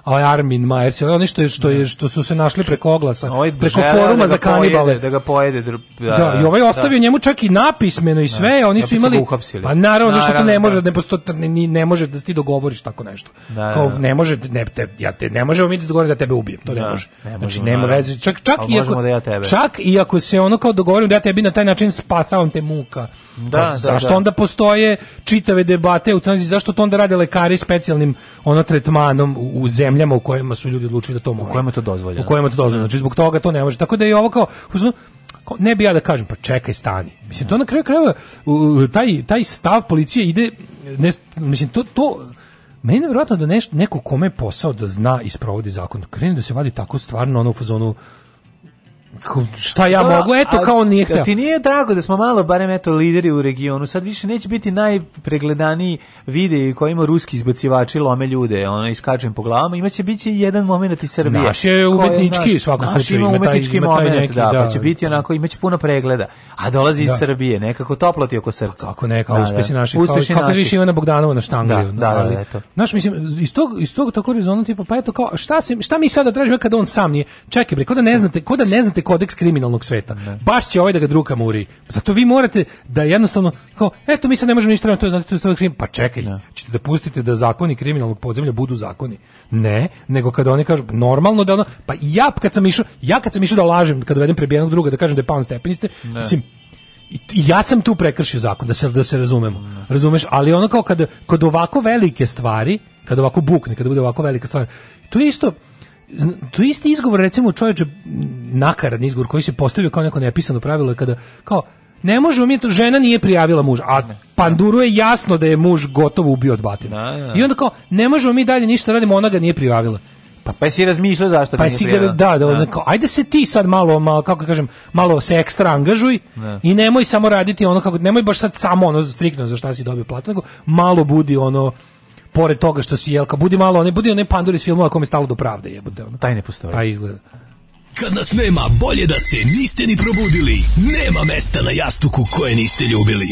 ovaj Armin Majer, ono što je što je da. što su se našli preko oglasa, ovaj preko foruma da za kanibale, pojede, da ga pojede. Da, da, i ovaj da. ostavio njemu čak i napismeno i da. sve, oni su imali pa naravno zašto to ne može ne posto ne, ne može da ti dogovoriš tako nešto. Kao ne može ne te, ja te ne možemo mi da dogovorimo da tebe ubijem, to ne može. Znači nema veze. Čak čak i ako čak i ako se ono kao dogovorimo da ja tebi na taj način spasavam te muka. Da, pa da, zašto onda postoje čitave debate u tranziciji, zašto to onda rade lekari specijalnim ono tretmanom u zemlji zemljama u kojima su ljudi odlučili da to može. U kojima to dozvoljeno. U kojima to dozvoljeno. Znači zbog toga to ne može. Tako da je ovo kao ne bi ja da kažem pa čekaj stani. Mislim to na kraju krajeva taj taj stav policije ide ne, mislim to to meni je vjerojatno da neš, neko kome posao da zna i sprovodi zakon, krene da se vadi tako stvarno ono u fazonu šta ja mogu, eto a, kao on nije hteo. Ti nije drago da smo malo, barem eto, lideri u regionu, sad više neće biti najpregledaniji videi kojima ruski izbacivači lome ljude, ono, iskačem po glavama, imaće biti jedan moment i Srbije. Naš je umetnički, svako slučaju, ima, umetnički ima taj, moment, neki, da, pa da, pa će da. biti onako, imaće puno pregleda, a dolazi da. iz Srbije, nekako toploti oko srca. Kako neka, da, uspesi da. naši, uspesi kao, naši. više Ivana Bogdanova na štangliju. Da, da, da, eto. Znaš, mislim, iz tog, iz tog tako tipa, pa eto, kao, šta, se, šta mi sada tražimo kada on sam nije? Čekaj, bre, ko da ne znate, ko da ne znate kodeks kriminalnog sveta. Ne. Da. Baš će ovaj da ga druga muri. Zato vi morate da jednostavno kao eto mi se ne možemo ništa na to znate to je stvarno krim. Pa čekaj, ne. Da. ćete da pustite da zakoni kriminalnog podzemlja budu zakoni. Ne, nego kad oni kažu normalno da ono pa ja kad sam išao, ja kad sam išao da lažem kad dovedem prebijenog druga da kažem da je pound stepeniste, da. mislim i ja sam tu prekršio zakon da se da se razumemo. Ne. Razumeš, ali ono kao kad kod ovako velike stvari, kad ovako bukne, kad bude ovako velika stvar, to je isto to isti izgovor recimo čovječe nakaradni izgovor koji se postavio kao neko nepisano pravilo je kada kao ne možemo mi to, žena nije prijavila muža, a Panduru je jasno da je muž gotovo ubio od batina. Da, da, da. I onda kao, ne možemo mi dalje ništa da radimo, ona ga nije prijavila. Pa pa si razmišljao zašto pa si ga, da, da, da. Kao, ajde se ti sad malo, malo kako kažem, malo se ekstra angažuj ne. Da. i nemoj samo raditi ono kako nemoj baš sad samo ono striktno za šta si dobio platu, nego malo budi ono pored toga što si jelka, budi malo, ne budi onaj pandur iz filmova kome stalo do pravde, jebote. Ono. Taj ne postoji. Pa izgleda. Kad nas nema, bolje da se niste ni probudili. Nema mesta na jastuku koje niste ljubili.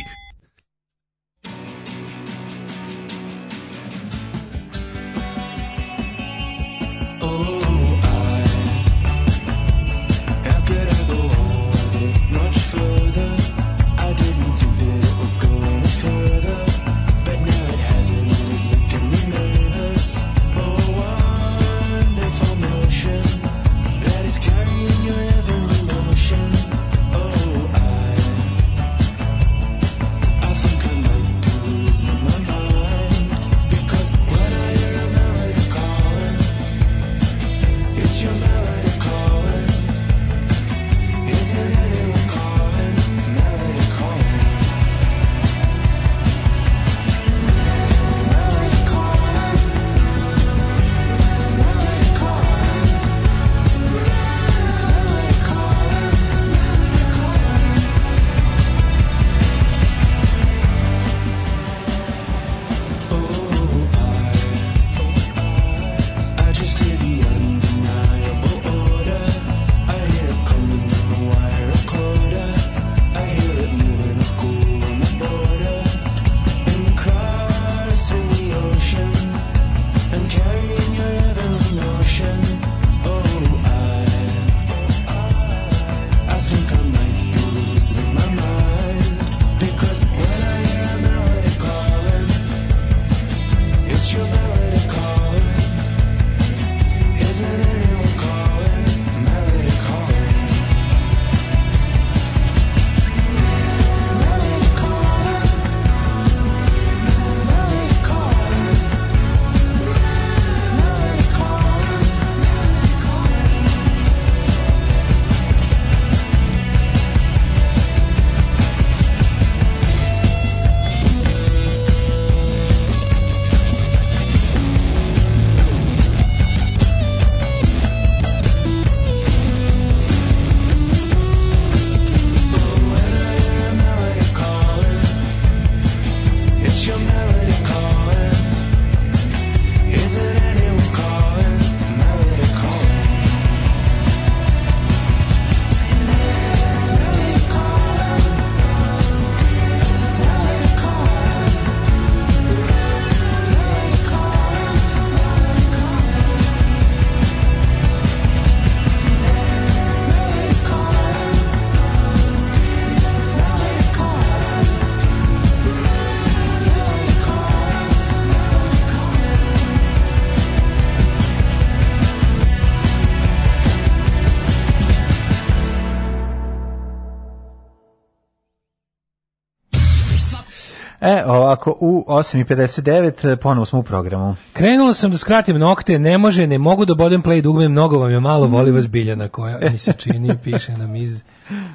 E, ovako, u 8.59 e, ponovo smo u programu. Krenula sam da skratim nokte, ne može, ne mogu da bodem play dugme, mnogo vam je malo, voli vas biljana koja mi se čini, <laughs> piše nam iz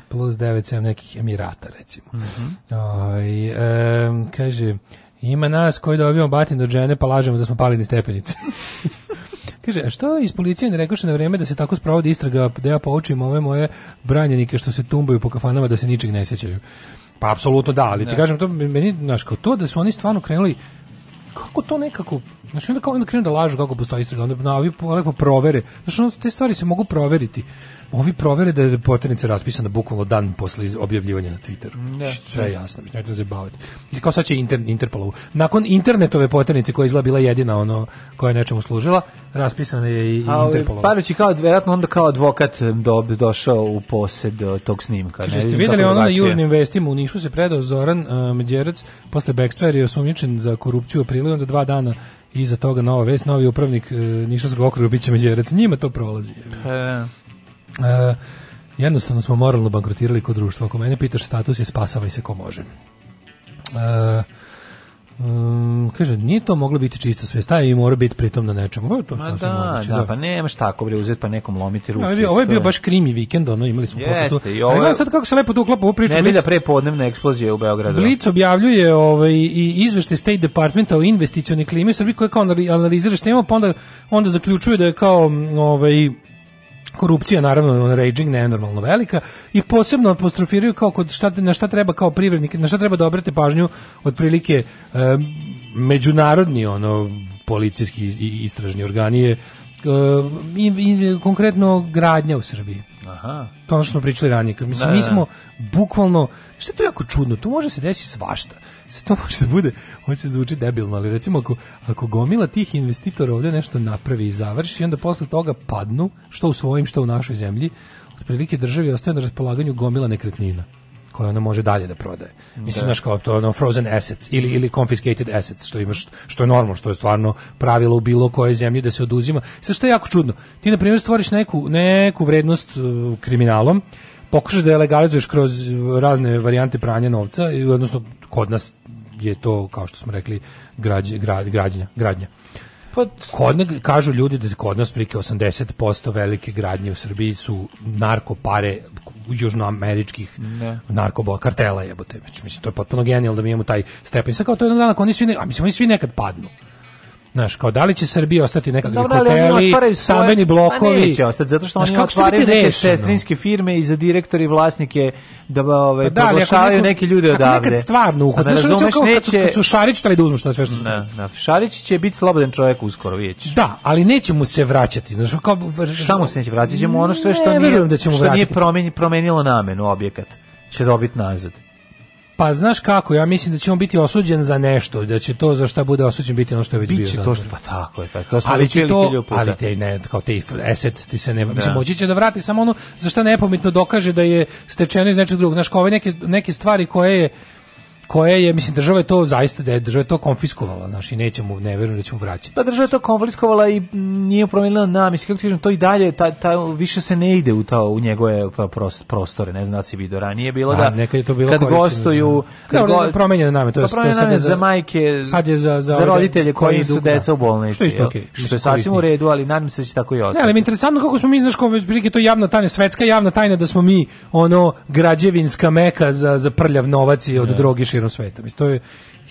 plus 9, nekih Emirata, recimo. Mm -hmm. o, ovaj, e, kaže, ima nas koji dobijamo batin do žene, pa lažemo da smo pali palili stepenice. <laughs> Kaže, a što iz policije ne rekoše na vreme da se tako sprovodi istraga, da ja poučim ove moje branjenike što se tumbaju po kafanama da se ničeg ne sjećaju pa apsolutno da, ali ti kažem, to meni, znači kao to da su oni stvarno krenuli, kako to nekako, znači onda, kao, onda krenu da lažu kako postoji istraga, onda na ovi lepo provere, znači te stvari se mogu proveriti, Ovi provere da je poternica raspisana bukvalno dan posle objavljivanja na Twitteru. Mm, da. Sve jasno, ne da se baviti. Kao sad će inter, Interpolovu. Nakon internetove poternice koja je izgleda bila jedina ono koja je nečemu služila, raspisana je i Interpolova. Parić je kao, vjerojatno onda kao advokat do, došao u posed e, tog snimka. Kaže, Jeste videli ono na južnim vestima u Nišu se predao Zoran uh, e, Međerac posle Backstreet jer je osumnjičen za korupciju u aprilu onda dva dana iza toga nova vest, novi upravnik uh, Nišavskog okruga biće Međerac. Njima to prolazi. Pa, da. E, jednostavno smo moralno bankrotirali kod društva. Ako mene pitaš status je spasavaj se ko može. E, Um, kaže, nije to moglo biti čisto sve staje i mora biti pritom na nečemu. Ovo je to Ma da, moguće, da, da, pa nemaš tako bre uzeti pa nekom lomiti ruku. Ali, ovo je bio baš krimi vikend, ono imali smo Jeste, posle to. I ovo... Ali sad kako se lepo tu uklapa ovu priču. Nedelja pre podnevne eksplozije u Beogradu. Blic objavljuje ovaj, i izvešte State Departmenta o investicioni klimi u Srbiji koja kao analizira što ima, pa onda, onda zaključuje da je kao ovaj, korupcija naravno raging normalno velika i posebno apostrofiraju kao kod šta, na šta treba kao privrednik na šta treba da obrate pažnju otprilike e, međunarodni ono policijski i istražni organi je i, i, konkretno gradnja u Srbiji. Aha. To ono što smo pričali ranije. Mislim, da, mi da, da. smo bukvalno, što je to jako čudno, tu može se desiti svašta. <laughs> to može da bude, on se zvuči debilno, ali recimo ako, ako gomila tih investitora ovdje nešto napravi i završi, onda posle toga padnu, što u svojim, što u našoj zemlji, otprilike državi ostaje na raspolaganju gomila nekretnina koje ona može dalje da prodaje. Mislim, da. znaš, kao to ono frozen assets ili, ili confiscated assets, što imaš, što je normalno, što je stvarno pravilo u bilo kojoj zemlji da se oduzima. Sve što je jako čudno. Ti, na primjer, stvoriš neku, neku vrednost uh, kriminalom, pokušaš da je legalizuješ kroz razne varijante pranja novca, odnosno kod nas je to, kao što smo rekli, građ, grad, građnja, gradnja. Pod... Pa, kod kažu ljudi da kod nas prike 80% velike gradnje u Srbiji su narkopare južnoameričkih narkobol kartela jebote. Znači, mislim, to je potpuno genijalno da mi imamo taj stepen. Sad kao to jednog dana, ako oni svi, ne, a mislim, oni svi nekad padnu Znaš, kao da li će Srbija ostati nekakvi Dobro, hoteli, oni stambeni pa blokovi. Pa neće ostati, zato što znaš, oni otvaraju neke sestrinske firme i za direktori vlasnike da ove, ovaj, pa da, proglašavaju neke ljude odavde. Nekad stvarno pa uhod. Znaš, razumeš, kao neće... Kad su, su Šarić tali da uzmu šta sve što su. Ne, ne. Šarić će biti slobodan čovjek uskoro, vidjet ćeš. Da, ali neće mu se vraćati. Znaš, kao, šta mu se neće vraćati? Ćemo ono sve što nije, da ćemo što nije promenilo namenu objekat će dobiti nazad. Pa znaš kako, ja mislim da će on biti osuđen za nešto, da će to za šta bude osuđen biti ono što je već Biće bio. to pa tako je, tako, pa to smo ali će to, ali te, ne, kao te assets ti se ne, da. mislim, moći će da vrati samo ono za šta nepomitno dokaže da je stečeno iz nečeg drugog. Znaš, kao ove neke, neke stvari koje je koja je mislim država je to zaista da je država je to konfiskovala, znači nećemo ne verujem da ćemo vraćati. Pa država je to konfiskovala i nije promijenila na, mislim kako ti kažem, to i dalje ta, ta više se ne ide u ta u njegove prostore, ne znam da si video ranije bilo da, da nekad je to bilo kad gostuju da, kad da, go, promenjene name, to da je to je sad je za, za majke, sad je za za, za roditelje koji, koji su dugna. deca u bolnici. Što je isto okay, što je sasvim u redu, ali nadam se da će tako i ostati. Ne, ali mi interesantno kako smo mi znaš kao prilike to javna tajna, svetska javna tajna da smo mi ono građevinska meka za za prljav novac i od da. droge širom sveta. Mislim, to je,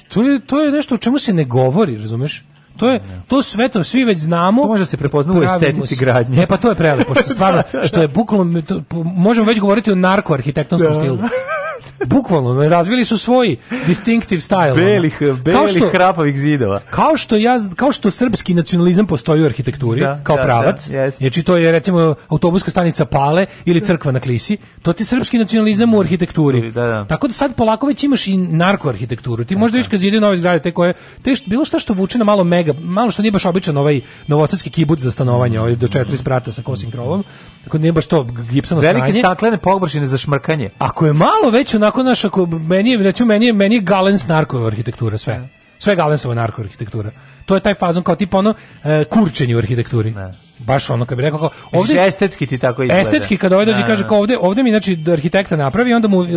to je, to je nešto o čemu se ne govori, razumeš? To je to sve svi već znamo. To može da se prepoznati u estetici gradnje. E pa to je prelepo što stvarno <laughs> što je bukvalno možemo već govoriti o narko arhitektonskom da. stilu. <laughs> bukvalno razvili su svoj distinctive style. Belih, belih kao što, hrapavih zidova. Kao što ja kao što srpski nacionalizam postoji u arhitekturi da, kao da, pravac. Da, yes. Znači to je recimo autobuska stanica Pale ili crkva na Klisi, to ti srpski nacionalizam u arhitekturi. Da, da. Tako da sad polako već imaš i narko arhitekturu Ti možda viš kad zide nove zgrade te koje te što, bilo šta što vuče na malo mega, malo što nije baš običan ovaj novosadski kibut za stanovanje, ovaj do četiri sprata sa kosim krovom. Tako da nije baš to gipsano Velike sranje. Velike staklene površine za šmrkanje. Ako je malo već onako onako naš ako meni je recimo meni je meni Galens narko arhitektura sve. Da. Sve Galensova narko arhitektura to je taj fazon kao tipa ono e, kurčenje u arhitekturi. Ne. Baš ono kad bi rekao kao ovde estetski ti tako izgleda. Estetski kad ovaj dođe da, kaže da, kao da. ovde, ovde mi znači arhitekta napravi onda mu e,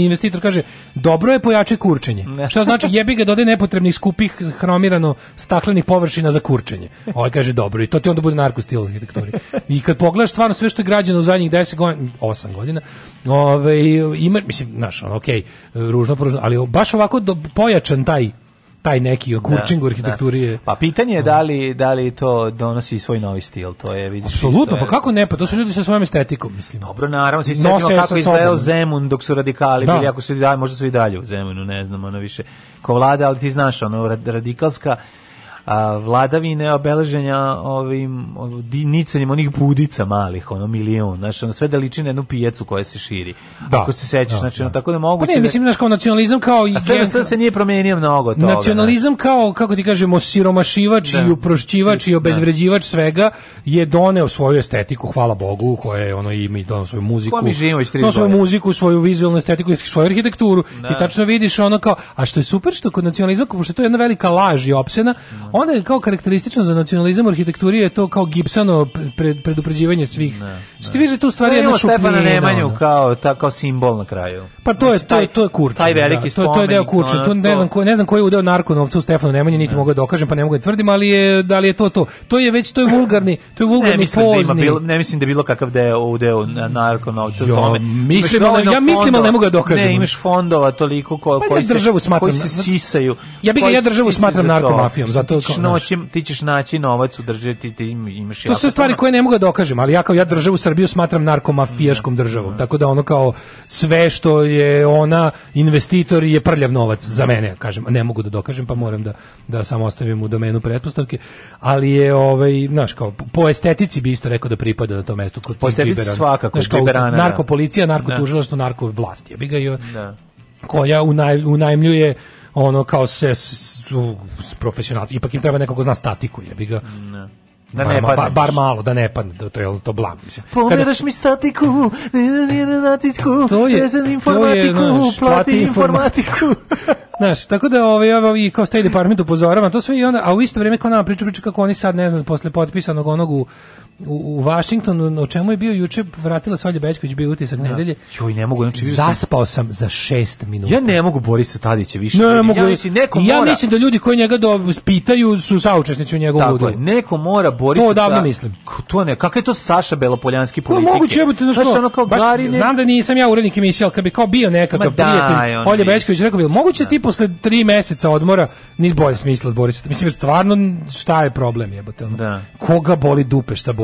investitor kaže dobro je pojače kurčenje. Ne. Šta znači <laughs> jebi ga dodaj nepotrebnih skupih hromirano staklenih površina za kurčenje. Ovaj kaže dobro i to ti onda bude narko stil arhitekturi. I kad pogledaš stvarno sve što je građeno u zadnjih 10 godina, 8 godina, ovaj ima mislim, naš, ono, okay, ružno, pružno, ali baš ovako do, pojačan taj taj neki ogurčing da, arhitekturi da. Pa pitanje je da li, da li to donosi svoj novi stil, to je vidiš. Apsolutno, pa kako ne, pa to su ljudi sa svojom estetikom, mislim. Dobro, naravno, svi se kako izgledao Zemun dok su radikali da. bili, ako su i dalje, možda su i dalje u Zemunu, ne znam, ono više. Ko vlada, ali ti znaš, ono radikalska a, vladavine obeleženja ovim nicanjem onih budica malih, ono milion, znači ono sve da liči na jednu pijecu koja se širi. Da, ako se sećaš, da, znači ono, da. tako da moguće. Pa ne, da- mislim znači kao nacionalizam kao i sve se nije promenio mnogo toga. Nacionalizam kao kako ti kažemo siromašivač da. i uprošćivač i da. obezvređivač svega je doneo svoju estetiku, hvala Bogu, koja je ono ima i doneo svoju muziku. Mi živimo već doneo svoju muziku, svoju vizualnu estetiku svoju arhitekturu. Da. I tačno vidiš ono kao, a što je super što kod nacionalizma, pošto je to jedna velika laž i opsena, Onda je kao karakteristično za nacionalizam u arhitekturi je to kao Gibsono pred, predupređivanje svih. Ne, ne. tu stvari jedna šupljena. Stefana Nemanju kao, ta, kao simbol na kraju. Pa to je, to je, to je kurčin. Taj veliki da, to, je, to je deo kurčin. to, ne, znam, ko, ne znam koji je udeo narkonovca u Stefanu Nemanju, niti ne. mogu da dokažem, pa ne mogu da tvrdim, ali je, da li je to to. To je već, to je vulgarni, to je vulgarni ne, pozni. Da ima bilo, ne mislim da je bilo kakav deo udeo narkonovca Jo, tome. mislim, da, ja mislim, ali da ne mogu da dokažem. Ne, imaš fondova toliko ko, pa koji, se, smatram, koji se sisaju. Ja bih ja državu smatram narkomafijom, zato ćeš naći, ti ćeš naći novac, udržati, ti imaš jako... To su stvari koje ne mogu da dokažem, ali ja kao ja državu Srbiju smatram narkomafijaškom mm, državom. Mm. Tako da ono kao sve što je ona investitor je prljav novac za mene, kažem, ne mogu da dokažem, pa moram da da samo ostavim u domenu pretpostavke, ali je ovaj, znaš, kao po estetici bi isto rekao da pripada na to mesto kod po estetici svakako, znaš, kao, da. narkopolicija, narkotužilaštvo, da. narkovlast, ja bi ga i da. koja unaj, unajmljuje ono kao se profesionalci, ipak im treba neko ko zna statiku, jebi ga. Ne. Da ne padne. Bar, bar malo, da ne padne, to, da, to je to blam. Mislim. Pomeraš pa mi statiku, ne, ne, ne, statiku, da, to je, ne informatiku, to je, znaš, plati informatiku. <laughs> znaš, tako da ovaj, ovaj, kao State Department upozorava, to sve i onda, a u isto vrijeme kao nama priču priča kako oni sad, ne znam, posle potpisanog onog u u, u Washingtonu, o čemu je bio juče, vratila se Olja Bećković, bio utisak ja. Da. nedelje. Joj, ne mogu, znači... Zaspao sam za šest minuta. Ja ne mogu Borisa Tadića više. Ne, ne mogu. Ja mislim, neko ja mora... mislim da ljudi koji njega do, pitaju su saučesnici u njegovu ludu. Tako neko mora Borisa... To da- odavno da... mislim. To ne, kakav je to Saša Belopoljanski pa politike? No, moguće, jebate, znaš, znaš ono kao baš, gari, ne... Znam da nisam ja urednik emisije, ali kad bi kao bio nekakav Ma, prijatelj, da, Olja Bećković rekao bi, moguće da. ti posle tri meseca odmora nis bolje smisla od Borisa. Mislim, stvarno, šta je problem, jebote? Da. Koga boli dupe, šta boli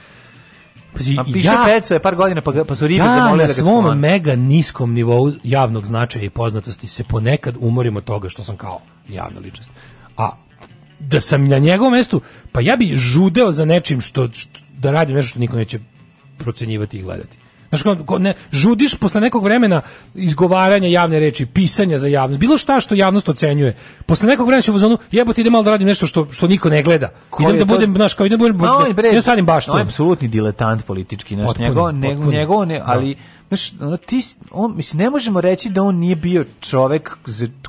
Pazi, ja, Peco je par godina pa, pa su ribe ja zamolile na da svom da mega niskom nivou javnog značaja i poznatosti se ponekad umorimo od toga što sam kao javna ličnost. A da sam na njegovom mestu, pa ja bi žudeo za nečim što, što da radim nešto što niko neće procenjivati i gledati. Znaš, ko, ne, žudiš posle nekog vremena izgovaranja javne reči, pisanja za javnost, bilo šta što javnost ocenjuje. Posle nekog vremena se u zonu, jebote, idem malo da radim nešto što, što niko ne gleda. Ko idem da budem, znaš, kao idem, da budem, no, da, bre, ja sadim baš to. On apsolutni diletant politički, znaš, njegov, njegov, ne, da. ali... Znaš, ono, ti, on, mislim, ne možemo reći da on nije bio čovek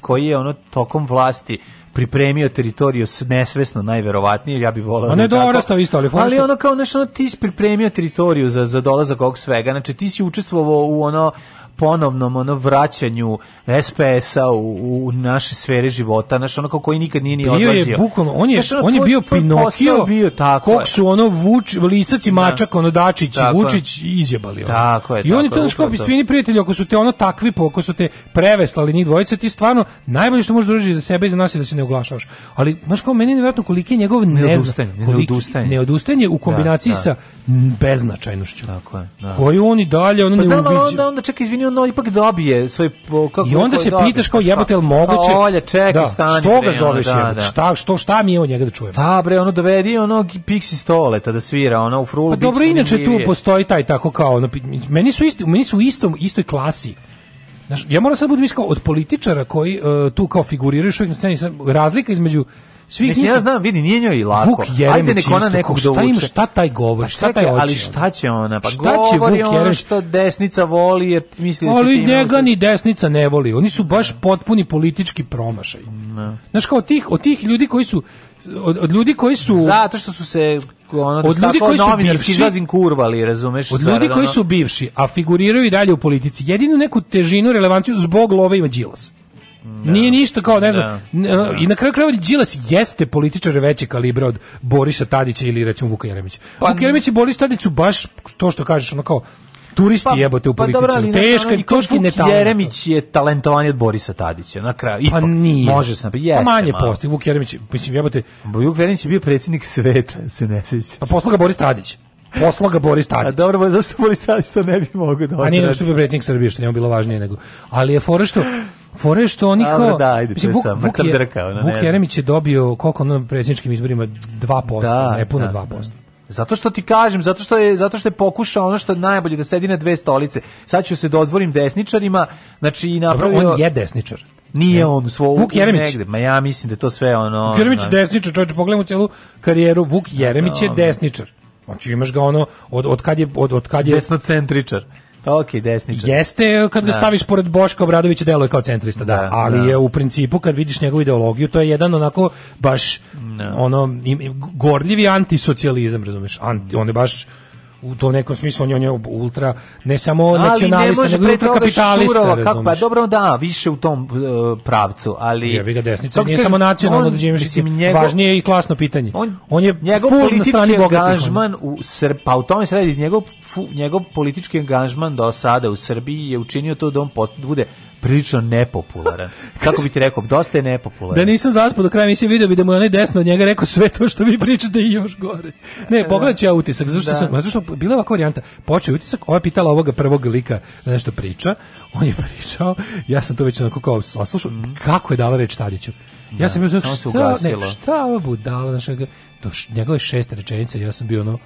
koji je ono tokom vlasti pripremio teritoriju nesvesno najverovatnije, ja bih voleo. da je dobro isto, ali ali ono kao nešto ti si pripremio teritoriju za za dolazak ovog svega. Znači ti si učestvovao u ono ponovnom ono vraćanju SPS-a u, u naše sfere života, naš ono kao koji nikad nije ni bio odlazio. je bukvalno, on je, naš, ono, on je tvoj, bio Pinokio, bio, tako kog su ono Vuč, Lisac i da. Mačak, da. ono Dačić i Vučić izjebali. Ono. Tako je, I oni to naškopi, svini prijatelji, ako su te ono takvi, ako su te preveslali njih dvojice, ti stvarno najbolje što možeš da za sebe i za nas je da se ne oglašavaš. Ali, znaš kao, meni je nevjerojatno koliki je njegov neodustajanje, ne neodustajanje. neodustajanje u da, kombinaciji da, da. sa beznačajnošću. Tako je. Da. Koju oni dalje, ono pa ne uviđa. Onda, onda čekaj, izvini, ono ipak dobije svoj kako I onda se dobije, pitaš kao pa jebote li moguće? Pa Olja, olje, čekaj, da, stani. Što ga zoveš ono, da, Da. Šta, što, šta mi je od njega da čujem? Pa bre, ono dovedi ono Pixi stoleta da svira, ono u frulu. Pa dobro, inače tu postoji taj tako kao, ono, meni su isti, meni su u istom, istoj klasi Znaš, ja moram sad da budem iskao od političara koji uh, tu kao figuriraju na sceni, razlika između Svi Mislim, ja znam, vidi, nije njoj lako. Vuk Jeremić Ajde nek ona nekog pa da šta dovuče. Im, šta taj govori? Pa šta, šta taj oči? Ali šta će ona? Pa šta će Vuk Jeremić? što desnica voli, jer misli da će Ali njega ni desnica ne voli. Oni su baš da. potpuni politički promašaj. No. Da. Znaš, kao od tih, od tih ljudi koji su od, od ljudi koji su zato što su se ono, od ljudi koji su bivši izlazim kurvali, razumeš? Od ljudi koji su bivši, a figuriraju i dalje u politici. Jedinu neku težinu, relevanciju zbog love ima Đilas. Da. Nije ništa kao, ne znam, da. da. i na kraju krajeva Đilas jeste političar veće kalibra od Borisa Tadića ili recimo Vuka Jeremića. Pa, Vuka Jeremić i Boris Tadić su baš to što kažeš, ono kao, turisti pa, jebote u pa politici. Pa dobro, ali teška, ono, teški ne Jeremić je talentovaniji od Borisa Tadića. Na kraju pa ipak pa nije. može se napraviti. Pa jeste, pa manje posti Vuk Jeremić, mislim jebote. Vuk Jeremić je bio predsjednik sveta, se ne seća. Pa posloga Boris Tadić. Posla ga Boris Tadić. A dobro, zašto Boris Tadić to ne bi mogao da odradi? A nije što bi predsjednik Srbije, što njemu bilo važnije nego. Ali je fora što fore što oni kao da, ajde, mislim, Vuk, sam, Vuk, je, drka, ono, Vuk Jeremić je dobio koliko na predsjedničkim izborima 2%, da, ne da. puno da, 2%. Da. Zato što ti kažem, zato što je zato što je pokušao ono što je najbolje da sedi na dve stolice. Sad ću se dodvorim da desničarima, znači i napravio Dobro, on je desničar. Nije ne. on svo Vuk Jeremić. Negde. Ma ja mislim da to sve ono. Vuk Jeremić je da. desničar, čoveče, pogledajmo celu karijeru Vuk Jeremić je desničar. Znači imaš ga ono od od kad je od od kad je desnocentričar. Ok, desničar. Jeste kad ga da. staviš pored Boška Obradovića deluje kao centrista, da, da ali da. je u principu kad vidiš njegovu ideologiju, to je jedan onako baš da. ono im, gorljivi antisocijalizam, razumeš? Anti, on je baš u tom nekom smislu on je ultra ne samo ali nacionalista ne može nego ultra kapitalista šurova, kako pa dobro da više u tom uh, pravcu ali ja ga desnica nije samo nacionalno da važnije je i klasno pitanje on, on je njegov politički angažman u Srb, pa u tome se radi njegov fu, njegov politički angažman do sada u Srbiji je učinio to da on post, bude prilično nepopularan. Kako bi ti rekao, dosta je nepopularan. Da nisam zaspao do kraja, mislim video bi da mu je onaj desno od njega rekao sve to što vi pričate i još gore. Ne, da. pogledat ću ja utisak, zašto da. sam, zašto bila ovakva varijanta. Počeo utisak, ova pitala ovoga prvog lika da nešto priča, on je pričao, ja sam to već onako kao oslušao, mm. kako je dala reč Tadiću. Ja da, sam bio znači, šta, ne, šta ova budala, znaš, njegove šest rečenice, ja sam bio ono,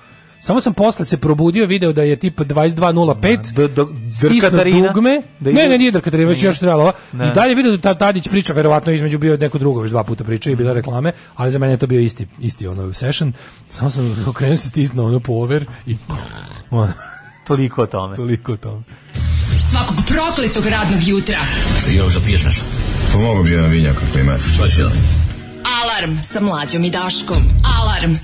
Samo sam posle se probudio, video da je tip 22.05, Da, da, stisno dugme, da ne, ne, nije Drkatarina, već još trebalo, i dalje video da Tadić priča, verovatno između bio neko drugo, već dva puta priča i mm. bilo reklame, ali za mene je to bio isti, isti ono session, samo sam <laughs> okrenuo se stisnuo ono power i... <laughs> Toliko o tome. Toliko o tome. Svakog prokletog radnog jutra. Još da piješ nešto? Pomogu pa bi jedan vinjak ako imate. Pa Alarm sa mlađom i Daškom. Alarm.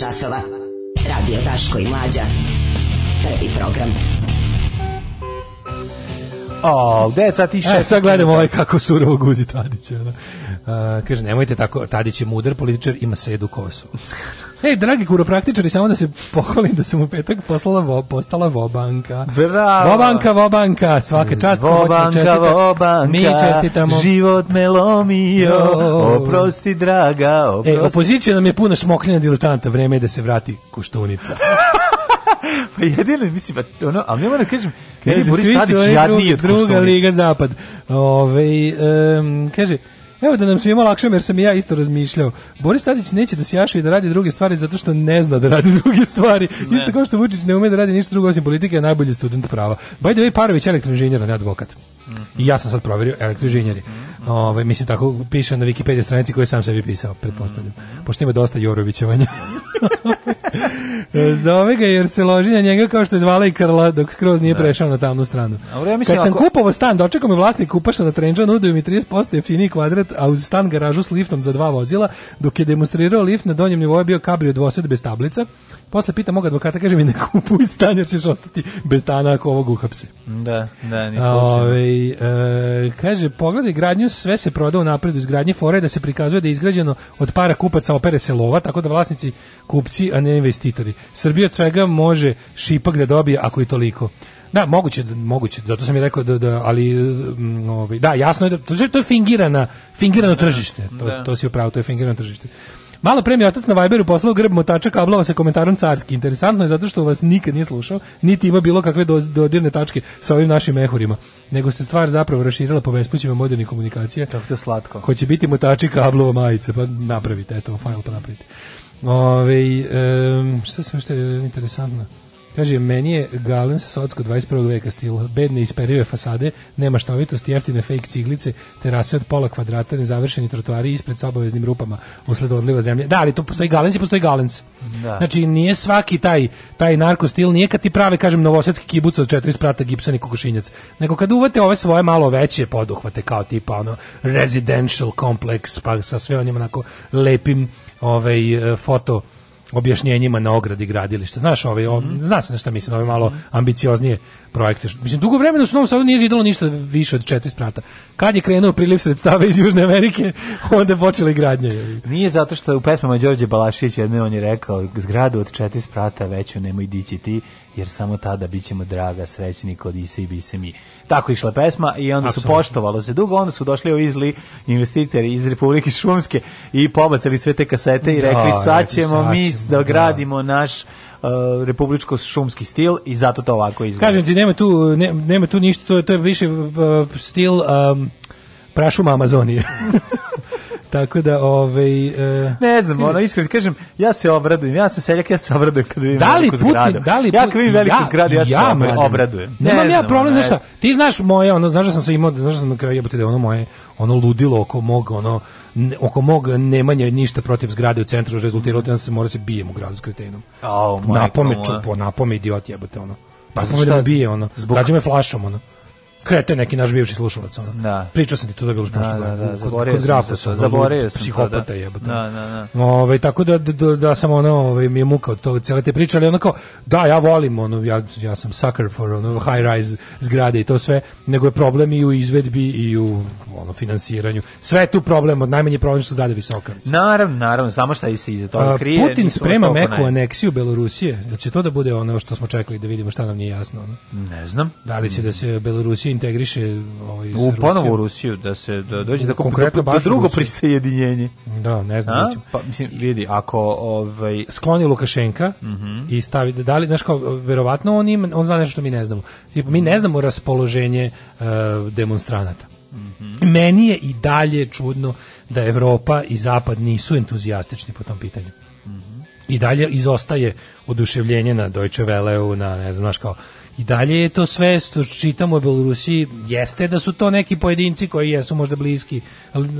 časova. Radio Daško i Mlađa. Prvi program. O, gde je sad ti e, šest? E, sad gledamo ovaj kako surovo guzi Tadića. Da. Uh, kaže, nemojte tako, Tadić je mudar političar, ima sedu kosu. Hej, dragi kuropraktičari, samo da se pohvalim da sam u petak poslala vo, postala Vobanka. Bravo! Vobanka, Vobanka, svake čast. Vobanka, Vobanka, mi čestitamo. život me lomio, oprosti draga, e, oprosti. E, opozicija nam je puna šmokljena diletanta, vreme je da se vrati kuštunica. <laughs> pa jedino mislim pa ono ali moram da kažem kaže Boris Tadić jadni druga, druga liga zapad ovaj um, kaže Evo da nam se ima lakše, jer sam i ja isto razmišljao. Boris Tadić neće da se jaši i da radi druge stvari zato što ne zna da radi <laughs> druge stvari. Ne. Isto kao što Vučić ne ume da radi ništa drugo osim politike, je najbolji student prava. By the way, Parović je elektroinženjer, a ne advokat. Mm -hmm. I ja sam sad proverio elektroinženjeri. Mm -hmm. Ove, ovaj, mislim, tako piše na Wikipedia stranici koju sam sebi pisao, pretpostavljam. Mm -hmm. Pošto ima dosta Jorovićevanja. <laughs> Zove ga jer se loži na njega kao što je zvala i Krla dok skroz nije da. prešao na tamnu stranu. Ja mislim, Kad sam ako... kupovao stan, dočekao me vlasnik kupaša na Trenđa, nudio mi 30% jeftiniji kvadrat, a uz stan garažu s liftom za dva vozila, dok je demonstrirao lift na donjem nivou je bio kabrio dvosed bez tablica. Posle pita mog advokata, kaže mi ne kupuj stan jer ćeš ostati bez stana ako ovog uhapse. Da, da, nisam Ove, ovaj, e, Kaže, pogledaj gradnju, sve se proda u napredu izgradnje fore da se prikazuje da je izgrađeno od para kupaca opere se lova, tako da vlasnici kupci, a ne investitori. Srbija od svega može šipak da dobije ako i toliko. Da, moguće, moguće, zato sam i rekao da, da ali mm, ovaj, da, jasno je da to, je fingirana, fingirano da, tržište. To, da. to si upravo, to je fingirano tržište. Malo pre mi otac na Viberu poslao grb motača kablova sa komentarom carski. Interesantno je zato što vas nikad nije slušao, niti ima bilo kakve dodirne tačke sa ovim našim mehurima. Nego se stvar zapravo raširila po vespućima modernih komunikacija. Kako to slatko. Hoće biti motači kablova majice, pa napravite, eto, fajl pa napravite. Ove, um, šta se još interesantno? Kaže, meni je galen sa Socko 21. veka stil, bedne isperive fasade, nema štovitosti, jeftine fake ciglice, terase od pola kvadrata, nezavršeni trotoari ispred sa obaveznim rupama usled odliva zemlje. Da, ali to postoji galens i postoji galens. Da. Znači, nije svaki taj, taj narko stil, nije kad ti prave, kažem, novosadski kibuc od četiri sprata gipsani i kokošinjac, nego kad uvate ove svoje malo veće poduhvate, kao tipa ono residential complex, pa sa sve onim onako lepim ovaj, e, foto objašnjenjima na ogradi gradilišta. Znaš, ovaj, mm -hmm. zna se na šta mislim, ove ovaj malo ambicioznije projekte. Mislim, dugo vremena su u Novom Sadu nije zidalo ništa više od četiri sprata. Kad je krenuo priliv sredstava iz Južne Amerike, <laughs> onda je počela i gradnja. Nije zato što u pesmama Đorđe Balašić jedne on je rekao, zgradu od četiri sprata veću nemoj dići ti, jer samo tada bit ćemo draga, srećni kod Ise i bi se mi. Tako išla pesma i onda Absolutno. su poštovalo se dugo, onda su došli ovi izli investitori iz Republike Šumske i pobacali sve te kasete i da, rekli sad ćemo mi da, da gradimo naš uh, republičko šumski stil i zato to ovako izgleda. Kažem ti, nema tu, ne, nema tu ništa, to je, to je više uh, stil um, prašuma Amazonije. <laughs> Tako da, ovaj... E... Ne znam, ono, iskreno kažem, ja se obradujem, ja sam seljak, ja se obradujem kad vidim da li veliku putni, zgradu. Da li putni, ja kad vidim veliku ja, zgradu, ja, ja se obradujem. Ne Nemam ja problem, znaš šta, ti znaš moje, ono, znaš da sam se imao, znaš da sam na kraju jebote da ono moje, ono ludilo oko mog, ono, oko mog nemanja ništa protiv zgrade u centru rezultiralo da se mora da se bijem u gradu s kretenom. Oh, napome čupo, napome idiot jebote, ono. Pa, da šta, da bije, ono. Zbog... Gađa me flašom, ono krete neki naš bivši slušalac ono. Da. Pričao sam ti to da bilo prošle godine. Da, da, zaboravio da, kod, kod sam, zaboravio sam da, da. psihopata da. jebote. Da, da, da. Ove, ovaj, tako da, da, da sam ono, ove, ovaj, mi je muka to toga cele te priče, ali ono kao, da, ja volim ono, ja, ja sam sucker for ono, high rise zgrade i to sve, nego je problem i u izvedbi i u ono, finansiranju. Sve je tu problem, od najmanje problem su dalje visoka. Naravno, naravno, znamo šta i se iza toga krije. Putin sprema meku aneksiju Belorusije, da će to da bude ono što smo čekali da vidimo šta nam nije jasno. Ono. Ne znam. Da li će da se Belorusija integriše ovaj, u, ponovo Rusiju, da se da dođe da konkretno baš drugo prisjedinjenje. Da, ne znam. A? Pa, mislim, vidi, ako ovaj... skloni Lukašenka mm -hmm. i stavi, da li, znači verovatno on, ima, on zna nešto što mi ne znamo. Tip, mi ne znamo raspoloženje uh, demonstranata. Mm -hmm. Meni je i dalje čudno da Evropa i Zapad nisu entuzijastični po tom pitanju. Mm -hmm. I dalje izostaje oduševljenje na Deutsche Welle, na ne znam, znaš kao, i dalje je to sve što čitamo u Belorusiji jeste da su to neki pojedinci koji jesu možda bliski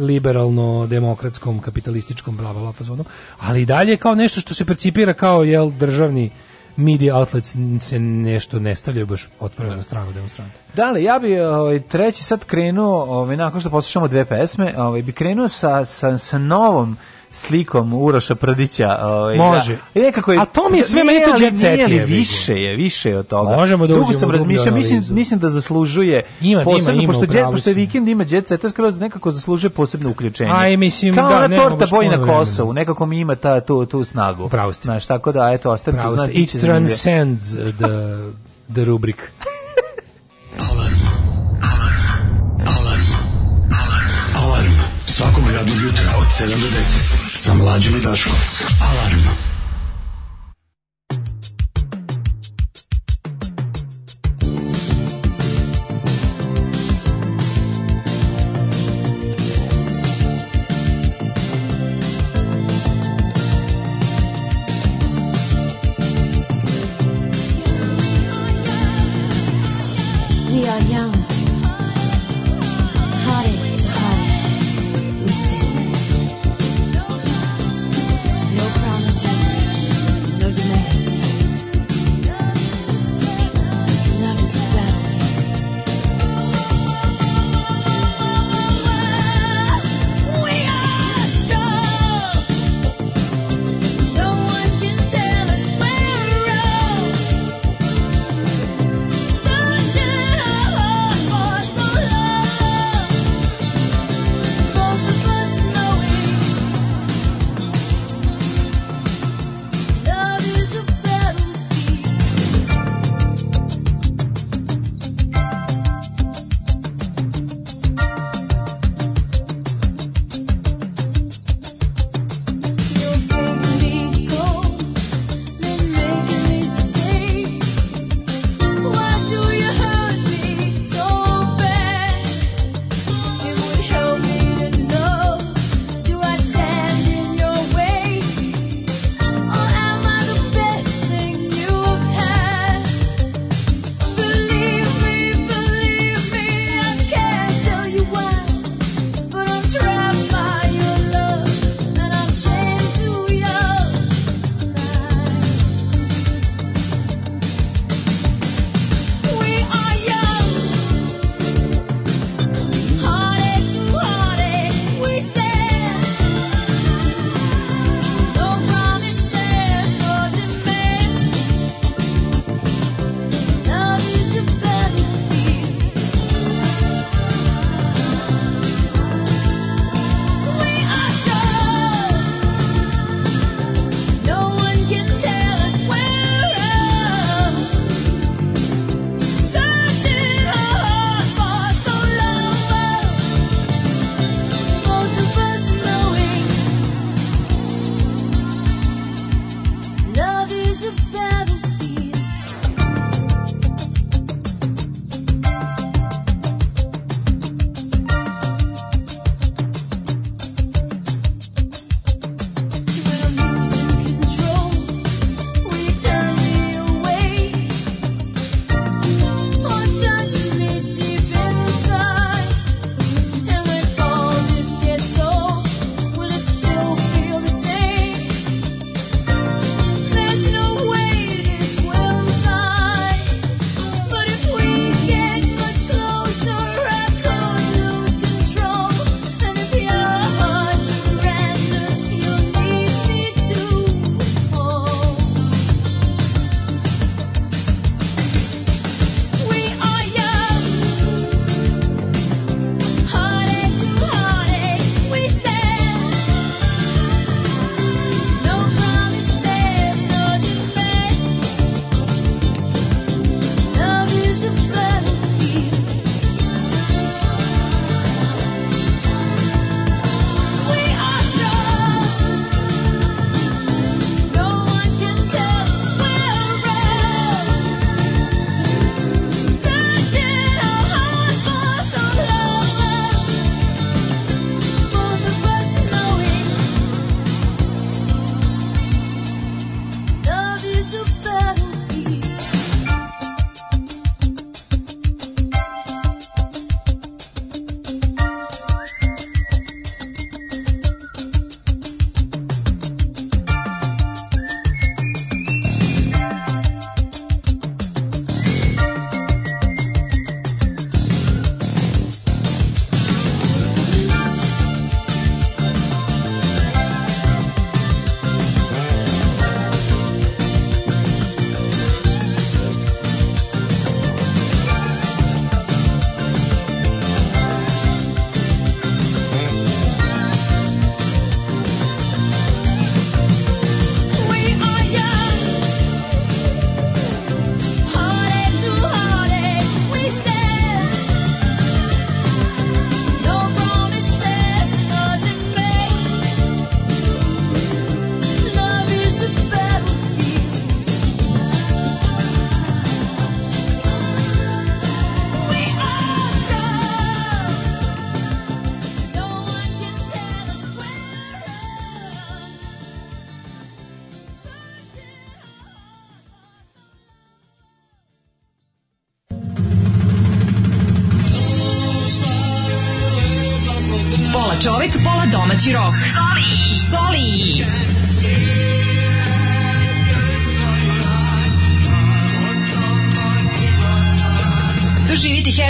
liberalno demokratskom kapitalističkom bla fazonu, ali i dalje kao nešto što se percipira kao jel državni media outlets se nešto ne stavljaju baš otvoreno na stranu demonstranta. Da li, ja bi ovaj, treći sad krenuo, ovaj, nakon što poslušamo dve pesme, ovaj, bi krenuo sa, sa, sa novom slikom Uroša Prdića. Ovaj, da. Može. Da. Nekako je, A to mi je sve meni to jet više je, više je od toga. Možemo da Dugo sam razmišljao, mislim, mislim da zaslužuje ima, posebno, ima, ima, pošto, jet, pošto je vikend ima jet set, skroz da nekako zaslužuje posebno uključenje. Aj, mislim, Kao da, ona torta boji na Kosovu, nekako mi ima ta, tu, tu snagu. Pravo ste. Znaš, tako da, eto, ostaje Pravo ste. It transcends the, the rubric. Alarm. Alarm. Alarm. Alarm. Svakog radnog jutra od 7 do 10. sa mlađom i Daškom.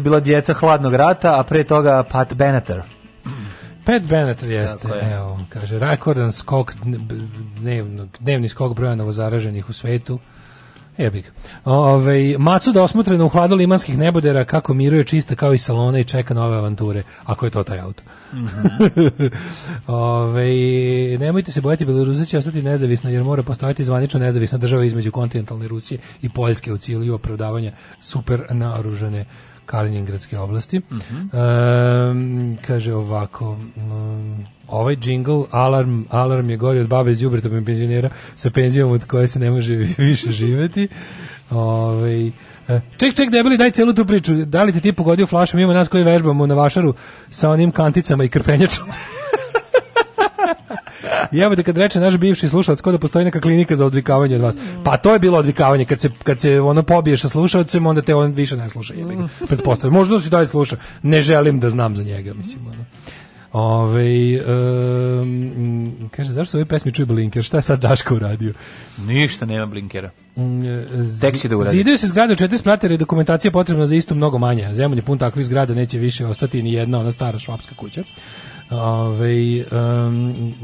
su bila djeca hladnog rata, a pre toga Pat Benatar. Pat Bennett jeste, je. evo, kaže, rekordan skok, dnevnog, dnevni skok broja novozaraženih u svetu. E, Jebik. Ove, Macu da osmotreno u hladu limanskih nebodera kako miruje čista kao i salona i čeka nove avanture, ako je to taj auto. Mm -hmm. <laughs> Ove, nemojte se bojati, Belorusija će ostati nezavisna jer mora postojati zvanično nezavisna država između kontinentalne Rusije i Poljske u cilju opravdavanja super naoružane Kaliningradske oblasti. Uh mhm. -huh. e, kaže ovako, um, ovaj jingle, alarm, alarm je gori od babe iz Jubrita pa penzionera sa penzijom od koje se ne može <laughs> više živeti. Ove, ovaj, Ček, ček, debeli, daj celu tu priču. Da li te ti pogodio flašom? Ima nas koji vežbamo na vašaru sa onim kanticama i krpenjačom. <laughs> da kad reče naš bivši slušalac kao da postoji neka klinika za odvikavanje od vas. Pa to je bilo odvikavanje kad se kad se ona pobije sa slušalcem, onda te on više ne sluša, jebe. ga. Pretpostavljam. Možda da se dalje sluša. Ne želim da znam za njega, mislim, ono. Ove, um, kaže, zašto se ove pesmi čuje Blinker? Šta je sad Daško uradio? Ništa nema Blinkera. Mm, e, Tek će da uradi. Zidaju se zgrade u četiri sprate, dokumentacija potrebna za isto mnogo manje. Zemlje pun takvih zgrada neće više ostati ni jedna ona stara švapska kuća. Ove, um,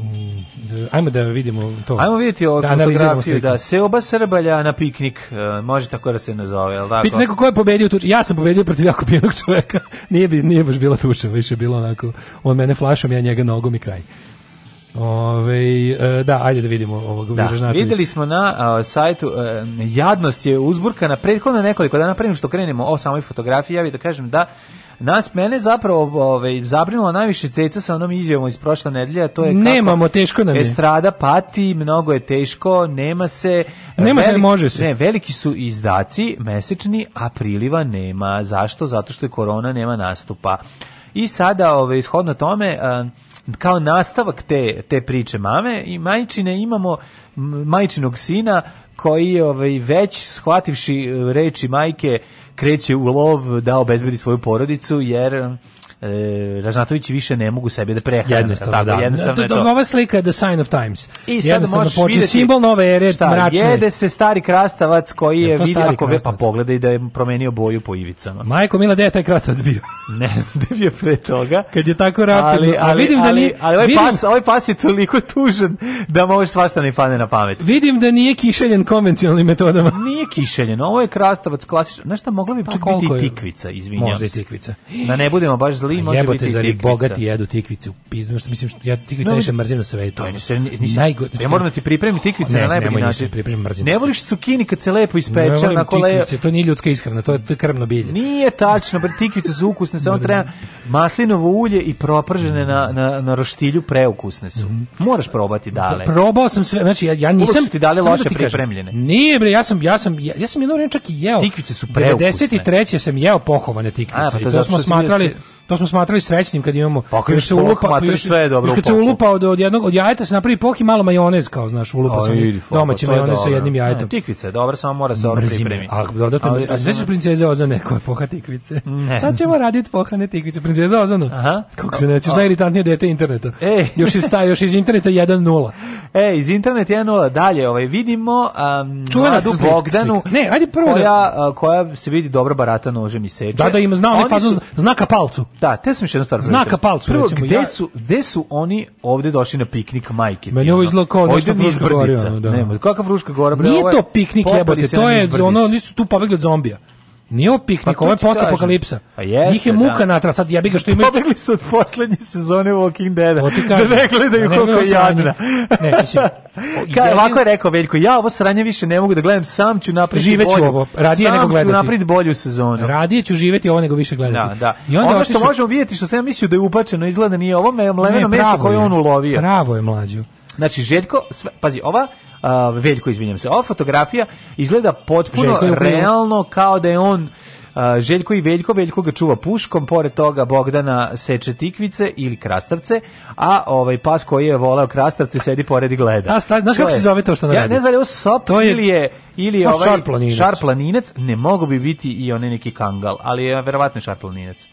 ajmo da vidimo to. Ajmo vidjeti ovu da, da fotografiju, da Seoba Srbalja na piknik, e, može tako da se nazove, je tako? Pit, neko ko je pobedio tuču, ja sam pobedio protiv jako pijenog čoveka, <laughs> nije, nije baš bila tuča, više je bilo onako, on mene flašom, ja njega nogom i kraj. Ove, e, da, ajde da vidimo ovog da, Videli smo na a, e, sajtu a, jadnost je uzburkana prethodno nekoliko dana pre nego što krenemo o samoj fotografiji, ja bih da kažem da Nas mene zapravo ovaj zabrinulo najviše ceca sa onom izjavom iz prošle nedelje, to je kako Nemamo teško nam je. Estrada pati, mnogo je teško, nema se. Nema velik, se, može se. Ne, veliki su izdaci mesečni, a priliva nema. Zašto? Zato što je korona nema nastupa. I sada, ovaj ishodno tome, kao nastavak te te priče mame i majčine imamo majčinog sina koji ovaj već shvativši eh, reči majke kreće u lov da obezbedi svoju porodicu jer e, Ražnatovići više ne mogu sebe da prehrane. Jednostavno, tako, da. Jednostavno to, je to. Ova slika je The Sign of Times. I sad možeš počin, simbol nove ere, šta, mračne. Jede se stari krastavac koji je, je vidio ako ve, pa pogledaj da je promenio boju po ivicama. Majko Mila, gde je taj krastavac bio? <laughs> ne znam gde bio pre toga. Kad je tako rapidno. Ali, ali, vidim da ni, ali, ovaj, vidim, pas, ovaj pas je toliko tužan da možeš svašta ne padne na pamet. Vidim da nije kišeljen konvencionalnim metodama. <laughs> Nije kišeljen, ovo je krastavac klasičan. Znaš šta, mogla bi pa, biti i tikvica, izvinjam se. Možda i tikvica. Da ne budemo baš zli može jebote, biti zar i bogati jedu tikvicu. u pizdu, što mislim, ja tikvice no, više mrzim na svetu. Ne, nisam, nisam, Najgo, pa ja znači, moram da ti pripremim tikvice ne, na najbolji nemoj, način. mrzim. Ne voliš cukini kad se lepo ispeče na kole. Tikvice, to nije ljudska ishrana, to je krmno bilje. Nije tačno, bre, tikvice su ukusne, samo da, da, treba da. maslinovo ulje i propržene na, na, na roštilju preukusne su. Mm -hmm. Moraš probati dale. Pa, probao sam sve, znači ja, ja nisam ti dale loše pripremljene. Nije bre, ja sam ja sam ja, ja sam jedno vreme čak i jeo. Tikvice su preukusne. 93. sam jeo pohovane tikvice. A, pa to, i to smo smatrali To smo smatrali srećnim kad imamo. Pa kad se ulupa, još, sve je dobro. Kad se ulupa od, od jednog od jajeta se napravi poh i malo majonez kao znaš, ulupa se domaći majonez sa jednim jajetom. E, tikvice, dobro, samo mora se dobro pripremiti. A dodatno, a sećaš princeze Ozane koja poha tikvice. Sad ćemo raditi pohane tikvice princeza Ozana. Aha. Kako se nećeš najiritatnije dete interneta. E. <laughs> Još iz još iz interneta 1.0. Ej, iz interneta 1.0 dalje, ovaj vidimo um, Čuvena Bogdanu. Ne, ajde prvo da- koja, koja se vidi dobro barata nožem i seče. Da, da, ima zna onaj fazon znaka palcu. Da, te sam što jednostavno... Znaka palcu, Prvo, recimo. Gde, ja... su, gde su oni ovde došli na piknik majke? Meni ovo izgleda kao nešto Fruška gora. Ono, da. Nema, kakva Fruška gora? Bre, Nije to piknik jebote, to je ono, nisu tu pobegli od zombija. Nije ovo piknik, pa ovo je post apokalipsa. Pa Njih je da. muka da. natra, sad jebi ga što imaju... Pobegli su od poslednje sezone Walking Dead-a. Da, da ne gledaju koliko je jadna. Ne, mislim... <laughs> Ka, ovako je rekao Veljko, ja ovo sranje više ne mogu da gledam, sam ću napraviti Živeću bolju. ovo, radije sam nego gledati. Sam ću napraviti bolju sezonu. Radije ću živeti ovo nego više gledati. Da, da. I onda ono što, što možemo vidjeti, što sam ja mislio da je upačeno, izgleda da nije ovo mleveno meso koje on ulovio. Pravo je mlađo. Znači, Željko, sve, pazi, ova uh, Veljko, izvinjam se. Ova fotografija izgleda potpuno realno kao da je on Uh, Željko i Veljko, Veljko ga čuva puškom, pored toga Bogdana seče tikvice ili krastavce, a ovaj pas koji je voleo krastavce sedi pored i gleda. A, znaš kako se zove to što naradi? Ja ne znam, je sop to je, ili je, ili ovaj šarplaninec. šarplaninec, ne mogu bi biti i onaj neki kangal, ali je verovatno šarplaninec.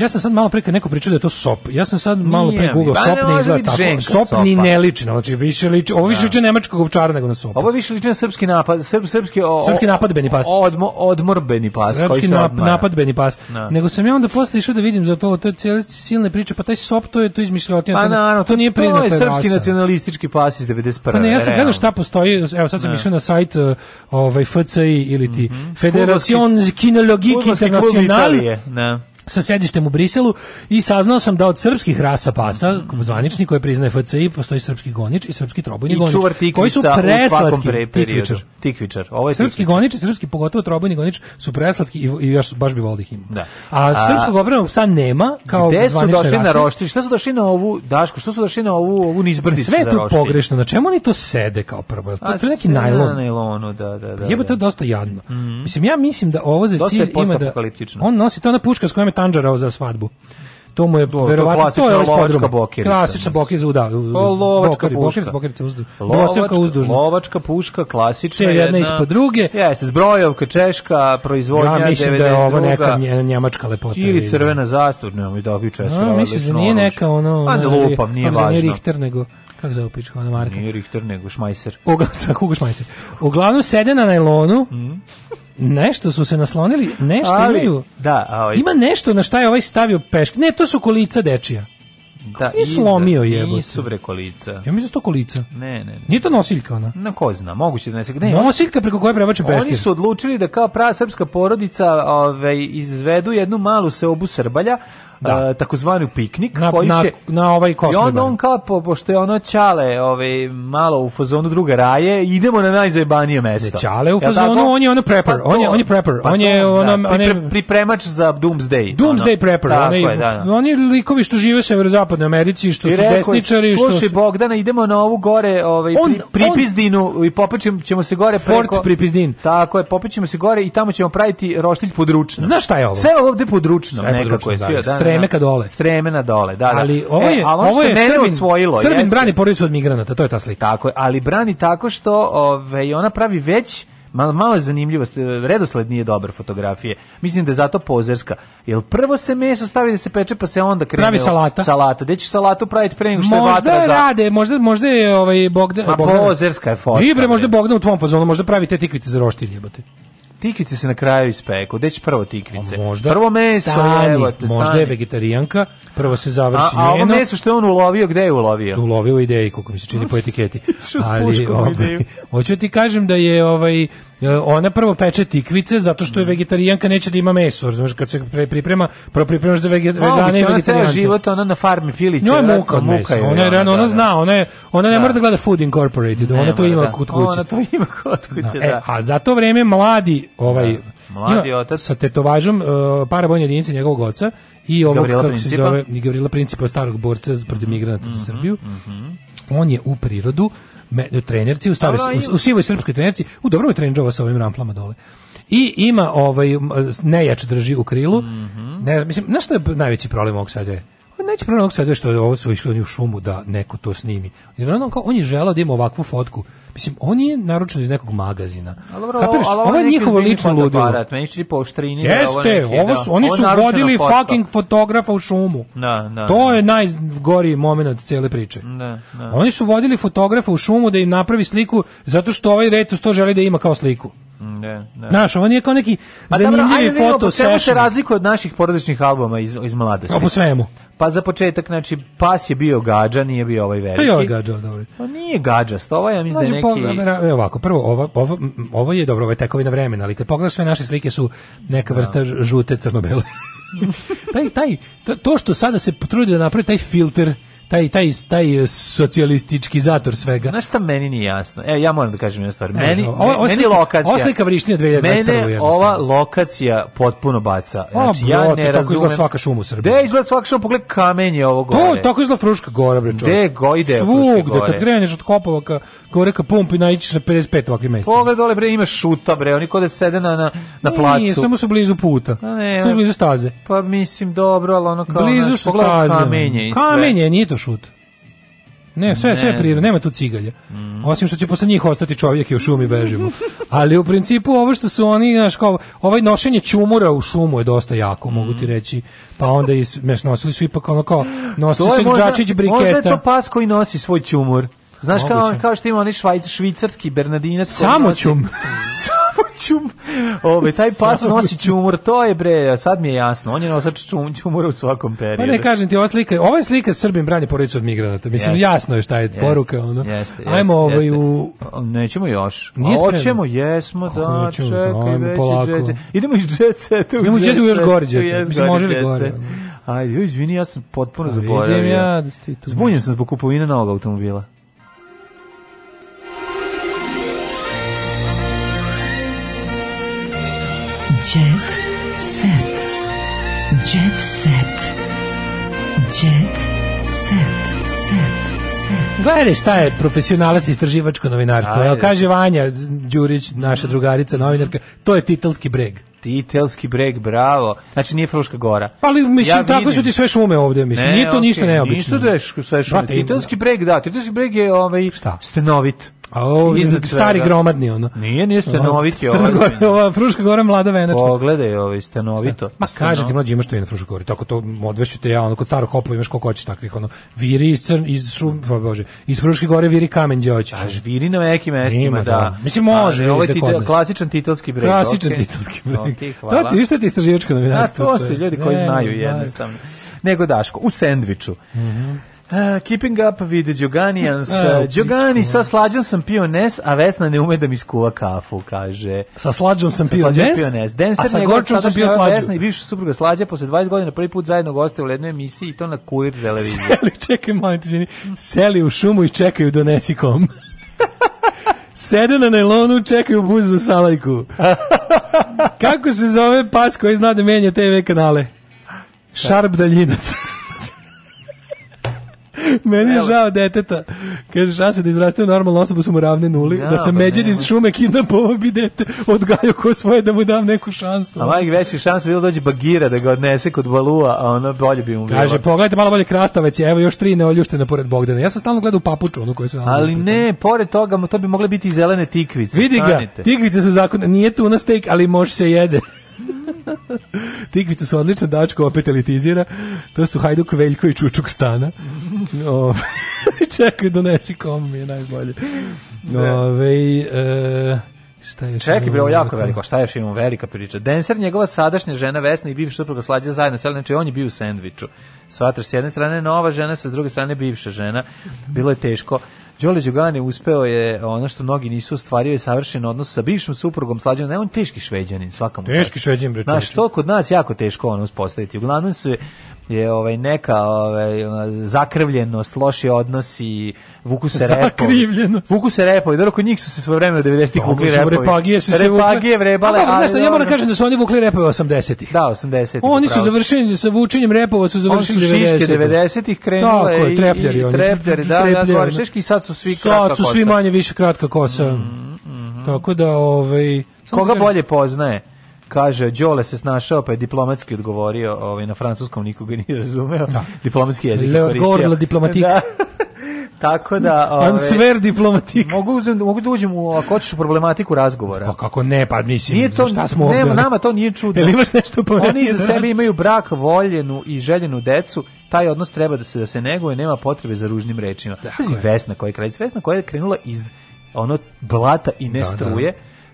Ja sam sad malo pre kad neko pričao da je to sop. Ja sam sad malo pre Google sop ne izgleda tako. Sop ni ne liči, znači više liči, ovo više da. liči nemačkog ovčara nego na sop. Ovo više liči na srpski napad, srp, srpski o, srpski napadbeni pas. Odmo, odmorbeni pas, srpski nap, beni pas. Na. Da. Nego sam ja onda posle išao da vidim za to, to je cijele silne priče, pa taj sop to je to izmišljotina. Pa naravno, to, nije priznato. To je srpski nacionalistički pas iz 91. Pa ne, ja sam gledao šta postoji, evo sad sam da. išao na sajt e, ovaj FCI ili ti mhm. Federacion Kinologiki Internacional. Ne sa sedištem u Briselu i saznao sam da od srpskih rasa pasa, zvanični koje priznaje FCI, postoji srpski gonič i srpski trobojni gonič. čuvar koji su preslatki, u tikvičar. tikvičar. Ovo srpski tikvičar. gonič i srpski, pogotovo trobojni gonič, su preslatki i, i još baš bi volio da ih ima. Da. A, A srpskog obranog psa nema kao Gde su došli rase. na roštilj? Šta su došli na ovu dašku? Što su došli na ovu, ovu nizbrnicu Sve je to pogrešno. Na čemu oni to sede kao prvo? To, to je neki najlon. Na najlonu, da, da, da. Jebo, da. to dosta jadno. Mm -hmm. Mislim, ja mislim da ovo za cilj ima da... On nosi to na puška s kojom štanđarao za svadbu. To mu je Do, verovatno to je lovačka bokerica. Klasična bokerica, da. Lovačka bokeri, puška. Bokerica, uzduž, lovačka, uzdužna. Lovačka puška, klasična jedna. jedna ispod druge. Jeste, zbrojovka, češka, proizvodnja, ja, mislim 92. da je ovo neka njemačka lepota. Ili da. crvena zastor, nemoj mi dobi češka. A, mislim da nije neka ono... Pa ne lupam, nije važno. Nije Richter, nego kako zove pička ona marka? Nije Richter, nego Šmajser. Oga, tako Šmajser. Uglavnom sede na najlonu, mm nešto su se naslonili, nešto ali, imaju. Da, a ovaj Ima nešto na šta je ovaj stavio pešk. Ne, to su kolica dečija. Da, I slomio je. Nisu bre kolica. Ja mislim da to kolica. Ne, ne, ne. Nije to nosiljka ona. Na ko zna, moguće da ne se gde. Nosiljka preko koje prebače peškir. Oni su odlučili da kao prava srpska porodica, ovaj izvedu jednu malu seobu Srbalja, da. E, takozvani piknik na, koji na, će na ovaj I onda on kao po, pošto je ono čale, ovaj malo u fazonu druga raje, idemo na najzajebanije mesto. Čale u fazonu, on je ono prepper, pa on je on je prepper, pa on je da, ono da, pri, pri, pripremač za doomsday. Doomsday ono. prepper, onaj da, da. oni likovi što žive u severozapadnoj Americi, što I su desničari, što Slušaj Bogdana, idemo na ovu gore, ovaj on, pri, pripizdinu on, i popećemo ćemo se gore preko Fort Pripizdin. Tako je, popećemo se gore i tamo ćemo praviti roštilj područno. Znaš šta je ovo? Sve ovde područno, nekako je sve, da streme ka dole. Streme na dole, da, da. Ali ovo e, je, e, ali ovo je mene Srbin, osvojilo, Srbin brani porodicu od migranata, to je ta slika. Tako je, ali brani tako što ove, ona pravi već Malo, malo je zanimljivost, e, redosled nije dobar fotografije. Mislim da je zato pozerska. Jer prvo se meso stavi da se peče, pa se onda krene... Pravi salata. Salata. Gde će salatu praviti pre nego što možda je vatra za... rade, možda, možda je ovaj Bogdan... Ma Bogdan... pozerska je fotka. Ibre, možda je Bogdan u tvom fazonu, možda pravi te tikvice za roštilj, jebate. Tikvice se na kraju ispeku. Gde će prvo tikvice? možda, prvo meso, stani, evo te, Možda je vegetarijanka, prvo se završi a, a ovo meso što je on ulovio, gde je ulovio? Tu ulovio u ideji, koliko mi se čini po etiketi. <laughs> Ali, ovaj, <laughs> hoću da ti kažem da je ovaj, ona prvo peče tikvice zato što je mhm. vegetarijanka neće da ima meso, razumeš, kad se pre priprema, prvo pripremaš za vege, no, vegane i vegetarijance. život ona na farmi piliće. Njoj je da, muka od da, mesa. Ona, je, ona, ona zna, ona, je, ona ne da. mora da gleda Food Incorporated, ona to ima kod kuće. Ona to ima kod kuće, da. E, a za to vreme mladi ovaj da, mladi otac sa tetovažom uh, parabojne jedinice njegovog oca i ovog Gavrila kako Principa. se zove Gavrila Principa starog borca protiv migranata mm -hmm, za mhm, Srbiju. Mm -hmm. On je u prirodu me, trenerci u staroj u, u, sivoj srpskoj trenerci u dobrom je trenđova sa ovim ramplama dole. I ima ovaj nejač drži u krilu. Mm -hmm. Ne, mislim, znaš što je najveći problem ovog svega je? Najveći problem ovog svega je što ovo su išli oni u šumu da neko to snimi. Jer on, on je želao da ima ovakvu fotku Mislim, on je naručen iz nekog magazina. Dobro, Kapiraš, ali ovo je njihovo lično ludilo. Aparat, meni čini po oštrini. Da Jeste, ovo, neki, ovo da. su, oni ovo su vodili foto. fucking fotografa u šumu. Da, da, to da. je najgoriji moment cele priče. Da, da. Oni su vodili fotografa u šumu da im napravi sliku zato što ovaj Retus to želi da ima kao sliku. Ne, ne. Znaš, ovo nije kao neki pa zanimljivi dobro, foto session. se razlikuje od naših porodičnih albuma iz, iz mladosti? O, po svemu. Pa za početak, znači, pas je bio gađa, nije bio ovaj pa veliki. Pa je ovaj gađa, dobro. Pa nije gađa, ovo ovaj, ja mislim da je neki... evo ovako, prvo, ovo, ovo, ovo je dobro, ovo je tekovina vremena, ali kad pogledaš sve naše slike su neka da. vrsta no. žute, crno-bele. <laughs> <laughs> taj, taj, to što sada se potrudi da napravi taj filter taj, taj, taj socijalistički zator svega. Znaš šta meni nije jasno? E, ja moram da kažem jednu stvar. Meni, ovo, ovo, meni lokacija... Oslika vrišnja 2021. Mene ova lokacija potpuno baca. Znači, o, bro, ja ne razumem... Tako izgleda svaka šuma u Srbiji. De, izgleda svaka šuma, pogled kamenje ovo gore. To, tako izgleda Fruška gora, bre, čovječ. De, go ide Svugde, gde, kad kreneš od Kopova ka, gore ka pumpi, naićiš na 55 ovakvih mesta. Pogled dole, bre, ima šuta, bre, oni kode sede na, na, na placu. Nije, samo su blizu puta. A ne, su blizu staze. Pa mislim, dobro, ali ono kao... Blizu naš, staze. Kamenje i sve. Kamenje, nije to šut. Ne, sve, ne sve prirodno, nema tu cigalja. Mm. Osim što će posle njih ostati čovjek i u šumi bežimo. Ali u principu ovo što su oni, znaš, kao, ovaj nošenje čumura u šumu je dosta jako, mm. mogu ti reći. Pa onda i, znaš, nosili su ipak ono kao, nosili su džačić briketa. Možda to pas koji nosi svoj čumur. Znaš, Moguće. kao, kao što ima onaj švajc, švicarski bernardinac. Samo čum. <laughs> <laughs> ćum, ove, taj pas nosi čumur, to je bre, sad mi je jasno, on je nosač čum, čumura u svakom periodu. Pa ne kažem ti, ova slika, ova je slika Srbim branje porodicu od migranata, mislim, jeste. jasno je šta je jeste. ono. Jeste, Ajmo ovaj u... Nećemo još. Nije spremno. Oćemo, jesmo, da, Nećemo, da, čekaj, već je Idemo iz jet seta. Idemo iz jet seta, još gori jet seta. Mislim, može li gori? Ajde, izvini, ja sam potpuno pa zaboravio. Vidim ja da ste tu. Zbunjen sam zbog kupovine novog automobila. Jet set. Jet set. Jet set. Set. set. Gledaj šta je profesionalac istraživačko novinarstvo. Evo kaže Vanja Đurić, naša drugarica novinarka, to je titelski breg. Titelski breg, bravo. Znači nije Fruška gora. ali mislim ja tako su ti sve šume ovdje, mislim. Ne, nije to okay, ništa neobično. Nisu da sve šume. Brate, titelski breg, da. Titelski breg je ovaj šta? Stenovit. A ovo je stari gromadni ono. Nije, nije stanoviti ovo. Ovaj. Gore, ova Fruška Gora mlada venačna. Pogledaj, ovo ovaj stanovito. Stan. Ma kaže ti mlađi ima što je na Fruškoj Gori. Tako to odvešću te ja, ono kod starog hopa imaš koliko hoćeš takvih ono. Viri iz crn, iz šum, pa bože. Iz Fruške Gore viri kamen gdje hoćeš. Aš viri na nekim mestima, da. da. Mislim može, ovo ovaj ti da klasičan titelski breg. Klasičan okay. titelski breg. Okay, hvala. To ti šta ti istraživačko novinarstvo. Da, to su ljudi koji znaju jednostavno nego Daško, u sendviču. Mm -hmm. Uh, keeping up with the Djoganians. Djogani, sa slađom sam pio nes, a Vesna ne ume da mi skuva kafu, kaže. Sa slađom sam pio nes? Pio nes. Dancer a sa gorčom sam pio slađu. Vesna i bivša supruga slađa posle 20 godina prvi put zajedno goste u jednoj emisiji i to na kurir <laughs> televiziji. Seli, čekaj, molim te, Seli u šumu i čekaju donesi kom. <laughs> Sede na najlonu, čekaju buzu za salajku. <laughs> Kako se zove pas koji zna da menja TV kanale? Sharp daljinac. Meni je žao deteta. Kaže, ša se da izraste u normalnu osobu su mu ravne nuli, da, da se pa međed iz šume kidnapovao bi dete, odgajao ko svoje da mu dam neku šansu. A majke veći šansa bilo dođe bagira da ga odnese kod balua, a ono bolje bi mu bilo. Kaže, pogledajte malo bolje krastavec, evo još tri neoljuštene pored Bogdana. Ja sam stalno gledao papuču, ono koje se nalazi. Ali ne, pored toga, to bi mogle biti zelene tikvice. Vidi ga, tikvice su zakon, nije tu na steak, ali može se jede. <laughs> Tikvicu su odlična dačka, opet elitizira. To su Hajduk Veljko i Čučuk Stana. <laughs> Ove, <laughs> čekaj, donesi kom mi je najbolje. Da. Ove, e, Šta je Čekaj, bilo jako veliko, šta je još imamo velika priča. Denser, njegova sadašnja žena Vesna i bivša supruga slađa zajedno, cijeli znači on je bio u sendviču. Svatraš s jedne strane nova žena, sa druge strane bivša žena. Bilo je teško. Đole Đugane uspeo je ono što mnogi nisu ostvario je savršen odnos sa bivšom suprugom Slađanom, ne, on teški šveđanin, svakamo. Teški šveđanin, bre. Znaš, to kod nas jako teško ono uspostaviti. Uglavnom su je, je ovaj neka ovaj zakrvljenost, loši odnosi, vuku se repovi. Vuku se repovi, dobro kod njih su se svojevremeno 90-ih vukli repovi. Repagije su se repagije vrebale, a znači ja moram da kažem da su oni vukli repove 80-ih. Da, 80-ih. Oni su završili sa vučenjem repova su završili 90-ih. Šiške 90-ih krenule Tako, i trepljeri oni. Trepljari, da, da, da šiški sad su svi kratka kosa. Sad su svi manje više kratka kosa. Tako da ovaj koga da bolje poznaje? kaže Đole se snašao pa je diplomatski odgovorio, ovaj na francuskom nikoga nije razumeo. Da. Diplomatski jezik. Le odgovorila diplomatika. Da. <laughs> Tako da, ove, ovaj, Answer diplomatik. Mogu uzem, mogu da uđem u ako hoćeš u problematiku razgovora. Pa kako ne, pa mislim, nije to, šta smo ne, ovdje? nama to nije čudo. Jel imaš nešto po Oni za sebe imaju brak, voljenu i željenu decu taj odnos treba da se da se neguje, nema potrebe za ružnim rečima. Pazi Vesna koja je kraljica, Vesna koja je krenula iz ono blata i ne da, Da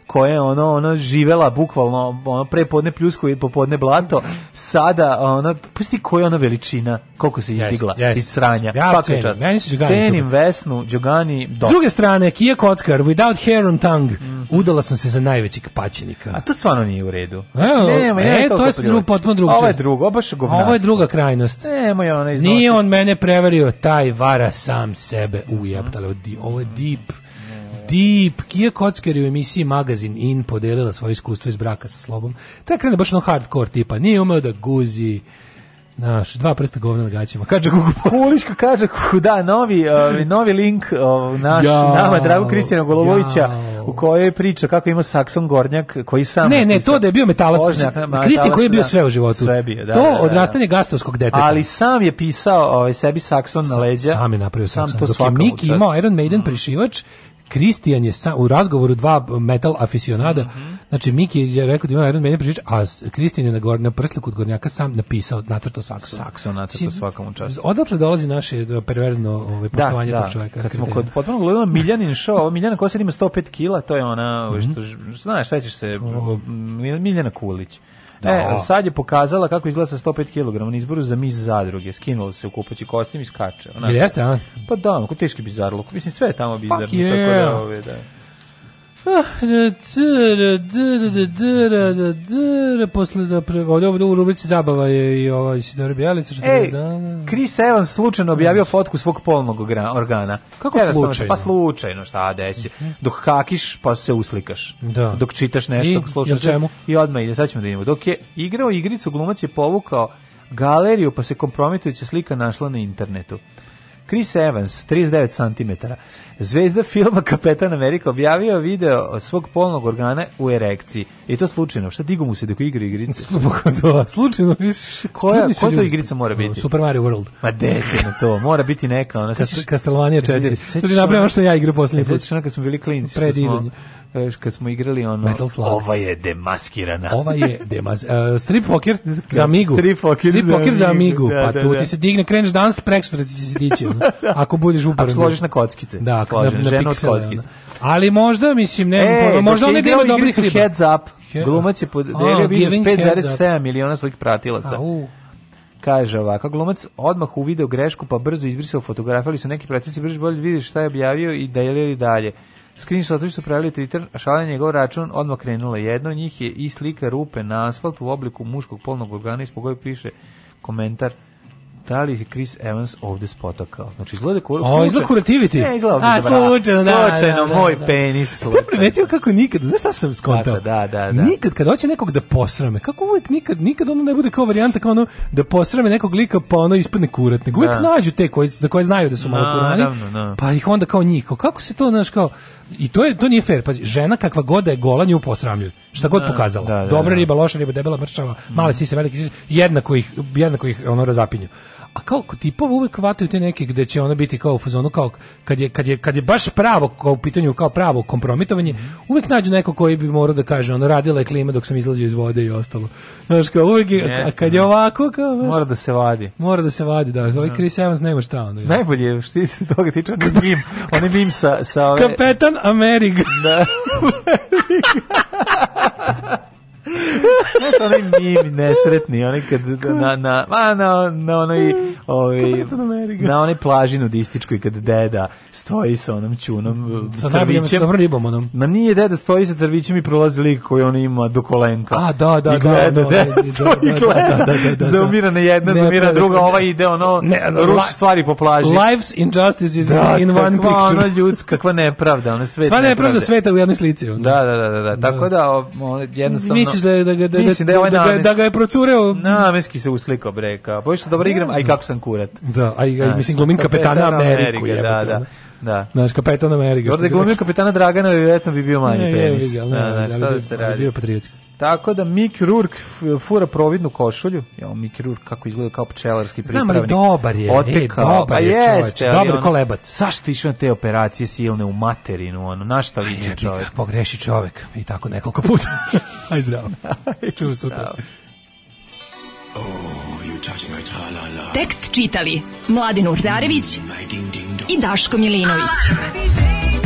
koja je ono, ono živela bukvalno ono podne pljusku i popodne blato, sada ono, pusti koja ona veličina, koliko se izdigla yes, yes. iz sranja. Ja Svaka cenim, čast. Meni se cenim super. Vesnu, Đogani, dosta. S druge strane, Kija Kockar, without hair on tongue, mm. udala sam se za najvećeg paćenika. A to stvarno nije u redu. Znači, e, e, to je drugo, potpuno drugo. Ovo je drugo, baš govnarstvo. Ovo je druga krajnost. Nema je ona iznosi. Nije on mene prevario, taj vara sam sebe ujebtale. Ovo je deep Deep, Kija Kocker u emisiji Magazin In podelila svoje iskustvo iz braka sa slobom. To je krene baš ono hardcore tipa, nije umeo da guzi, Naš, dva prsta govna na gaćima. Kađa kuku Kuliška kaže kako da, novi, <laughs> ovi, ovaj, novi link ov, ovaj, naš, ja, nama, drago Kristijana Golovovića, ja. u kojoj je priča kako ima Saxon Gornjak, koji sam... Ne, ne, to da je bio metalac. Kožnjak, Kristijan koji je bio da, sve u životu. Sve bio, da. To da, da, da. odrastanje gastovskog deteta. Ali sam je pisao ovaj, sebi Saxon na leđa. Sam je napravio Sam Saxon. to Dok je Miki imao Iron Maiden mm. prišivač, Kristijan je sam, u razgovoru dva metal aficionada, mm -hmm. znači Miki je rekao da ima jedan Maiden priča, a Kristijan je na, gor, na prsluku od gornjaka sam napisao, nacrtao sakso. Sakso nacrtao svakom času. Odatle dolazi naše e, perverzno ovaj, da, poštovanje da, da. tog čoveka? Kad smo kod potpuno gledali Miljanin show, Miljana Kosar ima 105 kila, to je ona, mm -hmm. što, mhm. znaš, šta ćeš se, Miljana Kulić. Da. E, sad je pokazala kako izgleda sa 105 kg na izboru za mis zadruge. Skinula se u kupaći kostim i skače. Ona. Jeste, a? Pa da, ko teški bizarluk. Mislim, sve je tamo bizarno. Fuck yeah. Tako da, ove, ovaj, da. Ah, posle da pre... Ovdje u rubrici zabava je i ova Isidora Bjelica. Da, da, da Chris Evans slučajno objavio fotku svog polnog organa. Kako Evo, pa slučajno? Pa slučajno, šta desi. Mhm. Dok hakiš, pa se uslikaš. Da. Dok čitaš nešto, I, slušaš. Čemu? I odmah ide, sad ćemo da imamo. Dok je igrao igricu, glumac je povukao galeriju, pa se kompromitujuća slika našla na internetu. Chris Evans, 39 cm. Zvezda filma Kapetan Amerika objavio video svog polnog organa u erekciji. I to slučajno. Šta digu mu se dok igra igrice? <laughs> slučajno misliš? Koja, koja to igrica mora biti? Super Mario World. Ma desi na to. Mora biti neka. Ona, Kastelvanija 4. To ti napravimo što ja igram posljednji put. Sveći ono kad smo bili klinci. Predizanje kad smo igrali ono Metal Slug. Ova je demaskirana. ova je <laughs> demas uh, strip poker za Amigu. Strip poker, strip poker za Amigu. Da, da pa da, tu da. ti se digne kreneš dans, preksutra ti se dići. <laughs> ono. Da, da. Ako budeš uporan. Ako složiš na kockice. Da, složiš na, na, ženu kockice. Ali možda, mislim, ne, e, možda one ima dobrih riba. Heads up. Glumac je podelio 5,7 miliona svojih pratilaca. A, kaže ovako, glumac odmah uvideo grešku pa brzo izbrisao fotografiju, ali su neki pratici brzo bolje vidiš šta je objavio i da je li dalje. Screenshotovi su pravili Twitter, a šalje njegov račun odmah krenulo. Jedno njih je i slika rupe na asfaltu u obliku muškog polnog organa ispod koje piše komentar da li je Chris Evans ovde spotakao. Znači, izgleda kao... O, izgleda kurativiti. Ne, izgleda ovde A, slučajno, da, slučajno, da, da moj da, da. penis. Slučajno. Ste primetio kako nikad, znaš šta sam skontao? Da, da, da, Nikad, kad hoće nekog da posrame, kako uvek nikad, nikad ono ne bude kao varijanta, kao ono da posrame nekog lika, pa ono ispadne kurat, nego uvek da. nađu te koji, za koje znaju da su malo kurani, da, pa ih onda kao njih, kako se to, znaš, kao, i to je to nije fair. Pazi, žena kakva god da je gola nju posramljuju. Šta god da, pokazala. Da, da, Dobra da. riba, loša riba, debela mršava, male sise, velike sise, jednako ih jednako ih ono razapinju a kao tipova uvek vataju te neke gde će ona biti kao u fazonu kao kad je, kad je, kad je baš pravo kao u pitanju kao pravo kompromitovanje uvek nađu neko koji bi morao da kaže ona radila je klima dok sam izlazio iz vode i ostalo znaš kao uvek je, a kad je da. ovako kao baš, mora da se vadi mora da se vadi da ovaj da. Chris Evans nema šta onda najbolje je što se toga tiče on mim on je mim sa, sa ove... kapetan Ameriga da <laughs> Znaš, onaj mim nesretni, onaj kad na, na, ma, na, na onoj, ovaj, na onoj plaži nudističkoj kad deda stoji sa onom čunom, sa crvićem. Sa ribom onom. Na nije deda stoji sa crvićem i prolazi lik koji on ima do kolenka. A, da, da, I da, gleda, da, no, da, deda da, stoji, da, gleda. Da, da, da, da, zaumira na jedna, ne, zaumira pa, druga, ova ide, ono, ne, ruši stvari po plaži. Life's injustice is da, in one picture. Da, kakva ljudska, kakva nepravda, ono svet Sva nepravda sveta u jednoj slici. Ono. Da, da, da, da, tako da, jednostavno Misliš da da da, da, je ovaj da, ga, da ga je procureo? Namenski se uslikao bre, kao, poviš pa se dobro igram, aj kako sam kurat. Da, aj, aj mislim glumin kapetana Ameriku. je da, da. Da. Naš kapetan Amerika. Da, da glumio kapetana Dragana, vjerojatno bi bio manji ne, penis. Je, je, je, da, da, šta da se radi? Bio patriotski. Tako da Mick Rourke fura providnu košulju. Jo, Mick Rourke kako izgleda kao pčelarski pripravnik. Znam, ali dobar je. Otekao. E, dobar pa je pa jeste, čovječ, dobar kolebac. Zašto ti išao na te operacije silne u materinu? Ono, na šta vidi je, čovjek? Pogreši čovjek. I tako nekoliko puta. <laughs> Aj zdravo. Čujemo sutra. Oh, Tekst čitali Mladin Urdarević i Daško Milinović. Ah,